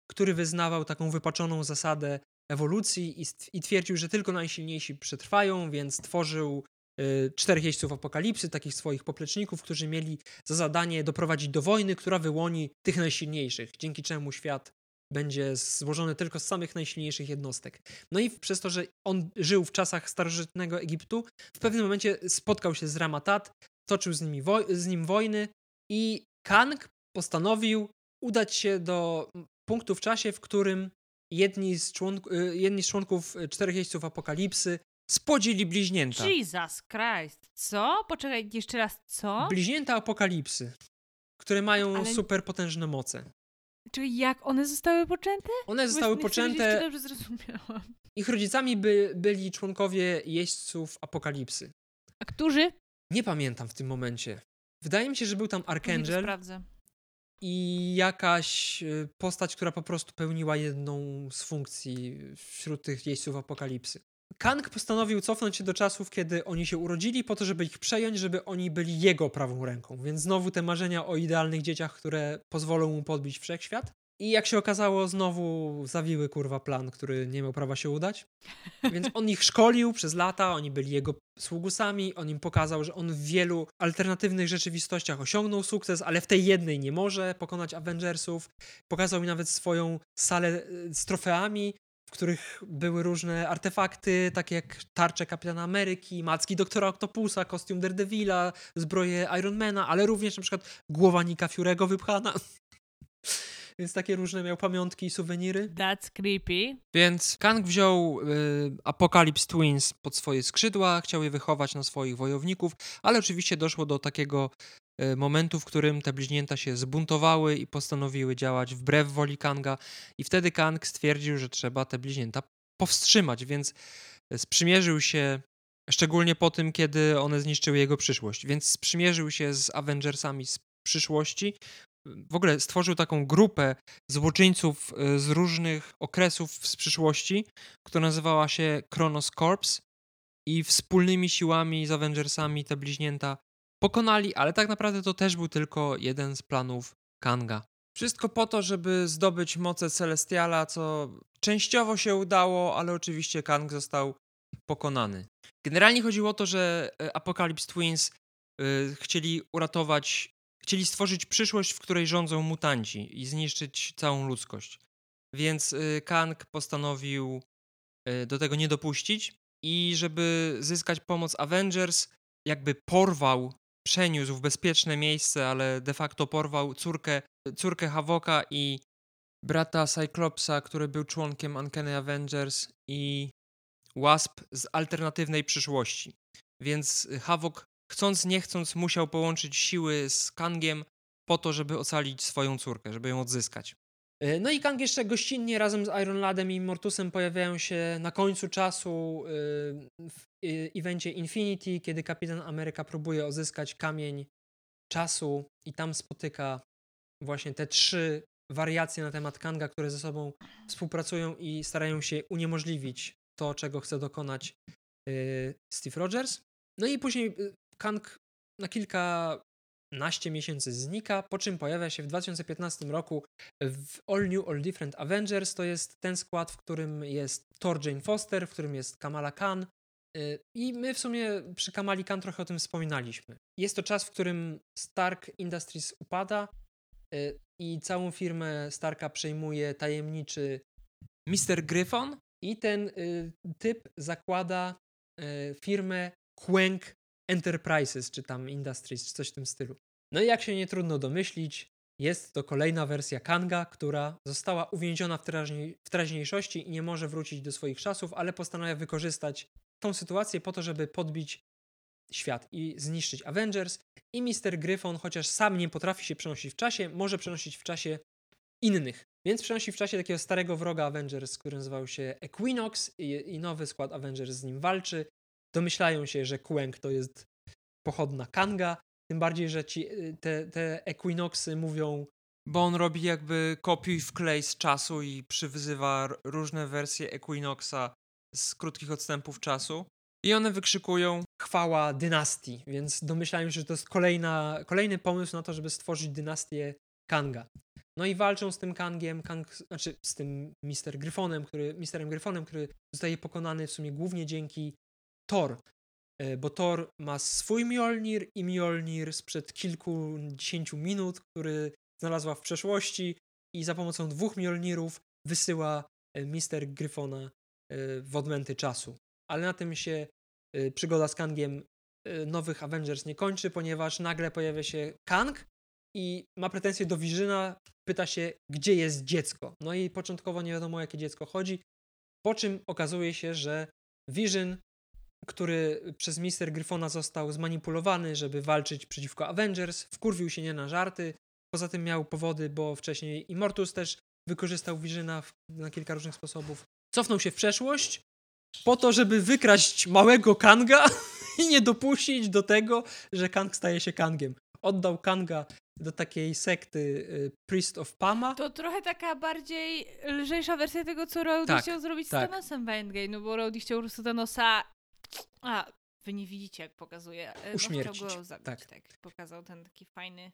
który wyznawał taką wypaczoną zasadę ewolucji i, i twierdził, że tylko najsilniejsi przetrwają, więc tworzył y, czterech jeźdźców apokalipsy, takich swoich popleczników, którzy mieli za zadanie doprowadzić do wojny, która wyłoni tych najsilniejszych, dzięki czemu świat będzie złożony tylko z samych najsilniejszych jednostek. No i przez to, że on żył w czasach starożytnego Egiptu, w pewnym momencie spotkał się z Ramatat, toczył z, nimi z nim wojny i Kang postanowił udać się do punktu w czasie, w którym jedni z, członk y, jedni z członków y, czterech jeźdźców apokalipsy spodzili bliźnięta. Jesus Christ. Co? Poczekaj, jeszcze raz, co? Bliźnięta apokalipsy, które mają Ale... super potężne moce. Czyli jak one zostały poczęte? One zostały poczęte. dobrze zrozumiałam. Ich rodzicami by, byli członkowie jeźdźców apokalipsy. A którzy? Nie pamiętam w tym momencie. Wydaje mi się, że był tam Archangel. sprawdzę. I jakaś y, postać, która po prostu pełniła jedną z funkcji wśród tych jeźdźców apokalipsy. Kang postanowił cofnąć się do czasów, kiedy oni się urodzili, po to, żeby ich przejąć, żeby oni byli jego prawą ręką. Więc znowu te marzenia o idealnych dzieciach, które pozwolą mu podbić wszechświat. I jak się okazało, znowu zawiły kurwa plan, który nie miał prawa się udać. Więc on ich szkolił przez lata, oni byli jego sługusami, on im pokazał, że on w wielu alternatywnych rzeczywistościach osiągnął sukces, ale w tej jednej nie może pokonać Avengersów. Pokazał mi nawet swoją salę e, z trofeami, w których były różne artefakty, takie jak tarcze Kapitana Ameryki, macki Doktora Octopusa, kostium Daredevila, zbroje Ironmana, ale również na przykład głowa Nika Fury'ego wypchana. Więc takie różne miał pamiątki i suweniry. That's creepy. Więc Kang wziął y, Apocalypse Twins pod swoje skrzydła, chciał je wychować na swoich wojowników, ale oczywiście doszło do takiego momentu, w którym te bliźnięta się zbuntowały i postanowiły działać wbrew woli Kanga. I wtedy Kang stwierdził, że trzeba te bliźnięta powstrzymać, więc sprzymierzył się szczególnie po tym, kiedy one zniszczyły jego przyszłość, więc sprzymierzył się z Avengersami z przyszłości, w ogóle stworzył taką grupę złoczyńców y, z różnych okresów z przyszłości, która nazywała się Kronos Corps. I wspólnymi siłami z Avengersami te bliźnięta pokonali, ale tak naprawdę to też był tylko jeden z planów Kanga. Wszystko po to, żeby zdobyć moce Celestiala, co częściowo się udało, ale oczywiście Kang został pokonany. Generalnie chodziło o to, że e, Apocalypse Twins y, chcieli uratować chcieli stworzyć przyszłość, w której rządzą mutanci i zniszczyć całą ludzkość. Więc y, Kang postanowił do tego nie dopuścić i żeby zyskać pomoc Avengers, jakby porwał, przeniósł w bezpieczne miejsce, ale de facto porwał córkę, córkę Havoka i brata Cyclopsa, który był członkiem Uncanny Avengers i Wasp z alternatywnej przyszłości. Więc Havok chcąc nie chcąc musiał połączyć siły z Kangiem po to, żeby ocalić swoją córkę, żeby ją odzyskać. E, no i Kang jeszcze gościnnie razem z Iron Ladem i Mortusem pojawiają się na końcu czasu e, w e, evencie Infinity, kiedy Kapitan Ameryka próbuje odzyskać kamień czasu i tam spotyka właśnie te trzy wariacje na temat Kanga, które ze sobą współpracują i starają się uniemożliwić to, czego chce dokonać Steve Rogers. No i później Kang na kilkanaście miesięcy znika, po czym pojawia się w 2015 roku w All New, All Different Avengers. To jest ten skład, w którym jest Thor Jane Foster, w którym jest Kamala Khan. Y, I my w sumie przy Kamali Khan trochę o tym wspominaliśmy. Jest to czas, w którym Stark Industries upada y, i całą firmę Starka przejmuje tajemniczy Mr. Gryphon i ten y, typ zakłada firmę Quenk Enterprises, czy tam Industries, czy coś w tym stylu. No i jak się nie trudno domyślić, jest to kolejna wersja Kanga, która została uwięziona w, w teraźniejszości i nie może wrócić do swoich czasów, ale postanawia wykorzystać tą sytuację po to, żeby podbić świat i zniszczyć Avengers. I Mr. Gryfon, chociaż sam nie potrafi się przenosić w czasie, może przenosić w czasie innych. Więc przenosi w czasie takiego starego wroga Avengers, który nazywał się Equinox i, i nowy skład Avengers z nim walczy domyślają się, że Kuenk to jest pochodna Kanga, tym bardziej, że ci, y, te, te Equinoxy mówią bo on robi jakby kopiuj wklej z czasu i przywyzywa różne wersje Equinoxa z krótkich odstępów czasu. I one wykrzykują chwała dynastii, więc domyślają się, że to jest kolejna, kolejny pomysł na to, żeby stworzyć dynastię Kanga. No i walczą z tym Kangiem, Kang, znaczy z tym Mister Gryfonem, który, Misterem Gryfonem, który zostaje pokonany w sumie głównie dzięki Thor, e, bo Thor ma swój Mjolnir i Mjolnir sprzed kilkudziesięciu minut, który znalazła w przeszłości i za pomocą dwóch Mjolnirów wysyła e, Mister Gryfona e, w odmęty czasu. Ale na tym się przygoda z Kangiem nowych Avengers nie kończy, ponieważ nagle pojawia się Kang i ma pretensje do Vizyna, pyta się, gdzie jest dziecko. No i początkowo nie wiadomo, o jakie dziecko chodzi, po czym okazuje się, że Vision który przez Mister Gryfona został zmanipulowany, żeby walczyć przeciwko Avengers, wkurwił się nie na żarty. Poza tym miał powody, bo wcześniej Immortus też wykorzystał Visiona na kilka różnych sposobów. Cofnął się w przeszłość po to, żeby wykraść małego Kanga i nie dopuścić do tego, że Kang staje się Kangiem. Oddał Kanga do takiej sekty y, Priest of Pama. To trochę taka bardziej lżejsza wersja tego, co Rowdy tak, chciał zrobić tak. z Thanosem w Endgame, no bo Rowdy chciał po prostu Thanosa a, wy nie widzicie, jak pokazuje. E, Uśmiercić. go zabić, tak. tak. Pokazał ten taki fajny...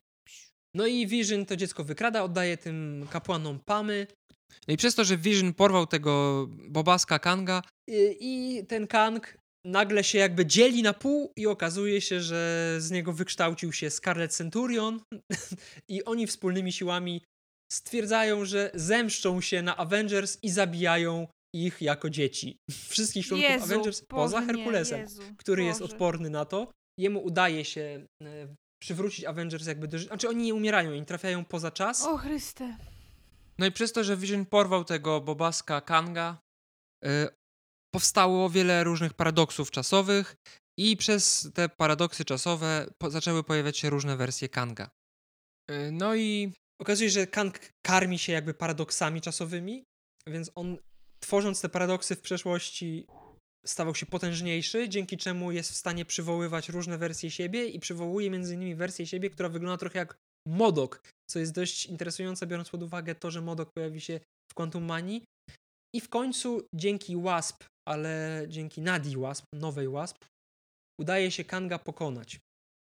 No i Vision to dziecko wykrada, oddaje tym kapłanom Pamy. No i przez to, że Vision porwał tego bobaska Kanga i, i ten Kang nagle się jakby dzieli na pół i okazuje się, że z niego wykształcił się Scarlet Centurion i oni wspólnymi siłami stwierdzają, że zemszczą się na Avengers i zabijają ich jako dzieci. Wszystkich członków Jezu, Avengers Boże, poza Herkulesem, nie, Jezu, który Boże. jest odporny na to. Jemu udaje się e, przywrócić Avengers jakby do życia. Znaczy oni nie umierają, oni trafiają poza czas. O Chryste. No i przez to, że Vision porwał tego Bobaska Kanga, e, powstało wiele różnych paradoksów czasowych I przez te paradoksy czasowe po zaczęły pojawiać się różne wersje Kanga. Y, no i okazuje się, że Kang karmi się jakby paradoksami czasowymi, więc on tworząc te paradoksy w przeszłości stawał się potężniejszy, dzięki czemu jest w stanie przywoływać różne wersje siebie i przywołuje między innymi wersję siebie, która wygląda trochę jak Modok, co jest dość interesujące, biorąc pod uwagę to, że Modok pojawi się w Quantum Mani. I w końcu dzięki Wasp, ale dzięki Nadi Wasp, nowej Wasp, udaje się Kanga pokonać.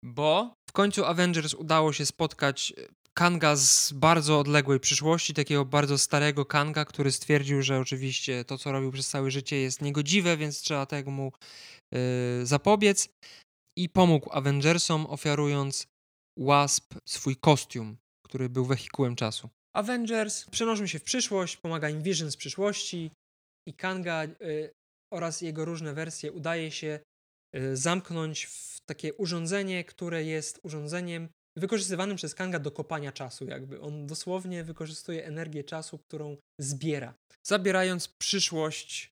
Bo w końcu Avengers udało się spotkać Kanga z bardzo odległej przyszłości, takiego bardzo starego Kanga, który stwierdził, że oczywiście to, co robił przez całe życie jest niegodziwe, więc trzeba temu mu yy, zapobiec i pomógł Avengersom, ofiarując Wasp swój kostium, który był wehikułem czasu. Avengers przenoszą się w przyszłość, pomaga im Vision z przyszłości i Kanga y, oraz jego różne wersje udaje się y, zamknąć w takie urządzenie, które jest urządzeniem wykorzystywanym przez Kanga do kopania czasu, jakby. On dosłownie wykorzystuje energię czasu, którą zbiera. Zabierając przyszłość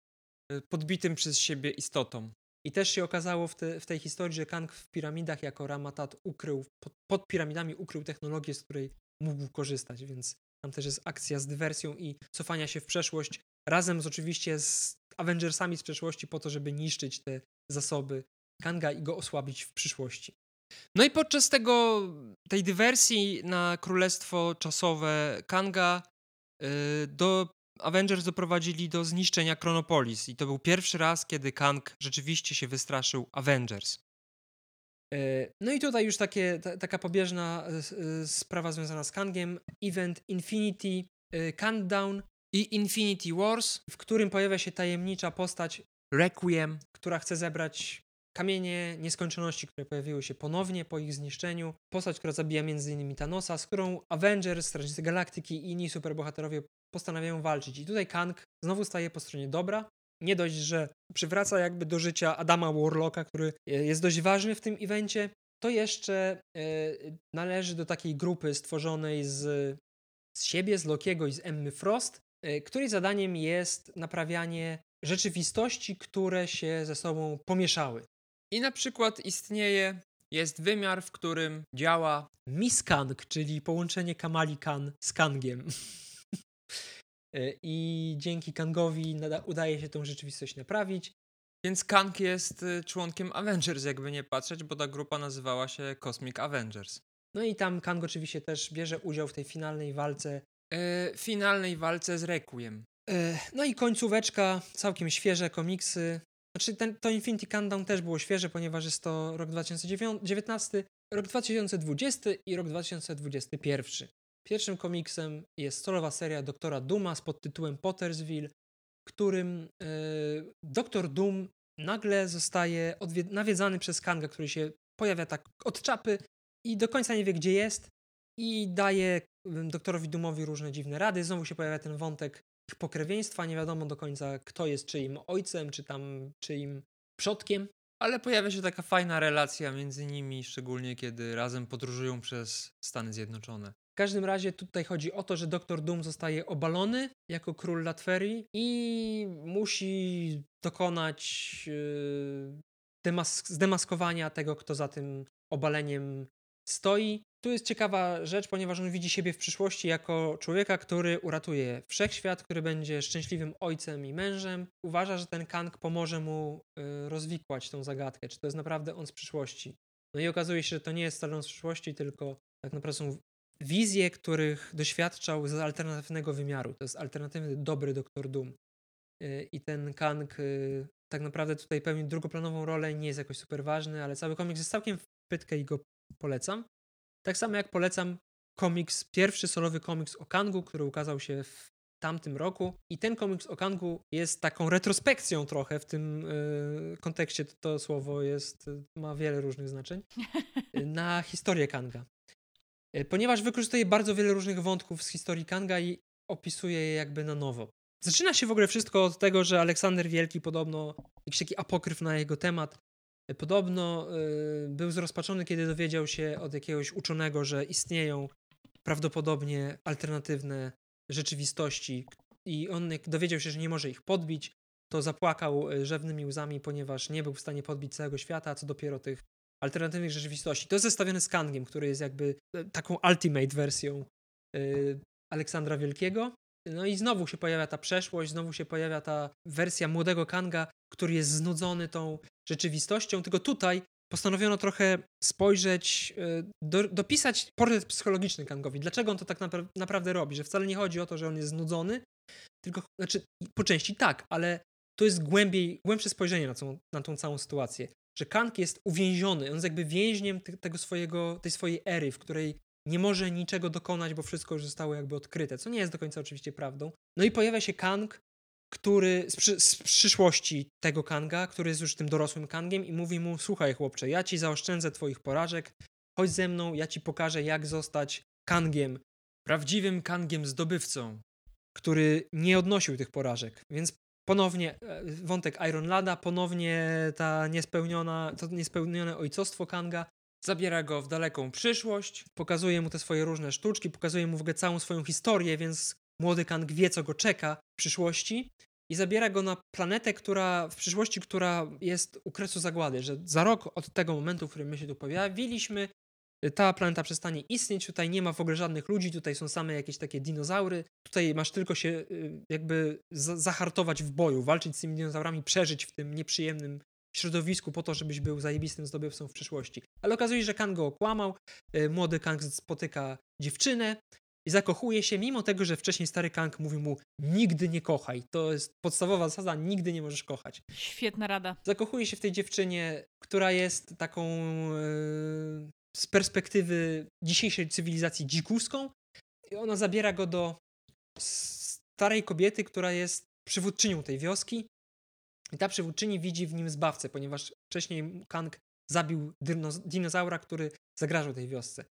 y, podbitym przez siebie istotom. I też się okazało w, te, w tej historii, że Kang w piramidach jako Ramatat ukrył, pod, pod piramidami ukrył technologię, z której mógł korzystać, więc tam też jest akcja z dywersją i cofania się w przeszłość, razem z oczywiście z Avengersami z przeszłości po to, żeby niszczyć te zasoby Kanga i go osłabić w przyszłości. No i podczas tego, tej dywersji na Królestwo Czasowe Kanga yy, do Avengers doprowadzili do zniszczenia Chronopolis i to był pierwszy raz, kiedy Kang rzeczywiście się wystraszył Avengers. E, no i tutaj już takie, ta, taka pobieżna e, sprawa związana z Kangiem. Event Infinity Countdown i Infinity Wars, w którym pojawia się tajemnicza postać Requiem, która chce zebrać kamienie nieskończoności, które pojawiły się ponownie po ich zniszczeniu. Postać, która zabija m.in. Thanosa, z którą Avengers, Strażnicy Galaktyki i inni superbohaterowie postanawiają walczyć. I tutaj Kang znowu staje po stronie dobra. Nie dość, że przywraca jakby do życia Adama Warlocka, który jest dość ważny w tym evencie, to jeszcze e, należy do takiej grupy stworzonej z, z siebie, z Lokiego i z Emmy Frost, e, której zadaniem jest naprawianie rzeczywistości, które się ze sobą pomieszały. I na przykład istnieje, jest wymiar, w którym działa Miskang, czyli połączenie Kamali Khan z Kangiem. E, I dzięki Kangowi udaje się tą rzeczywistość naprawić. Więc Kang jest y, członkiem Avengers, jakby nie patrzeć, bo ta grupa nazywała się Cosmic Avengers. No i tam Kang oczywiście też bierze udział w tej finalnej walce. Yy, finalnej walce z Requiem. Yy, no i końcóweczka, całkiem świeże komiksy. Znaczy ten, to Infinity Countdown też było świeże, ponieważ jest to rok 2019, rok 2020 i rok 2021. Pierwszym komiksem jest solowa seria Doktora Duma z pod tytułem Pottersville, którym yy, Doktor Doom nagle zostaje nawiedzany przez Kanga, który się pojawia tak od czapy i do końca nie wie, gdzie jest i daje doktorowi Doomowi różne dziwne rady. Znowu się pojawia ten wątek ich pokrewieństwa, nie wiadomo do końca, kto jest czyim ojcem, czy tam czyim przodkiem. Ale pojawia się taka fajna relacja między nimi, szczególnie kiedy razem podróżują przez Stany Zjednoczone. W każdym razie tutaj chodzi o to, że Doktor Doom zostaje obalony jako król Latverii i musi dokonać yy, demas zdemaskowania tego, kto za tym obaleniem stoi. Tu jest ciekawa rzecz, ponieważ on widzi siebie w przyszłości jako człowieka, który uratuje wszechświat, który będzie szczęśliwym ojcem i mężem. Uważa, że ten Kang pomoże mu y, rozwikłać tą zagadkę, czy to jest naprawdę on z przyszłości. No i okazuje się, że to nie jest wcale on z przyszłości, tylko tak naprawdę są wizje, których doświadczał z alternatywnego wymiaru. To jest alternatywny, dobry Doktor Doom. Y, I ten Kang y, tak naprawdę tutaj pełni drugoplanową rolę, nie jest jakoś super ważny, ale cały komiks jest całkiem w pytkę i go polecam. Tak samo jak polecam komiks, pierwszy solowy komiks o Kangu, który ukazał się w tamtym roku. I ten komiks o Kangu jest taką retrospekcją trochę w tym y, kontekście. To, to, słowo jest, ma wiele różnych znaczeń. Na historię Kanga. Y, ponieważ wykorzystuje bardzo wiele różnych wątków z historii Kanga i opisuje je jakby na nowo. Zaczyna się w ogóle wszystko od tego, że Aleksander Wielki podobno, jakiś taki apokryf na jego temat, Podobno y, był zrozpaczony, kiedy dowiedział się od jakiegoś uczonego, że istnieją prawdopodobnie alternatywne rzeczywistości i on dowiedział się, że nie może ich podbić, to zapłakał e, rzewnymi łzami, ponieważ nie był w stanie podbić całego świata, a co dopiero tych alternatywnych rzeczywistości. To jest zestawione z Kangiem, który jest jakby e, taką ultimate wersją Aleksandra Wielkiego. No i znowu się pojawia ta przeszłość, znowu się pojawia ta wersja młodego Kanga, który jest znudzony tą rzeczywistością, tylko tutaj postanowiono trochę spojrzeć, do, dopisać portret psychologiczny Kangowi. Dlaczego on to tak napra naprawdę robi? Że wcale nie chodzi o to, że on jest znudzony, tylko, znaczy po części tak, ale to jest głębiej, głębsze spojrzenie na, tą, na tą całą sytuację. Że Kang jest uwięziony, on jest jakby więźniem tego swojego, tej swojej ery, w której nie może niczego dokonać, bo wszystko już zostało jakby odkryte, co nie jest do końca oczywiście prawdą. No i pojawia się Kang, który z, przy, z przyszłości tego Kanga, który jest już tym dorosłym Kangiem i mówi mu, słuchaj chłopcze, ja ci zaoszczędzę twoich porażek, chodź ze mną, ja ci pokażę jak zostać Kangiem, prawdziwym Kangiem zdobywcą, który nie odnosił tych porażek, więc ponownie e, wątek Iron Lada, ponownie ta niespełniona, to niespełnione ojcostwo Kanga, zabiera go w daleką przyszłość, pokazuje mu te swoje różne sztuczki, pokazuje mu w ogóle całą swoją historię, więc młody Kang wie, co go czeka w przyszłości i zabiera go na planetę, która w przyszłości, która jest u kresu zagłady, że za rok od tego momentu, w którym my się tu pojawiliśmy, ta planeta przestanie istnieć, tutaj nie ma w ogóle żadnych ludzi, tutaj są same jakieś takie dinozaury, tutaj masz tylko się y, jakby zahartować w boju, walczyć z tymi dinozaurami, przeżyć w tym nieprzyjemnym środowisku po to, żebyś był zajebistym zdobywcą w przyszłości. Ale okazuje się, że Kang go okłamał, y, młody Kang spotyka dziewczynę i zakochuje się, mimo tego, że wcześniej stary Kang mówi mu nigdy nie kochaj. To jest podstawowa zasada, nigdy nie możesz kochać. Świetna rada. Zakochuje się w tej dziewczynie, która jest taką yy, z perspektywy dzisiejszej cywilizacji dzikuską i ona zabiera go do starej kobiety, która jest przywódczynią tej wioski i ta przywódczyni widzi w nim zbawcę, ponieważ wcześniej Kang zabił dinozaura, który zagrażał tej wiosce.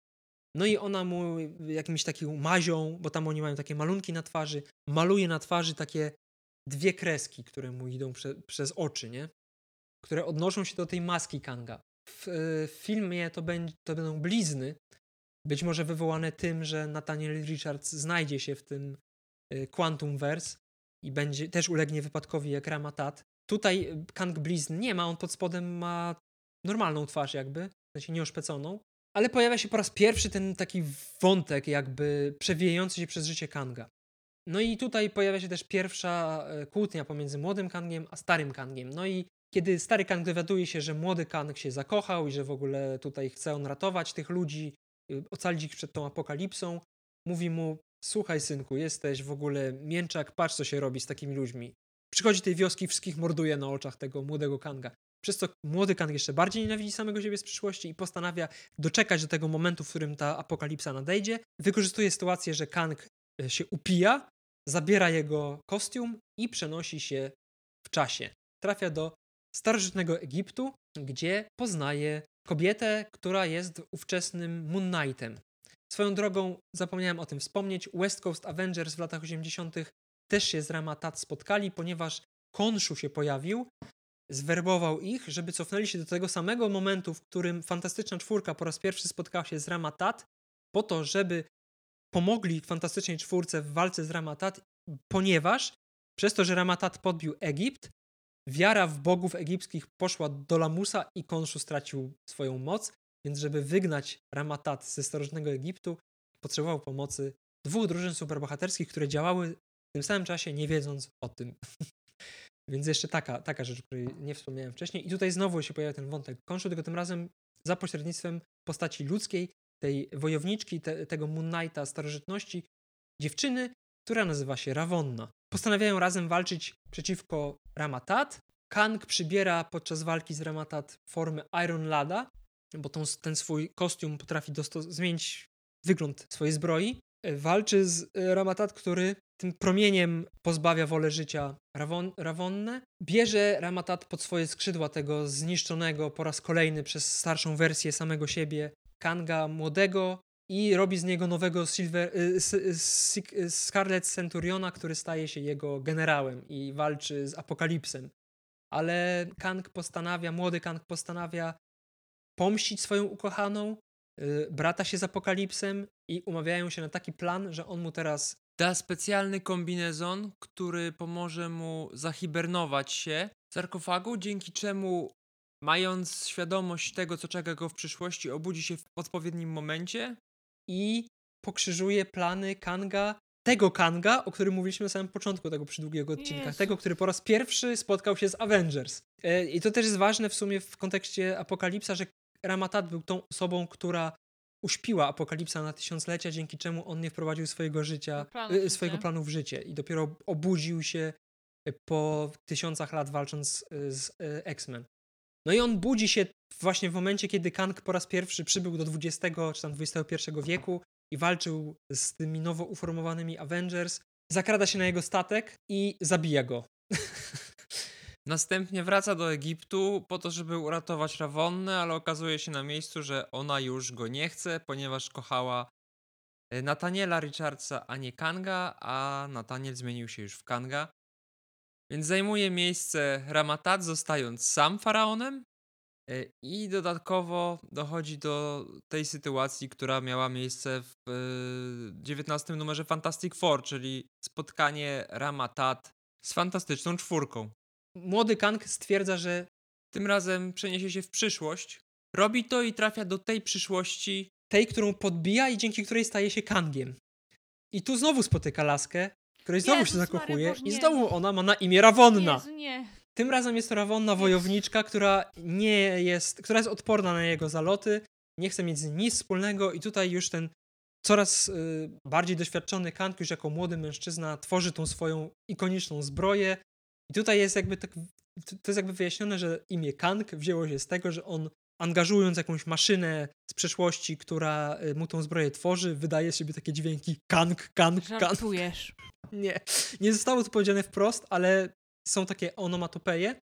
No i ona mu jakimś taką mazią, bo tam oni mają takie malunki na twarzy, maluje na twarzy takie dwie kreski, które mu idą prze, przez oczy, nie? Które odnoszą się do tej maski Kanga. W, e, w filmie to, to będą blizny, być może wywołane tym, że Nathaniel Richards znajdzie się w tym e, Quantum Verse i będzie, też ulegnie wypadkowi jak Ramatat. Tutaj e, Kang blizn nie ma, on pod spodem ma normalną twarz jakby, sensie nieoszpeconą, ale pojawia się po raz pierwszy ten taki wątek jakby przewijający się przez życie Kanga. No i tutaj pojawia się też pierwsza kłótnia pomiędzy młodym Kangiem a starym Kangiem. No i kiedy stary Kang dowiaduje się, że młody Kang się zakochał i że w ogóle tutaj chce on ratować tych ludzi, y, ocalić ich przed tą apokalipsą, mówi mu: Słuchaj, synku, jesteś w ogóle mięczak, patrz co się robi z takimi ludźmi. Przychodzi tej wioski, wszystkich morduje na oczach tego młodego Kanga. Przez to młody Kang jeszcze bardziej nienawidzi samego siebie z przyszłości i postanawia doczekać do tego momentu, w którym ta apokalipsa nadejdzie. Wykorzystuje sytuację, że Kang y, się upija, zabiera jego kostium i przenosi się w czasie. Trafia do starożytnego Egiptu, gdzie poznaje kobietę, która jest ówczesnym Moon Knightem. Swoją drogą, zapomniałem o tym wspomnieć, West Coast Avengers w latach 80. też się z Ramatat spotkali, ponieważ Konshu się pojawił, zwerbował ich, żeby cofnęli się do tego samego momentu, w którym Fantastyczna Czwórka po raz pierwszy spotkała się z Ramatat, po to, żeby pomogli Fantastycznej Czwórce w walce z Ramatat, ponieważ przez to, że Ramatat podbił Egipt, wiara w bogów egipskich poszła do lamusa i Konszu stracił swoją moc, więc żeby wygnać Ramatat ze starożytnego Egiptu, potrzebował pomocy dwóch drużyn superbohaterskich, które działały w tym samym czasie, nie wiedząc o tym. więc jeszcze taka, taka rzecz, o której nie wspomniałem wcześniej. I tutaj znowu się pojawia ten wątek Konszu, tylko tym razem za pośrednictwem postaci ludzkiej, tej wojowniczki, te, tego Moon Knighta starożytności, dziewczyny, która nazywa się Ravonna. Postanawiają razem walczyć przeciwko Ramatat. Kang przybiera podczas walki z Ramatat formę Iron Lada, bo tą, ten swój kostium potrafi zmienić wygląd swojej zbroi. E, walczy z e, Ramatat, który tym promieniem pozbawia wolę życia Ravon, Ravonnę. Bierze Ramatat pod swoje skrzydła tego zniszczonego po raz kolejny przez starszą wersję samego siebie Kanga młodego, i robi z niego nowego Silver, y, y, Scarlet Centuriona, który staje się jego generałem i walczy z Apokalipsem. Ale Kang postanawia, młody Kang postanawia pomścić swoją ukochaną, y, brata się z Apokalipsem i umawiają się na taki plan, że on mu teraz Da specjalny kombinezon, który pomoże mu zahibernować się w sarkofagu, dzięki czemu mając świadomość tego, co czeka go w przyszłości, obudzi się w odpowiednim momencie i pokrzyżuje plany Kanga, tego Kanga, o którym mówiliśmy na samym początku tego przydługiego odcinka, Jezu. tego, który po raz pierwszy spotkał się z Avengers. E, I to też jest ważne w sumie w kontekście Apokalipsa, że Ramatat był tą osobą, która uśpiła Apokalipsa na tysiąclecia, dzięki czemu on nie wprowadził swojego życia, Planu w e, życie. swojego planu w życie i dopiero obudził się e, po tysiącach lat walcząc e, z X-Men. No i on budzi się właśnie w momencie, kiedy Kang po raz pierwszy przybył do XX czy tam XXI wieku i walczył z tymi nowo uformowanymi Avengers. Zakrada się na jego statek i zabija go. Następnie wraca do Egiptu po to, żeby uratować Rawonnę, ale okazuje się na miejscu, że ona już go nie chce, ponieważ kochała e, Nathaniela Richardsa, a nie Kanga, a Nathaniel zmienił się już w Kanga. Więc zajmuje miejsce Ramatat, zostając sam faraonem. e, I dodatkowo dochodzi do tej sytuacji, która miała miejsce w e, 19 numerze Fantastic Four, czyli spotkanie Ramatat z fantastyczną czwórką. Młody Kang stwierdza, że Tym razem przeniesie się w przyszłość. Robi to i trafia do tej przyszłości. tej, którą podbija i dzięki której staje się Kangiem. I tu znowu spotyka laskę, której znowu Jezus się zakochuje Boże, i nie. znowu ona ma na imię Rawonna. Jezu, nie. Tym razem jest to Rawonna wojowniczka, która nie jest, która jest odporna na jego zaloty, nie chce mieć z nim nic wspólnego i tutaj już ten coraz y, bardziej doświadczony Kang już jako młody mężczyzna tworzy tą swoją ikoniczną zbroję i tutaj jest jakby tak, to jest jakby wyjaśnione, że imię Kang wzięło się z tego, że on angażując jakąś maszynę z przeszłości, która y, mu tą zbroję tworzy, wydaje z siebie takie dźwięki Kang, Kang, Kang. Żartujesz. Nie, nie zostało to powiedziane wprost, ale są takie onomatopeje.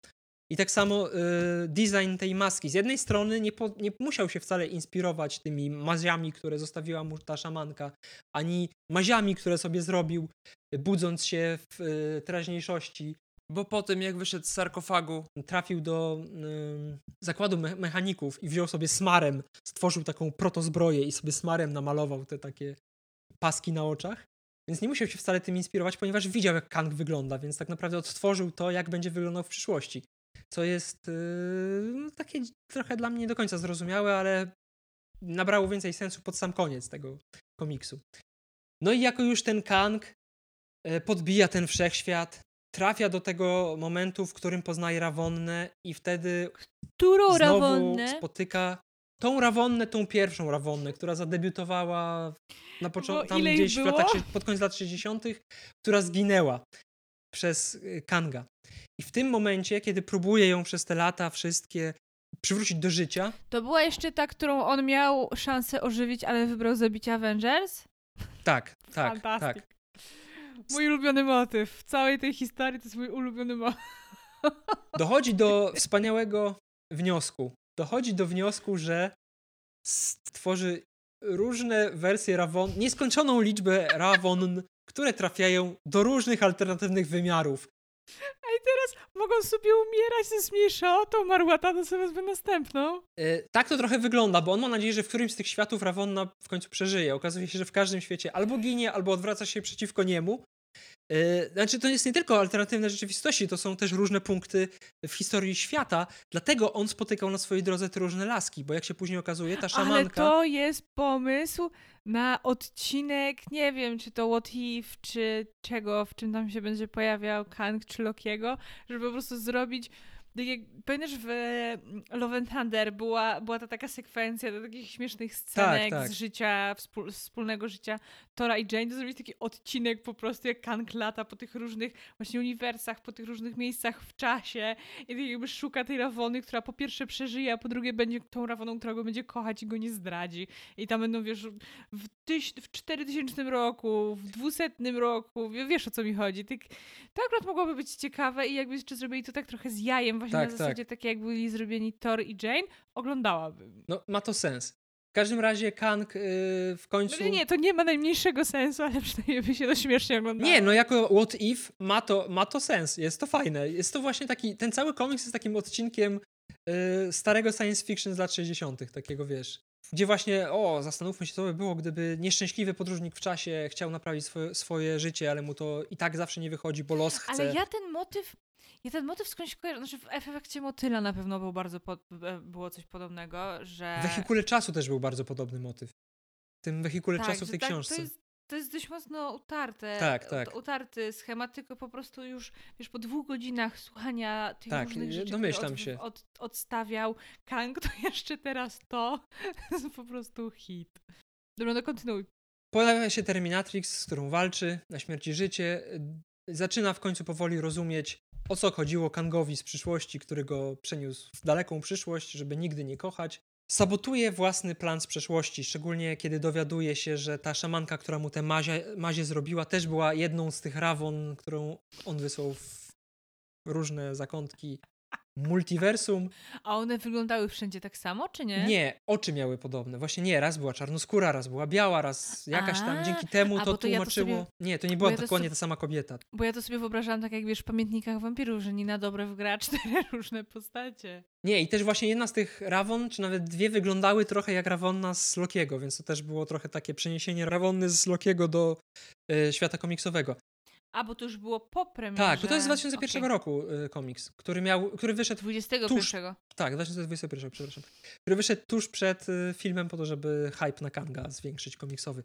I tak samo y, design tej maski. Z jednej strony nie, po, nie musiał się wcale inspirować tymi maziami, które zostawiła mu ta szamanka, ani maziami, które sobie zrobił, y, budząc się w y, teraźniejszości. Bo po tym, jak wyszedł z sarkofagu, Trafił do y, zakładu me mechaników i wziął sobie smarem, stworzył taką protozbroję i sobie smarem namalował te takie paski na oczach. Więc nie musiał się wcale tym inspirować, ponieważ widział, jak Kang wygląda, więc tak naprawdę odtworzył to, jak będzie wyglądał w przyszłości. Co jest yy, takie trochę dla mnie nie do końca zrozumiałe, ale nabrało więcej sensu pod sam koniec tego komiksu. No i jako już ten Kang e, podbija ten wszechświat, trafia do tego momentu, w którym poznaje Rawonnę i wtedy Którą znowu Rawonnę? spotyka tą Rawonnę, tą pierwszą Rawonnę, która zadebiutowała na początku, gdzieś w latach, pod koniec lat 60., która zginęła przez y, Kanga. I w tym momencie, kiedy próbuje ją przez te lata wszystkie przywrócić do życia, To była jeszcze ta, którą on miał szansę ożywić, ale wybrał zabicie Avengers? tak, tak, Fantastic. tak. Mój ulubiony motyw. W całej tej historii to jest mój ulubiony motyw. Dochodzi do wspaniałego wniosku. Dochodzi do wniosku, że stworzy różne wersje Rawon, nieskończoną liczbę Rawon, które trafiają do różnych alternatywnych wymiarów. A i teraz mogą sobie umierać ze zmniejszotą, Marłata to sobie wezmę następną. E, tak to trochę wygląda, bo on ma nadzieję, że w którymś z tych światów Rawonna w końcu przeżyje. Okazuje się, że w każdym świecie albo ginie, albo odwraca się przeciwko niemu. E, Znaczy, to jest nie tylko alternatywne rzeczywistości, to są też różne punkty w historii świata, dlatego on spotykał na swojej drodze te różne laski, bo jak się później okazuje, ta Ale szamanka... to jest pomysł na odcinek, nie wiem, czy to What If, czy czego, w czym tam się będzie pojawiał Kang czy Lokiego, żeby po prostu zrobić pamiętasz w e, Love and Thunder była, była ta taka sekwencja do takich śmiesznych scenek tak. z życia, wspól, wspólnego życia Tora i Jane, to zrobić taki odcinek po prostu jak Kang lata po tych różnych właśnie uniwersach, po tych różnych miejscach w czasie i tak jakby szuka tej Rawony, która po pierwsze przeżyje, a po drugie będzie tą Rawoną, która go będzie kochać i go nie zdradzi. I tam będą, wiesz, w, tyś, w 4000 roku, w 200 roku, wie- wiesz o co mi chodzi. Tak, to akurat mogłoby być ciekawe i jakby jeszcze zrobili to tak trochę z jajem, właśnie Tak, na tak. zasadzie takie jak byli zrobieni Thor i Jane, oglądałabym. No, ma to sens. W każdym razie Kang yy, w końcu... No nie, to nie ma najmniejszego sensu, ale przynajmniej by się to śmiesznie oglądało. Nie, no jako What If ma to, ma to sens, jest to fajne. Jest to właśnie taki, ten cały komiks jest takim odcinkiem y, starego science fiction z lat 60., takiego wiesz, gdzie właśnie, o, zastanówmy się, co by było, gdyby nieszczęśliwy podróżnik w czasie chciał naprawić swoje, swoje życie, ale mu to i tak zawsze nie wychodzi, bo los chce. Ale ja ten motyw, ja ten motyw skądś kojarzę, znaczy w efekcie motyla na pewno był bardzo, pod, e, było coś podobnego, że... W wehikule czasu też był bardzo podobny motyw. W tym wehikule tak, czasu w tej tak, książce. To jest, to jest dość mocno utarte. Tak, tak. ut- Utarty schemat, tylko po prostu już, wiesz, po dwóch godzinach słuchania tych Tak, różnych rzeczy, domyślam które się. Od, odstawiał Kang, to jeszcze teraz to jest po prostu hit. Dobra, no kontynuuj. Pojawia się Terminatrix, z którą walczy na śmierć i życie. Zaczyna w końcu powoli rozumieć, o co chodziło Kangowi z przyszłości, który go przeniósł w daleką przyszłość, żeby nigdy nie kochać. Sabotuje własny plan z przeszłości, szczególnie kiedy dowiaduje się, że ta szamanka, która mu tę mazie, mazie zrobiła, też była jedną z tych Rawon, którą on wysłał w różne zakątki multiversum. A one wyglądały wszędzie tak samo, czy nie? Nie, oczy miały podobne. Właśnie nie, raz była czarnoskóra, raz była biała, raz jakaś tam. Dzięki temu to ja tłumaczyło. sobie- Nie, to nie była ja dokładnie sobie- ta sama kobieta. Bo ja to sobie wyobrażałam tak jak wiesz w pamiętnikach wampirów, że nie na dobre wgra cztery różne postacie. Nie, i też właśnie jedna z tych Rawon, czy nawet dwie, wyglądały trochę jak Rawonna z Lokiego, więc to też było trochę takie przeniesienie Rawonny z Lokiego do e, świata komiksowego. A, bo to już było po premierze. Tak, bo to jest z 2001 Okej. roku e, komiks, który miał, który wyszedł 21. Tak, 2021, przepraszam. Który wyszedł tuż przed y, filmem po to, żeby hype na Kanga zwiększyć komiksowy.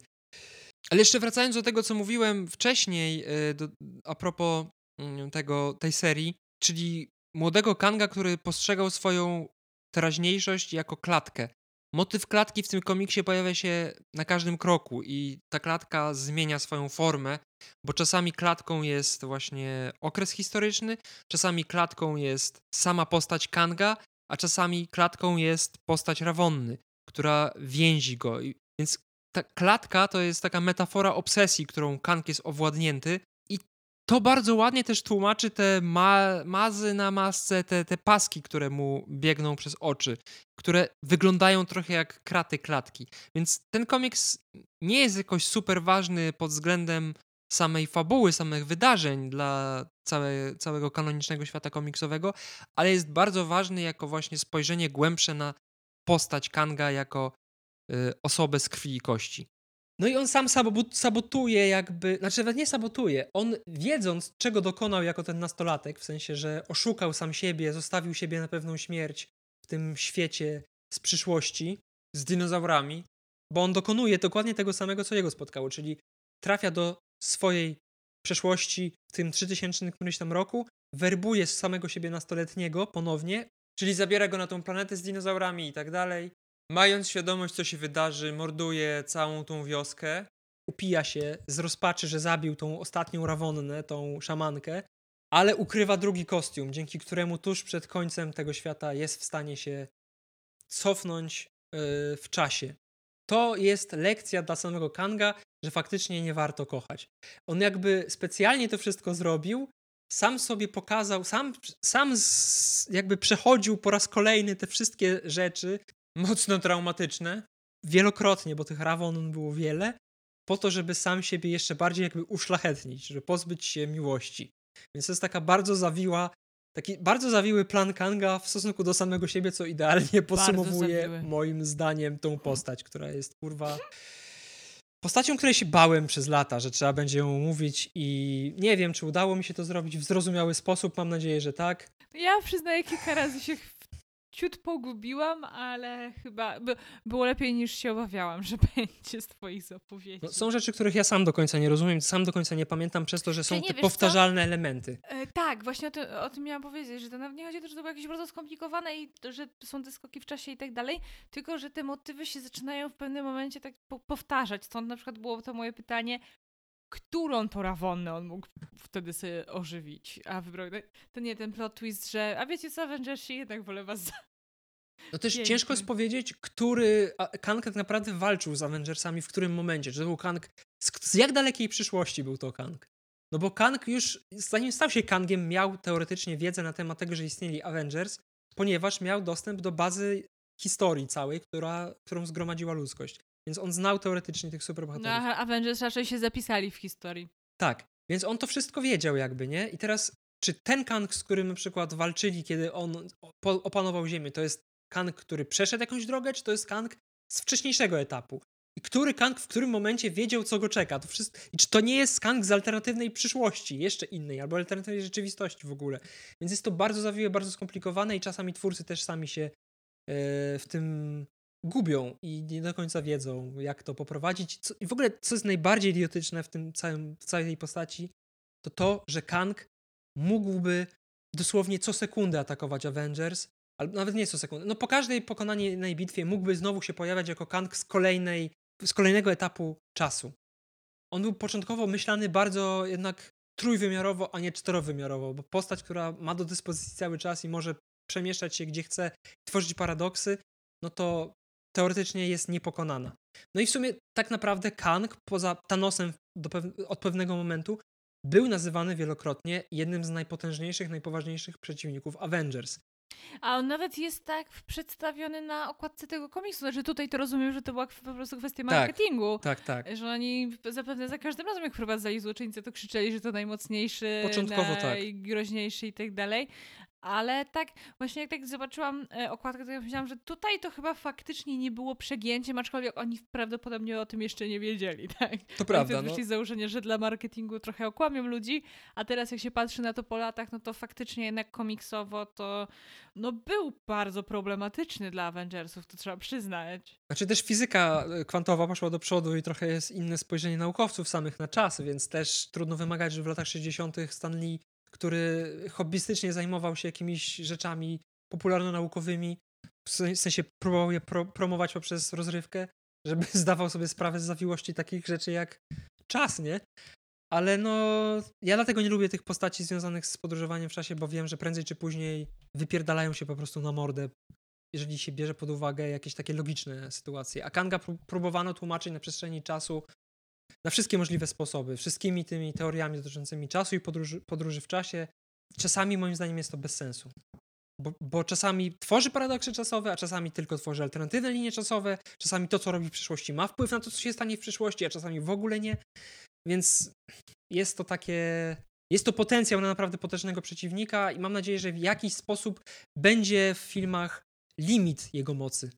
Ale jeszcze wracając do tego, co mówiłem wcześniej, y, do, a propos mm, tego, tej serii, czyli młodego Kanga, który postrzegał swoją teraźniejszość jako klatkę. Motyw klatki w tym komiksie pojawia się na każdym kroku i ta klatka zmienia swoją formę, bo czasami klatką jest właśnie okres historyczny, czasami klatką jest sama postać Kanga, a czasami klatką jest postać Rawonny, która więzi go. Więc ta klatka to jest taka metafora obsesji, którą Kang jest owładnięty i to bardzo ładnie też tłumaczy te ma mazy na masce, te, te paski, które mu biegną przez oczy, które wyglądają trochę jak kraty klatki. Więc ten komiks nie jest jakoś super ważny pod względem samej fabuły, samych wydarzeń dla całe, całego kanonicznego świata komiksowego, ale jest bardzo ważny jako właśnie spojrzenie głębsze na postać Kanga jako y, osobę z krwi i kości. No i on sam sabo- sabotuje jakby, znaczy nawet nie sabotuje, on wiedząc czego dokonał jako ten nastolatek, w sensie, że oszukał sam siebie, zostawił siebie na pewną śmierć w tym świecie z przyszłości, z dinozaurami, bo on dokonuje dokładnie tego samego, co jego spotkało, czyli trafia do swojej przeszłości w tym 3000 którymś tam roku, werbuje z samego siebie nastoletniego ponownie, czyli zabiera go na tą planetę z dinozaurami i tak dalej, Mając świadomość, co się wydarzy, morduje całą tą wioskę. upija się z rozpaczy, że zabił tą ostatnią Rawonnę, tą szamankę, ale ukrywa drugi kostium, dzięki któremu tuż przed końcem tego świata jest w stanie się cofnąć yy, w czasie. To jest lekcja dla samego Kanga, że faktycznie nie warto kochać. On jakby specjalnie to wszystko zrobił, sam sobie pokazał, sam, sam z, jakby przechodził po raz kolejny te wszystkie rzeczy, Mocno traumatyczne. wielokrotnie, bo tych Rawon było wiele, po to, żeby sam siebie jeszcze bardziej jakby uszlachetnić, żeby pozbyć się miłości. Więc to jest taka bardzo zawiła, taki bardzo zawiły plan Kanga w stosunku do samego siebie, co idealnie podsumowuje moim zdaniem tą postać, która jest kurwa postacią, której się bałem przez lata, że trzeba będzie ją mówić i nie wiem, czy udało mi się to zrobić w zrozumiały sposób, mam nadzieję, że tak. Ja przyznaję, kilka razy się ciut pogubiłam, ale chyba by, było lepiej niż się obawiałam, że będzie z twoich zapowiedzi. No, są rzeczy, których ja sam do końca nie rozumiem, sam do końca nie pamiętam przez to, że są te wiesz co? powtarzalne elementy. E, tak, właśnie o, ty, o tym miałam powiedzieć, że to nawet nie chodzi o to, że to było jakieś bardzo skomplikowane i że są te skoki w czasie i tak dalej, tylko że te motywy się zaczynają w pewnym momencie tak po, powtarzać. Stąd na przykład było to moje pytanie, którą to Rawonnę on mógł wtedy sobie ożywić, a wybrał to nie ten plot twist, że a wiecie co, Avengersi jednak wolę was za... No też Piękny. ciężko jest powiedzieć, który Kang tak naprawdę walczył z Avengersami, w którym momencie. Czy to był Kang, z, z jak dalekiej przyszłości był to Kang? No bo Kang już, zanim stał się Kangiem, miał teoretycznie wiedzę na temat tego, że istnieli Avengers, ponieważ miał dostęp do bazy historii całej, która, którą zgromadziła ludzkość. Więc on znał teoretycznie tych No, superbohaterów. a Avengers raczej się zapisali w historii. Tak, więc on to wszystko wiedział jakby, nie? I teraz, czy ten Kang, z którym na przykład walczyli, kiedy on opanował Ziemię, to jest Kang, który przeszedł jakąś drogę, czy to jest Kang z wcześniejszego etapu. I który Kang w którym momencie wiedział, co go czeka. To wszystko... I czy to nie jest Kang z alternatywnej przyszłości, jeszcze innej, albo alternatywnej rzeczywistości w ogóle. Więc jest to bardzo zawiłe, bardzo skomplikowane i czasami twórcy też sami się yy, w tym gubią i nie do końca wiedzą, jak to poprowadzić. Co, I w ogóle, co jest najbardziej idiotyczne w tym całym, w całej tej postaci, to to, że Kang mógłby dosłownie co sekundę atakować Avengers, albo nawet nie co sekundę. No po każdej pokonanej bitwie mógłby znowu się pojawiać jako Kang z kolejnej, z kolejnego etapu czasu. On był początkowo myślany bardzo jednak trójwymiarowo, a nie czterowymiarowo, bo postać, która ma do dyspozycji cały czas i może przemieszczać się gdzie chce, tworzyć paradoksy, no to teoretycznie jest niepokonana. No i w sumie tak naprawdę Kang, poza Thanosem pew od pewnego momentu, był nazywany wielokrotnie jednym z najpotężniejszych, najpoważniejszych przeciwników Avengers. A on nawet jest tak przedstawiony na okładce tego komiksu. Znaczy tutaj to rozumiem, że to była po prostu kwestia tak, marketingu. Tak, tak, tak. Że oni zapewne za każdym razem, jak wprowadzali złoczyńcę, to krzyczeli, że to najmocniejszy, Początkowo tak. najgroźniejszy i tak dalej. Ale tak, właśnie jak tak zobaczyłam e, okładkę, to ja myślałam, że tutaj to chyba faktycznie nie było przegięciem, aczkolwiek oni prawdopodobnie o tym jeszcze nie wiedzieli, tak? To prawda. Oni wyszli no. założenie, że dla marketingu trochę okłamią ludzi, a teraz jak się patrzy na to po latach, no to faktycznie jednak komiksowo to no był bardzo problematyczny dla Avengersów, to trzeba przyznać. Znaczy też fizyka e, kwantowa poszła do przodu i trochę jest inne spojrzenie naukowców samych na czas, więc też trudno wymagać, że w latach 60. Stanley który hobbystycznie zajmował się jakimiś rzeczami popularno-naukowymi, w sensie próbował je pro promować poprzez rozrywkę, żeby zdawał sobie sprawę z zawiłości takich rzeczy jak czas, nie? Ale no, ja dlatego nie lubię tych postaci związanych z podróżowaniem w czasie, bo wiem, że prędzej czy później wypierdalają się po prostu na mordę, jeżeli się bierze pod uwagę jakieś takie logiczne sytuacje. A Kanga próbowano tłumaczyć na przestrzeni czasu na wszystkie możliwe sposoby, wszystkimi tymi teoriami dotyczącymi czasu i podróży, podróży w czasie. Czasami moim zdaniem jest to bez sensu. Bo, bo, czasami tworzy paradoksy czasowe, a czasami tylko tworzy alternatywne linie czasowe. Czasami to, co robi w przyszłości, ma wpływ na to, co się stanie w przyszłości, a czasami w ogóle nie. Więc jest to takie. Jest to potencjał na naprawdę potężnego przeciwnika, i mam nadzieję, że w jakiś sposób będzie w filmach limit jego mocy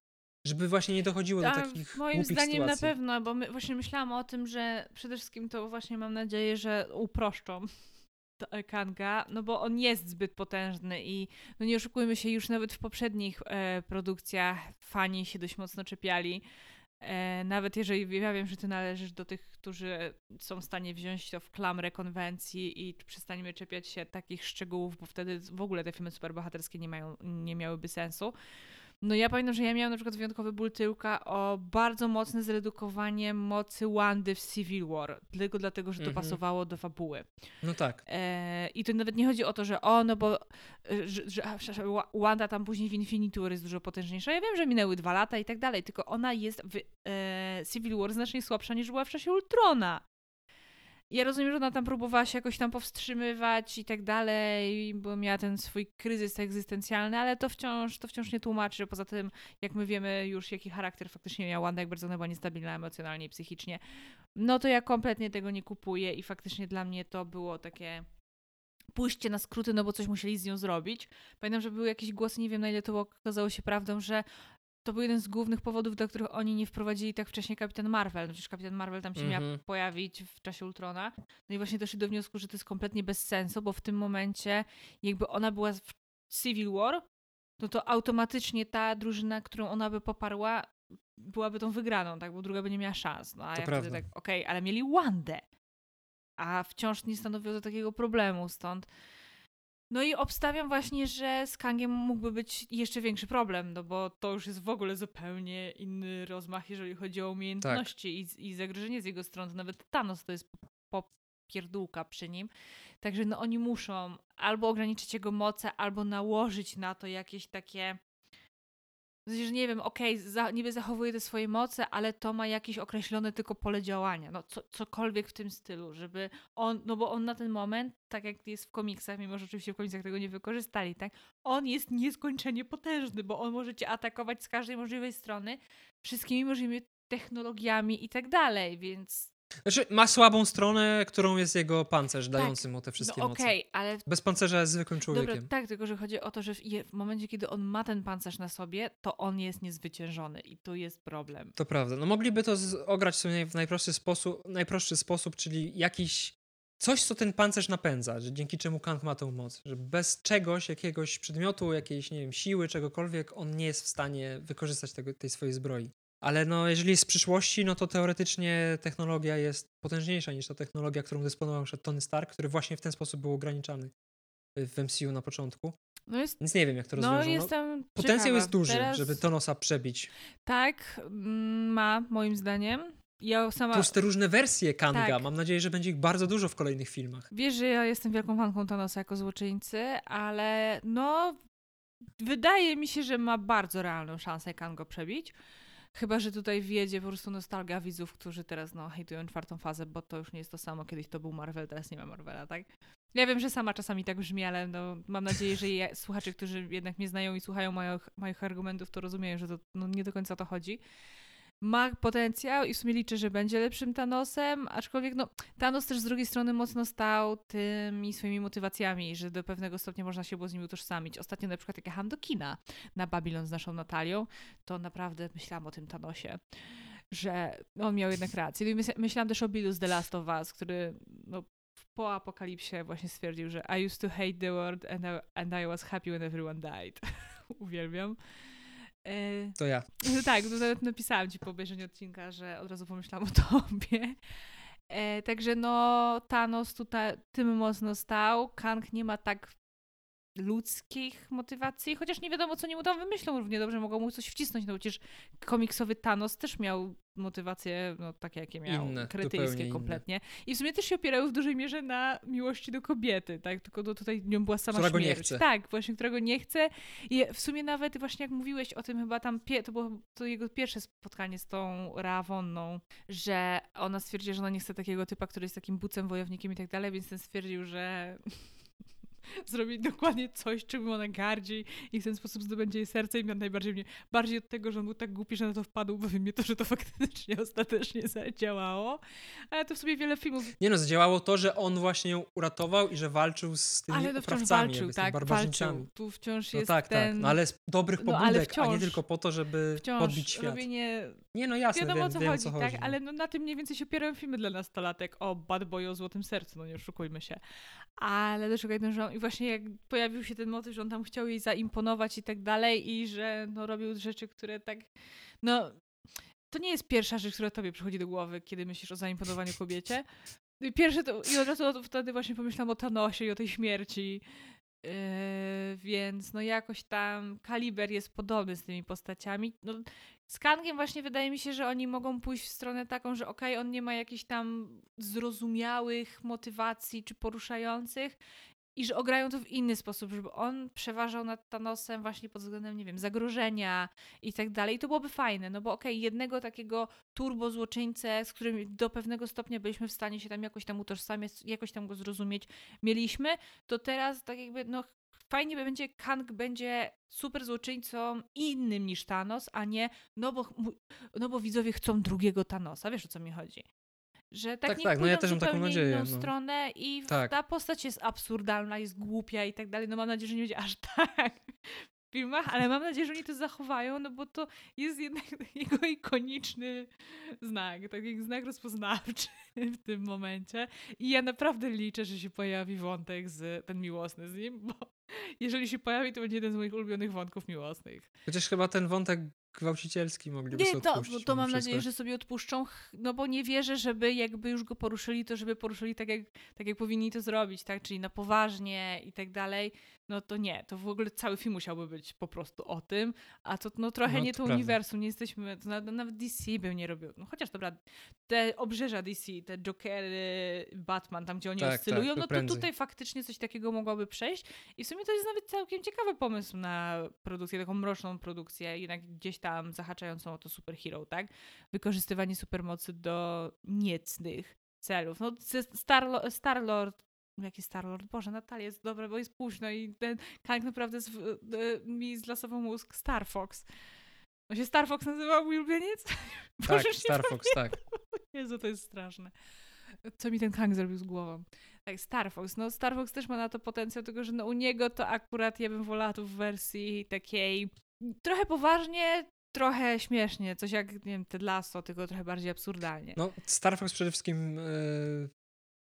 żeby właśnie nie dochodziło do takich Moim zdaniem sytuacji. na pewno, bo my właśnie myślałam o tym, że przede wszystkim to właśnie mam nadzieję, że uproszczą Kanga, no bo on jest zbyt potężny i no nie oszukujmy się, już nawet w poprzednich e, produkcjach fani się dość mocno czepiali. E, nawet jeżeli ja wiem, że ty należysz do tych, którzy są w stanie wziąć to w klamrę konwencji i przestaniemy czepiać się takich szczegółów, bo wtedy w ogóle te filmy superbohaterskie nie, mają, nie miałyby sensu. No ja pamiętam, że ja miałam na przykład wyjątkowy ból tyłka o bardzo mocne zredukowanie mocy Wandy w Civil War. Tylko dlatego, że to mhm. pasowało do fabuły. No tak. E, I to nawet nie chodzi o to, że o, no bo e, że, że, Wanda tam później w Infinity War jest dużo potężniejsza. Ja wiem, że minęły dwa lata i tak dalej, tylko ona jest w e, Civil War znacznie słabsza niż była w czasie Ultrona. Ja rozumiem, że ona tam próbowała się jakoś tam powstrzymywać i tak dalej, bo miała ten swój kryzys egzystencjalny, ale to wciąż, to wciąż nie tłumaczy. Poza tym, jak my wiemy już, jaki charakter faktycznie miała Wanda, jak bardzo ona była niestabilna emocjonalnie i psychicznie, no to ja kompletnie tego nie kupuję i faktycznie dla mnie to było takie pójście na skróty, no bo coś musieli z nią zrobić. Pamiętam, że były jakieś głosy, nie wiem na ile to okazało się prawdą, że to był jeden z głównych powodów, dla których oni nie wprowadzili tak wcześnie Kapitan Marvel. No przecież Kapitan Marvel tam się mm -hmm. miał mhm. pojawić w czasie Ultrona. No i właśnie doszli do wniosku, że to jest kompletnie bez sensu, bo w tym momencie jakby ona była w Civil War, no to automatycznie ta drużyna, którą ona by poparła, byłaby tą wygraną, tak? Bo druga by nie miała szans. No a to ja prawda. wtedy tak, okej, okay, ale mieli Wandę. A wciąż nie stanowiło to takiego problemu, stąd no i obstawiam właśnie, że z Kangiem mógłby być jeszcze większy problem, no bo to już jest w ogóle zupełnie inny rozmach, jeżeli chodzi o umiejętności tak. i, i zagrożenie z jego strony. Nawet Thanos to jest popierdółka przy nim. Także no oni muszą albo ograniczyć jego moce, albo nałożyć na to jakieś takie że nie wiem, okej, okay, za, niby zachowuje te swoje moce, ale to ma jakieś określone tylko pole działania. No, co, cokolwiek w tym stylu, żeby on, no bo on na ten moment, tak jak jest w komiksach, mimo że oczywiście w komiksach tego nie wykorzystali, tak? On jest nieskończenie potężny, bo on może cię atakować z każdej możliwej strony, wszystkimi możliwymi technologiami i tak dalej, więc Znaczy, ma słabą stronę, którą jest jego pancerz, dający mu te wszystkie no moce. okej, ale Bez pancerza jest zwykłym człowiekiem. Dobra, tak, tylko że chodzi o to, że w, w, momencie, kiedy on ma ten pancerz na sobie, to on jest niezwyciężony i tu jest problem. To prawda. No mogliby to z- ograć sobie w najprostszy sposób, najprostszy sposób, czyli jakiś coś, co ten pancerz napędza, że dzięki czemu Kang ma tę moc, że bez czegoś, jakiegoś przedmiotu, jakiejś, nie wiem, siły, czegokolwiek, on nie jest w stanie wykorzystać tego, tej swojej zbroi. Ale no, jeżeli jest z przyszłości, no to teoretycznie technologia jest potężniejsza niż ta technologia, którą dysponował przed Tony Stark, który właśnie w ten sposób był ograniczany w MCU na początku. No jest, Więc nie wiem, jak to no rozwiążą. jestem Potencjał ciekawa. jest duży, Teraz, żeby Tonosa przebić. Tak, mm, ma, moim zdaniem. Ja sama... Plus te różne wersje Kanga. Tak. Mam nadzieję, że będzie ich bardzo dużo w kolejnych filmach. Wiesz, że ja jestem wielką fanką Thanosa jako złoczyńcy, ale no... Wydaje mi się, że ma bardzo realną szansę Kang go przebić. Chyba, że tutaj wjedzie po prostu nostalgia widzów, którzy teraz no, hejtują czwartą fazę, bo to już nie jest to samo. Kiedyś to był Marvel, teraz nie ma Marvela, tak? Ja wiem, że sama czasami tak brzmi, ale no, mam nadzieję, że ja, słuchacze, którzy jednak mnie znają i słuchają moich, moich argumentów, to rozumieją, że to no, nie do końca to chodzi. Ma potencjał i w sumie liczę, że będzie lepszym Thanosem, aczkolwiek no, Thanos też z drugiej strony mocno stał tymi swoimi motywacjami, że do pewnego stopnia można się było z nim utożsamić. Ostatnio na przykład jak jechałam do kina na Babylon z naszą Natalią, to naprawdę myślałam o tym Thanosie że on miał jednak rację. Myśl, myślałam też o Billu z The Last of Us, który no, po apokalipsie właśnie stwierdził, że I used to hate the world and I, and I was happy when everyone died. Uwielbiam. E, To ja. no tak, to nawet napisałam ci po obejrzeniu odcinka, że od razu pomyślałam o tobie. E, także no, Thanos tutaj tym mocno stał. Kang nie ma tak ludzkich motywacji, chociaż nie wiadomo, co mu tam wymyślą równie dobrze, mogą mu coś wcisnąć, no przecież komiksowy Thanos też miał motywacje, no takie jakie miał, Inne, kompletnie. I w sumie też się opierały w dużej mierze na miłości do kobiety, tak, tylko no, tutaj nią była sama Która go śmierć. nie chce. Tak, właśnie, którego nie chce i w sumie nawet właśnie jak mówiłeś o tym chyba tam, to było to jego pierwsze spotkanie z tą Rawonną, że ona stwierdziła, że ona nie chce takiego typa, który jest takim bucem, wojownikiem i tak dalej, więc ten stwierdził, że zrobić dokładnie coś, czym ona gardzi i w ten sposób zdobędzie jej serce i najbardziej mnie, bardziej od tego, że on był tak głupi, że na to wpadł, bo mnie to, że to faktycznie ostatecznie zadziałało. Ale to w sobie wiele filmów Nie no, zadziałało to, że on właśnie ją uratował i że walczył z tymi ale to wciąż walczył, tak, walczył. Tu wciąż No jest tak, ten... tak. No ale z dobrych No, pobudek, a nie wciąż- tylko po to, żeby Wciąż podbić świat. robienie Nie no jasne, Wiadomo wiem, o co wiem, chodzi, co tak? chodzi. no. Ale no, na tym mniej więcej się opierają filmy dla nastolatek o Bad Boy o Złotym Sercu, no nie oszukujmy się. Ale też okej, że i właśnie jak pojawił się ten motyw, że on tam chciał jej zaimponować i tak dalej i że no robił rzeczy, które tak, no to nie jest pierwsza rzecz, która tobie przychodzi do głowy, kiedy myślisz o zaimponowaniu kobiecie. Pierwsze to, i od razu wtedy właśnie pomyślałam o Thanosie i o tej śmierci. Yy, więc no jakoś tam kaliber jest podobny z tymi postaciami. No, z Kangiem właśnie wydaje mi się, że oni mogą pójść w stronę taką, że okej, on nie ma jakichś tam zrozumiałych motywacji czy poruszających i że ograją to w inny sposób, żeby on przeważał nad Thanosem właśnie pod względem, nie wiem, zagrożenia i tak dalej. I to byłoby fajne, no bo okej, jednego takiego turbo złoczyńcę, z którym do pewnego stopnia byliśmy w stanie się tam jakoś tam utożsamiać, jakoś tam go zrozumieć, mieliśmy, to teraz tak jakby, no fajnie będzie, Kang będzie super złoczyńcą innym niż Thanos, a nie, no bo, no bo widzowie chcą drugiego Thanosa, wiesz o co mi chodzi. Że tak, Tak, nie tak, no ja też mam taką nadzieję, inną no. stronę i Tak. ta postać jest absurdalna, jest głupia i tak dalej. No mam nadzieję, że nie będzie aż tak w filmach, ale mam nadzieję, że oni to zachowają, no bo to jest jednak jego ikoniczny znak, taki znak rozpoznawczy w tym momencie. I ja naprawdę liczę, że się pojawi wątek z ten miłosny z nim, bo jeżeli się pojawi, to będzie jeden z moich ulubionych wątków miłosnych. Chociaż chyba ten wątek gwałcicielski mogliby Nie, sobie to, odpuścić. to mam wszystko. nadzieję, że sobie odpuszczą, no bo nie wierzę, żeby jakby już go poruszyli, to żeby poruszyli tak jak, tak jak powinni to zrobić, tak? Czyli na poważnie i tak dalej. No to nie, to w ogóle cały film musiałby być po prostu o tym, a to no trochę No, nie to to uniwersum, nie jesteśmy, to nawet, nawet DC bym nie robił. No chociaż dobra, te obrzeża DC, te Jokery, Batman, tam gdzie oni Tak, oscylują, tak, no to prędzej. tutaj faktycznie coś takiego mogłoby przejść i w sumie to jest nawet całkiem ciekawy pomysł na produkcję, taką mroczną produkcję, jednak gdzieś tam zahaczającą o to superhero, tak? Wykorzystywanie supermocy do niecnych celów. No Star- Star-Lord Jaki Star-Lord? Boże, Natalia jest dobra, bo jest późno i ten Kang naprawdę z, mi zlasował mózg. Star Fox. On się Star Fox nazywał mój ulubieniec? Tak, nie Star Fox, tak. Jezu, to jest straszne. Co mi ten Kang zrobił z głową? Tak, Star Fox. No Star Fox też ma na to potencjał, tylko że no, u niego to akurat ja bym wolała tu w wersji takiej trochę poważnie, trochę śmiesznie. Coś jak, nie wiem, Ted Lasso, tylko trochę bardziej absurdalnie. No, Star Fox przede wszystkim e,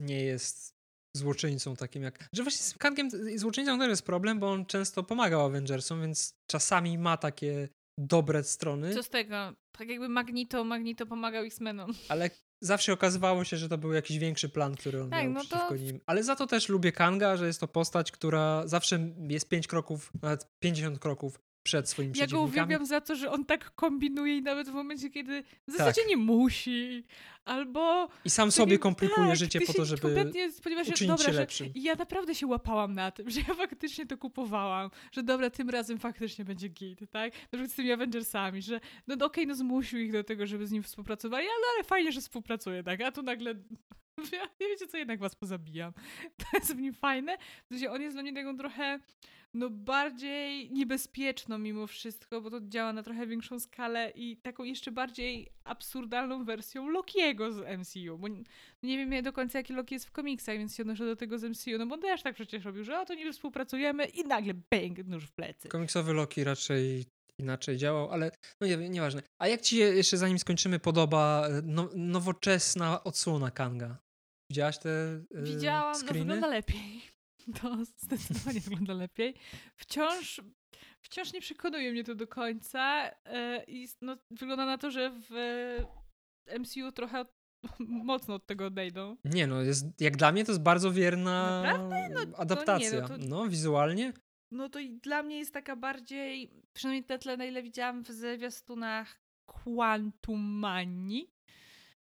nie jest złoczyńcą takim jak... Że właśnie z Kangiem złoczyńcą też jest problem, bo on często pomagał Avengersom, więc czasami ma takie dobre strony. Co z tego? Tak jakby Magnito, Magnito pomagał X-Menom. Ale zawsze okazywało się, że to był jakiś większy plan, który on tak, miał no przeciwko to... nim. Ale za to też lubię Kanga, że jest to postać, która zawsze jest 5 kroków, nawet 50 kroków przed swoimi Ja go uwielbiam za to, że on tak kombinuje i nawet w momencie, kiedy w zasadzie tak. nie musi. Albo... I sam sobie komplikuje tak, życie po to, żeby kompletnie spodziewasz się, dobra, się lepszym. ja naprawdę się łapałam na tym, że ja faktycznie to kupowałam, że dobra, tym razem faktycznie będzie git, tak? Na przykład z tymi Avengersami, że no okej, okay, no zmusił ich do tego, żeby z nim współpracowali, ale, ale fajnie, że współpracuje, tak? A tu nagle nie wiecie co, jednak was pozabijam. To jest w nim fajne. W sensie on jest dla mnie taką trochę no bardziej niebezpieczną mimo wszystko, bo to działa na trochę większą skalę i taką jeszcze bardziej absurdalną wersją Lokiego z MCU, bo nie wiem do końca jaki Loki jest w komiksach, więc się odnoszę do tego z MCU, no bo on też tak przecież robił, że o to nie współpracujemy i nagle bang, nóż w plecy. Komiksowy Loki raczej inaczej działał, ale no nie, nieważne. A jak ci jeszcze zanim skończymy podoba e, no, nowoczesna odsłona Kanga? Widziałaś te yy, Widziałam, screeny? no wygląda lepiej. To zdecydowanie wygląda lepiej. Wciąż, wciąż nie przekonuje mnie to do końca yy, i no, wygląda na to, że w MCU trochę mocno od tego odejdą. Nie no, jest, jak dla mnie to jest bardzo wierna no, adaptacja. Nie, no, to... no, wizualnie. No to i dla mnie jest taka bardziej, przynajmniej te tle, na ile widziałam w zwiastunach Quantum Mani,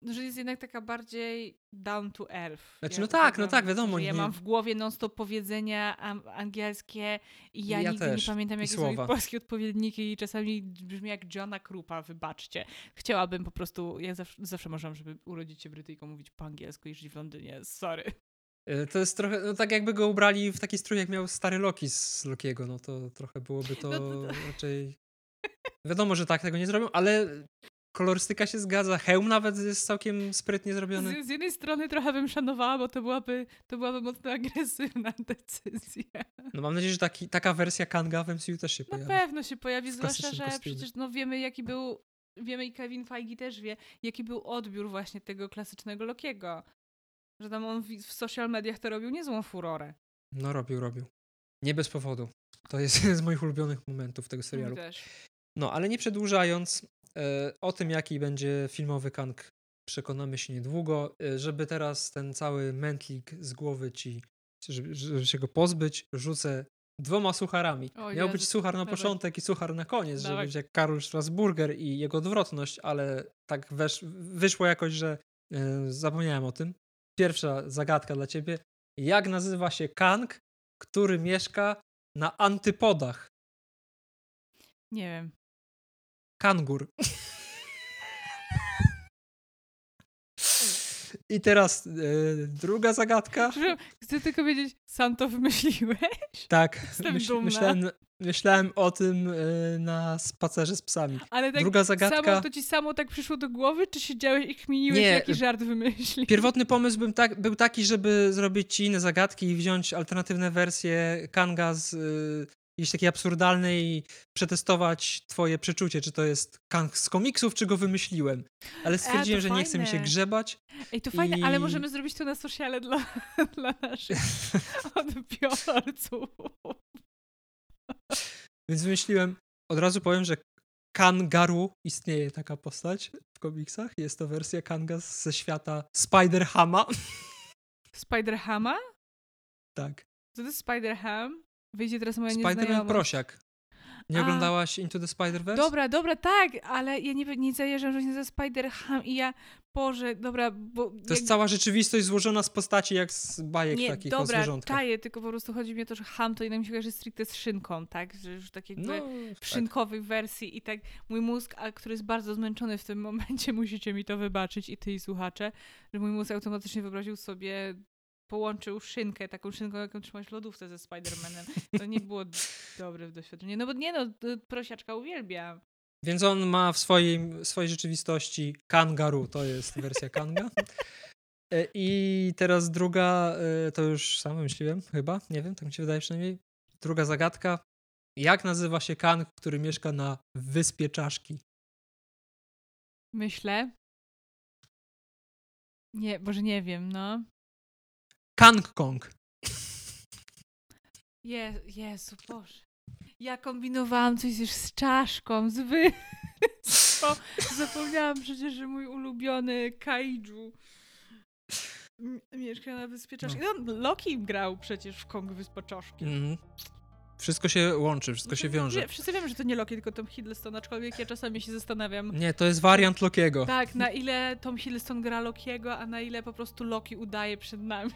że jest jednak taka bardziej down to earth. Znaczy, ja no tak, no tak, wiadomo. Ja mam w głowie non-stop powiedzenia angielskie i ja, ja nigdy też. nie pamiętam, jakie są polskie odpowiedniki i czasami brzmi jak Johna Krupa, wybaczcie. Chciałabym po prostu, ja zawsze, zawsze marzyłam, żeby urodzić się Brytyjką, mówić po angielsku i żyć w Londynie. Sorry. E, to jest trochę, no tak jakby go ubrali w taki strój, jak miał stary Loki z Lokiego, no to trochę byłoby to, no to, to... raczej... Wiadomo, że tak tego nie zrobią, ale kolorystyka się zgadza, hełm nawet jest całkiem sprytnie zrobiony. Z, z, jednej strony trochę bym szanowała, bo to byłaby, to byłaby mocno agresywna decyzja. No mam nadzieję, że taki, taka wersja Kanga w MCU też się pojawi. Na pewno się pojawi, zwłaszcza, że kostiumie. przecież no, wiemy jaki był, wiemy i Kevin Feige też wie, jaki był odbiór właśnie tego klasycznego Lokiego. Że tam on w, w social mediach to robił niezłą furorę. No robił, robił. Nie bez powodu. To jest jeden z moich ulubionych momentów tego serialu. Też. No, ale nie przedłużając, o tym, jaki będzie filmowy Kang, przekonamy się niedługo. E, żeby teraz ten cały mętlik z głowy ci, żeby, żeby się go pozbyć, rzucę dwoma sucharami. O, Miał Jezu, być suchar na początek i suchar na koniec, żeby być jak Karol Strasburger i jego odwrotność, ale tak wesz, wyszło jakoś, że e, zapomniałem o tym. Pierwsza zagadka dla ciebie. Jak nazywa się Kang, który mieszka na antypodach? Nie wiem. Kangur. I teraz e, druga zagadka. Chcę tylko wiedzieć, sam to wymyśliłeś? Tak. Jestem myśl, dumna. Myślałem, myślałem o tym e, na spacerze z psami. Ale tak druga zagadka. Samo, to ci samo tak przyszło do głowy, czy siedziałeś i kminiłeś, Nie, jaki żart wymyślić? Pierwotny pomysł był, tak, był taki, żeby zrobić ci inne zagadki i wziąć alternatywne wersje Kanga z jakiejś takiej absurdalnej i przetestować twoje przeczucie, czy to jest Kang z komiksów, czy go wymyśliłem. Ale stwierdziłem, e, że fajne. nie chce mi się grzebać. Ej, to fajne, ale możemy zrobić to na sociale dla, dla naszych odbiorców. Więc wymyśliłem, od razu powiem, że Kangaru istnieje taka postać w komiksach. Jest to wersja Kanga ze świata Spider-Hama. Spider-Hama? Tak. Co to jest Spider-Ham? Wyjdzie teraz moja Spider-Man Prosiak. Nie A. oglądałaś Into the Spider-Verse? Dobra, dobra, tak, ale ja nie, nie zajeżdżam, że się nazywa Spider-Ham i ja, Boże, dobra, bo... To jak... jest cała rzeczywistość złożona z postaci jak z bajek nie, takich dobra, o zwierzątkach. czaję, tylko po prostu chodzi mi o to, że ham to jednak mi się kojarzy stricte z szynką, tak? Że już tak jakby no, w szynkowej tak. wersji i tak mój mózg, a który jest bardzo zmęczony w tym momencie, musicie mi to wybaczyć i ty i słuchacze, że mój mózg automatycznie wyobraził sobie połączył szynkę, taką szynką, jaką trzymałeś w lodówce ze Spider-Manem. To nie było dobre doświadczenie. No bo nie no, prosiaczka uwielbiam. Więc on ma w swojej, swojej rzeczywistości kangaru, to jest wersja kanga. E, I teraz druga, e, to już sam wymyśliłem chyba, nie wiem, tak mi się wydaje przynajmniej. Druga zagadka. Jak nazywa się kang, który mieszka na wyspie czaszki? Myślę. Nie, może nie wiem, no. Kang Kong. Je, Jezu, Boże. Ja kombinowałam coś już z czaszką, z wyspą. Zapomniałam przecież, że mój ulubiony kaiju mieszka na Wyspie Czaszki. No, Loki grał przecież w Kong Wyspa Czaszki. Mhm. Wszystko się łączy, wszystko się wiąże. Nie, wszyscy wiemy, że to nie Loki, tylko Tom Hiddleston, aczkolwiek ja czasami się zastanawiam, Nie, to jest wariant Lokiego. tak, na ile Tom Hiddleston gra Lokiego, a na ile po prostu Loki udaje przed nami.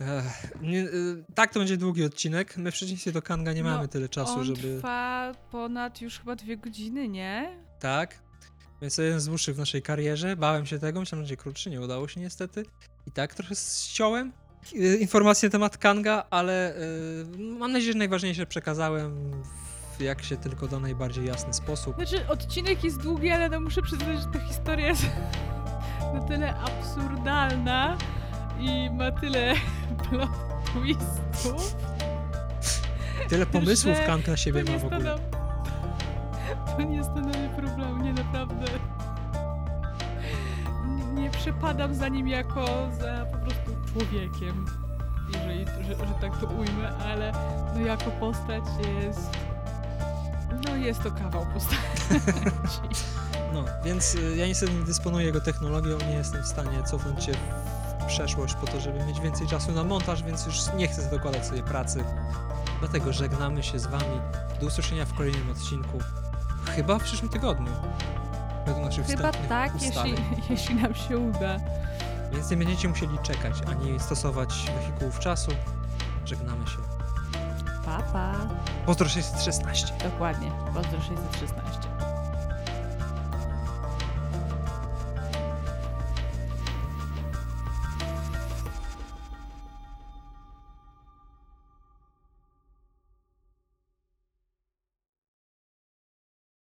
Ech, nie, y, tak, to będzie długi odcinek. My w przeciwieństwie do Kanga nie No, mamy tyle czasu, On żeby... trwa ponad już chyba dwie godziny, nie? Tak. Więc to jeden z dłuższych w naszej karierze. Bałem się tego, myślałem, że będzie krótszy, nie udało się niestety. I tak trochę ściąłem informacje na temat Kanga, ale y, mam nadzieję, że najważniejsze przekazałem w jak się tylko da najbardziej jasny sposób. Znaczy, odcinek jest długi, ale no muszę przyznać, że ta historia jest na tyle absurdalna i ma tyle plot twistów. Tyle pomysłów że Kang na siebie to ma nie w ogóle. stanowi, to nie stanowi problemu, nie naprawdę. Nie, nie przepadam za nim jako za po prostu człowiekiem, jeżeli, że, że tak to ujmę, ale no jako postać jest... No jest to kawał postaci. No, więc y, ja niestety nie dysponuję jego technologią, nie jestem w stanie cofnąć się w przeszłość po to, żeby mieć więcej czasu na montaż, więc już nie chcę dokładać sobie pracy. Dlatego żegnamy się z wami. Do usłyszenia w kolejnym odcinku. Chyba w przyszłym tygodniu. Według naszych Chyba tak, jeśli, jeśli nam się uda. Więc nie będziecie musieli czekać, ani stosować wehikułów czasu. Żegnamy się. Pa, pa. Pozdro 616. Dokładnie. Pozdro 616.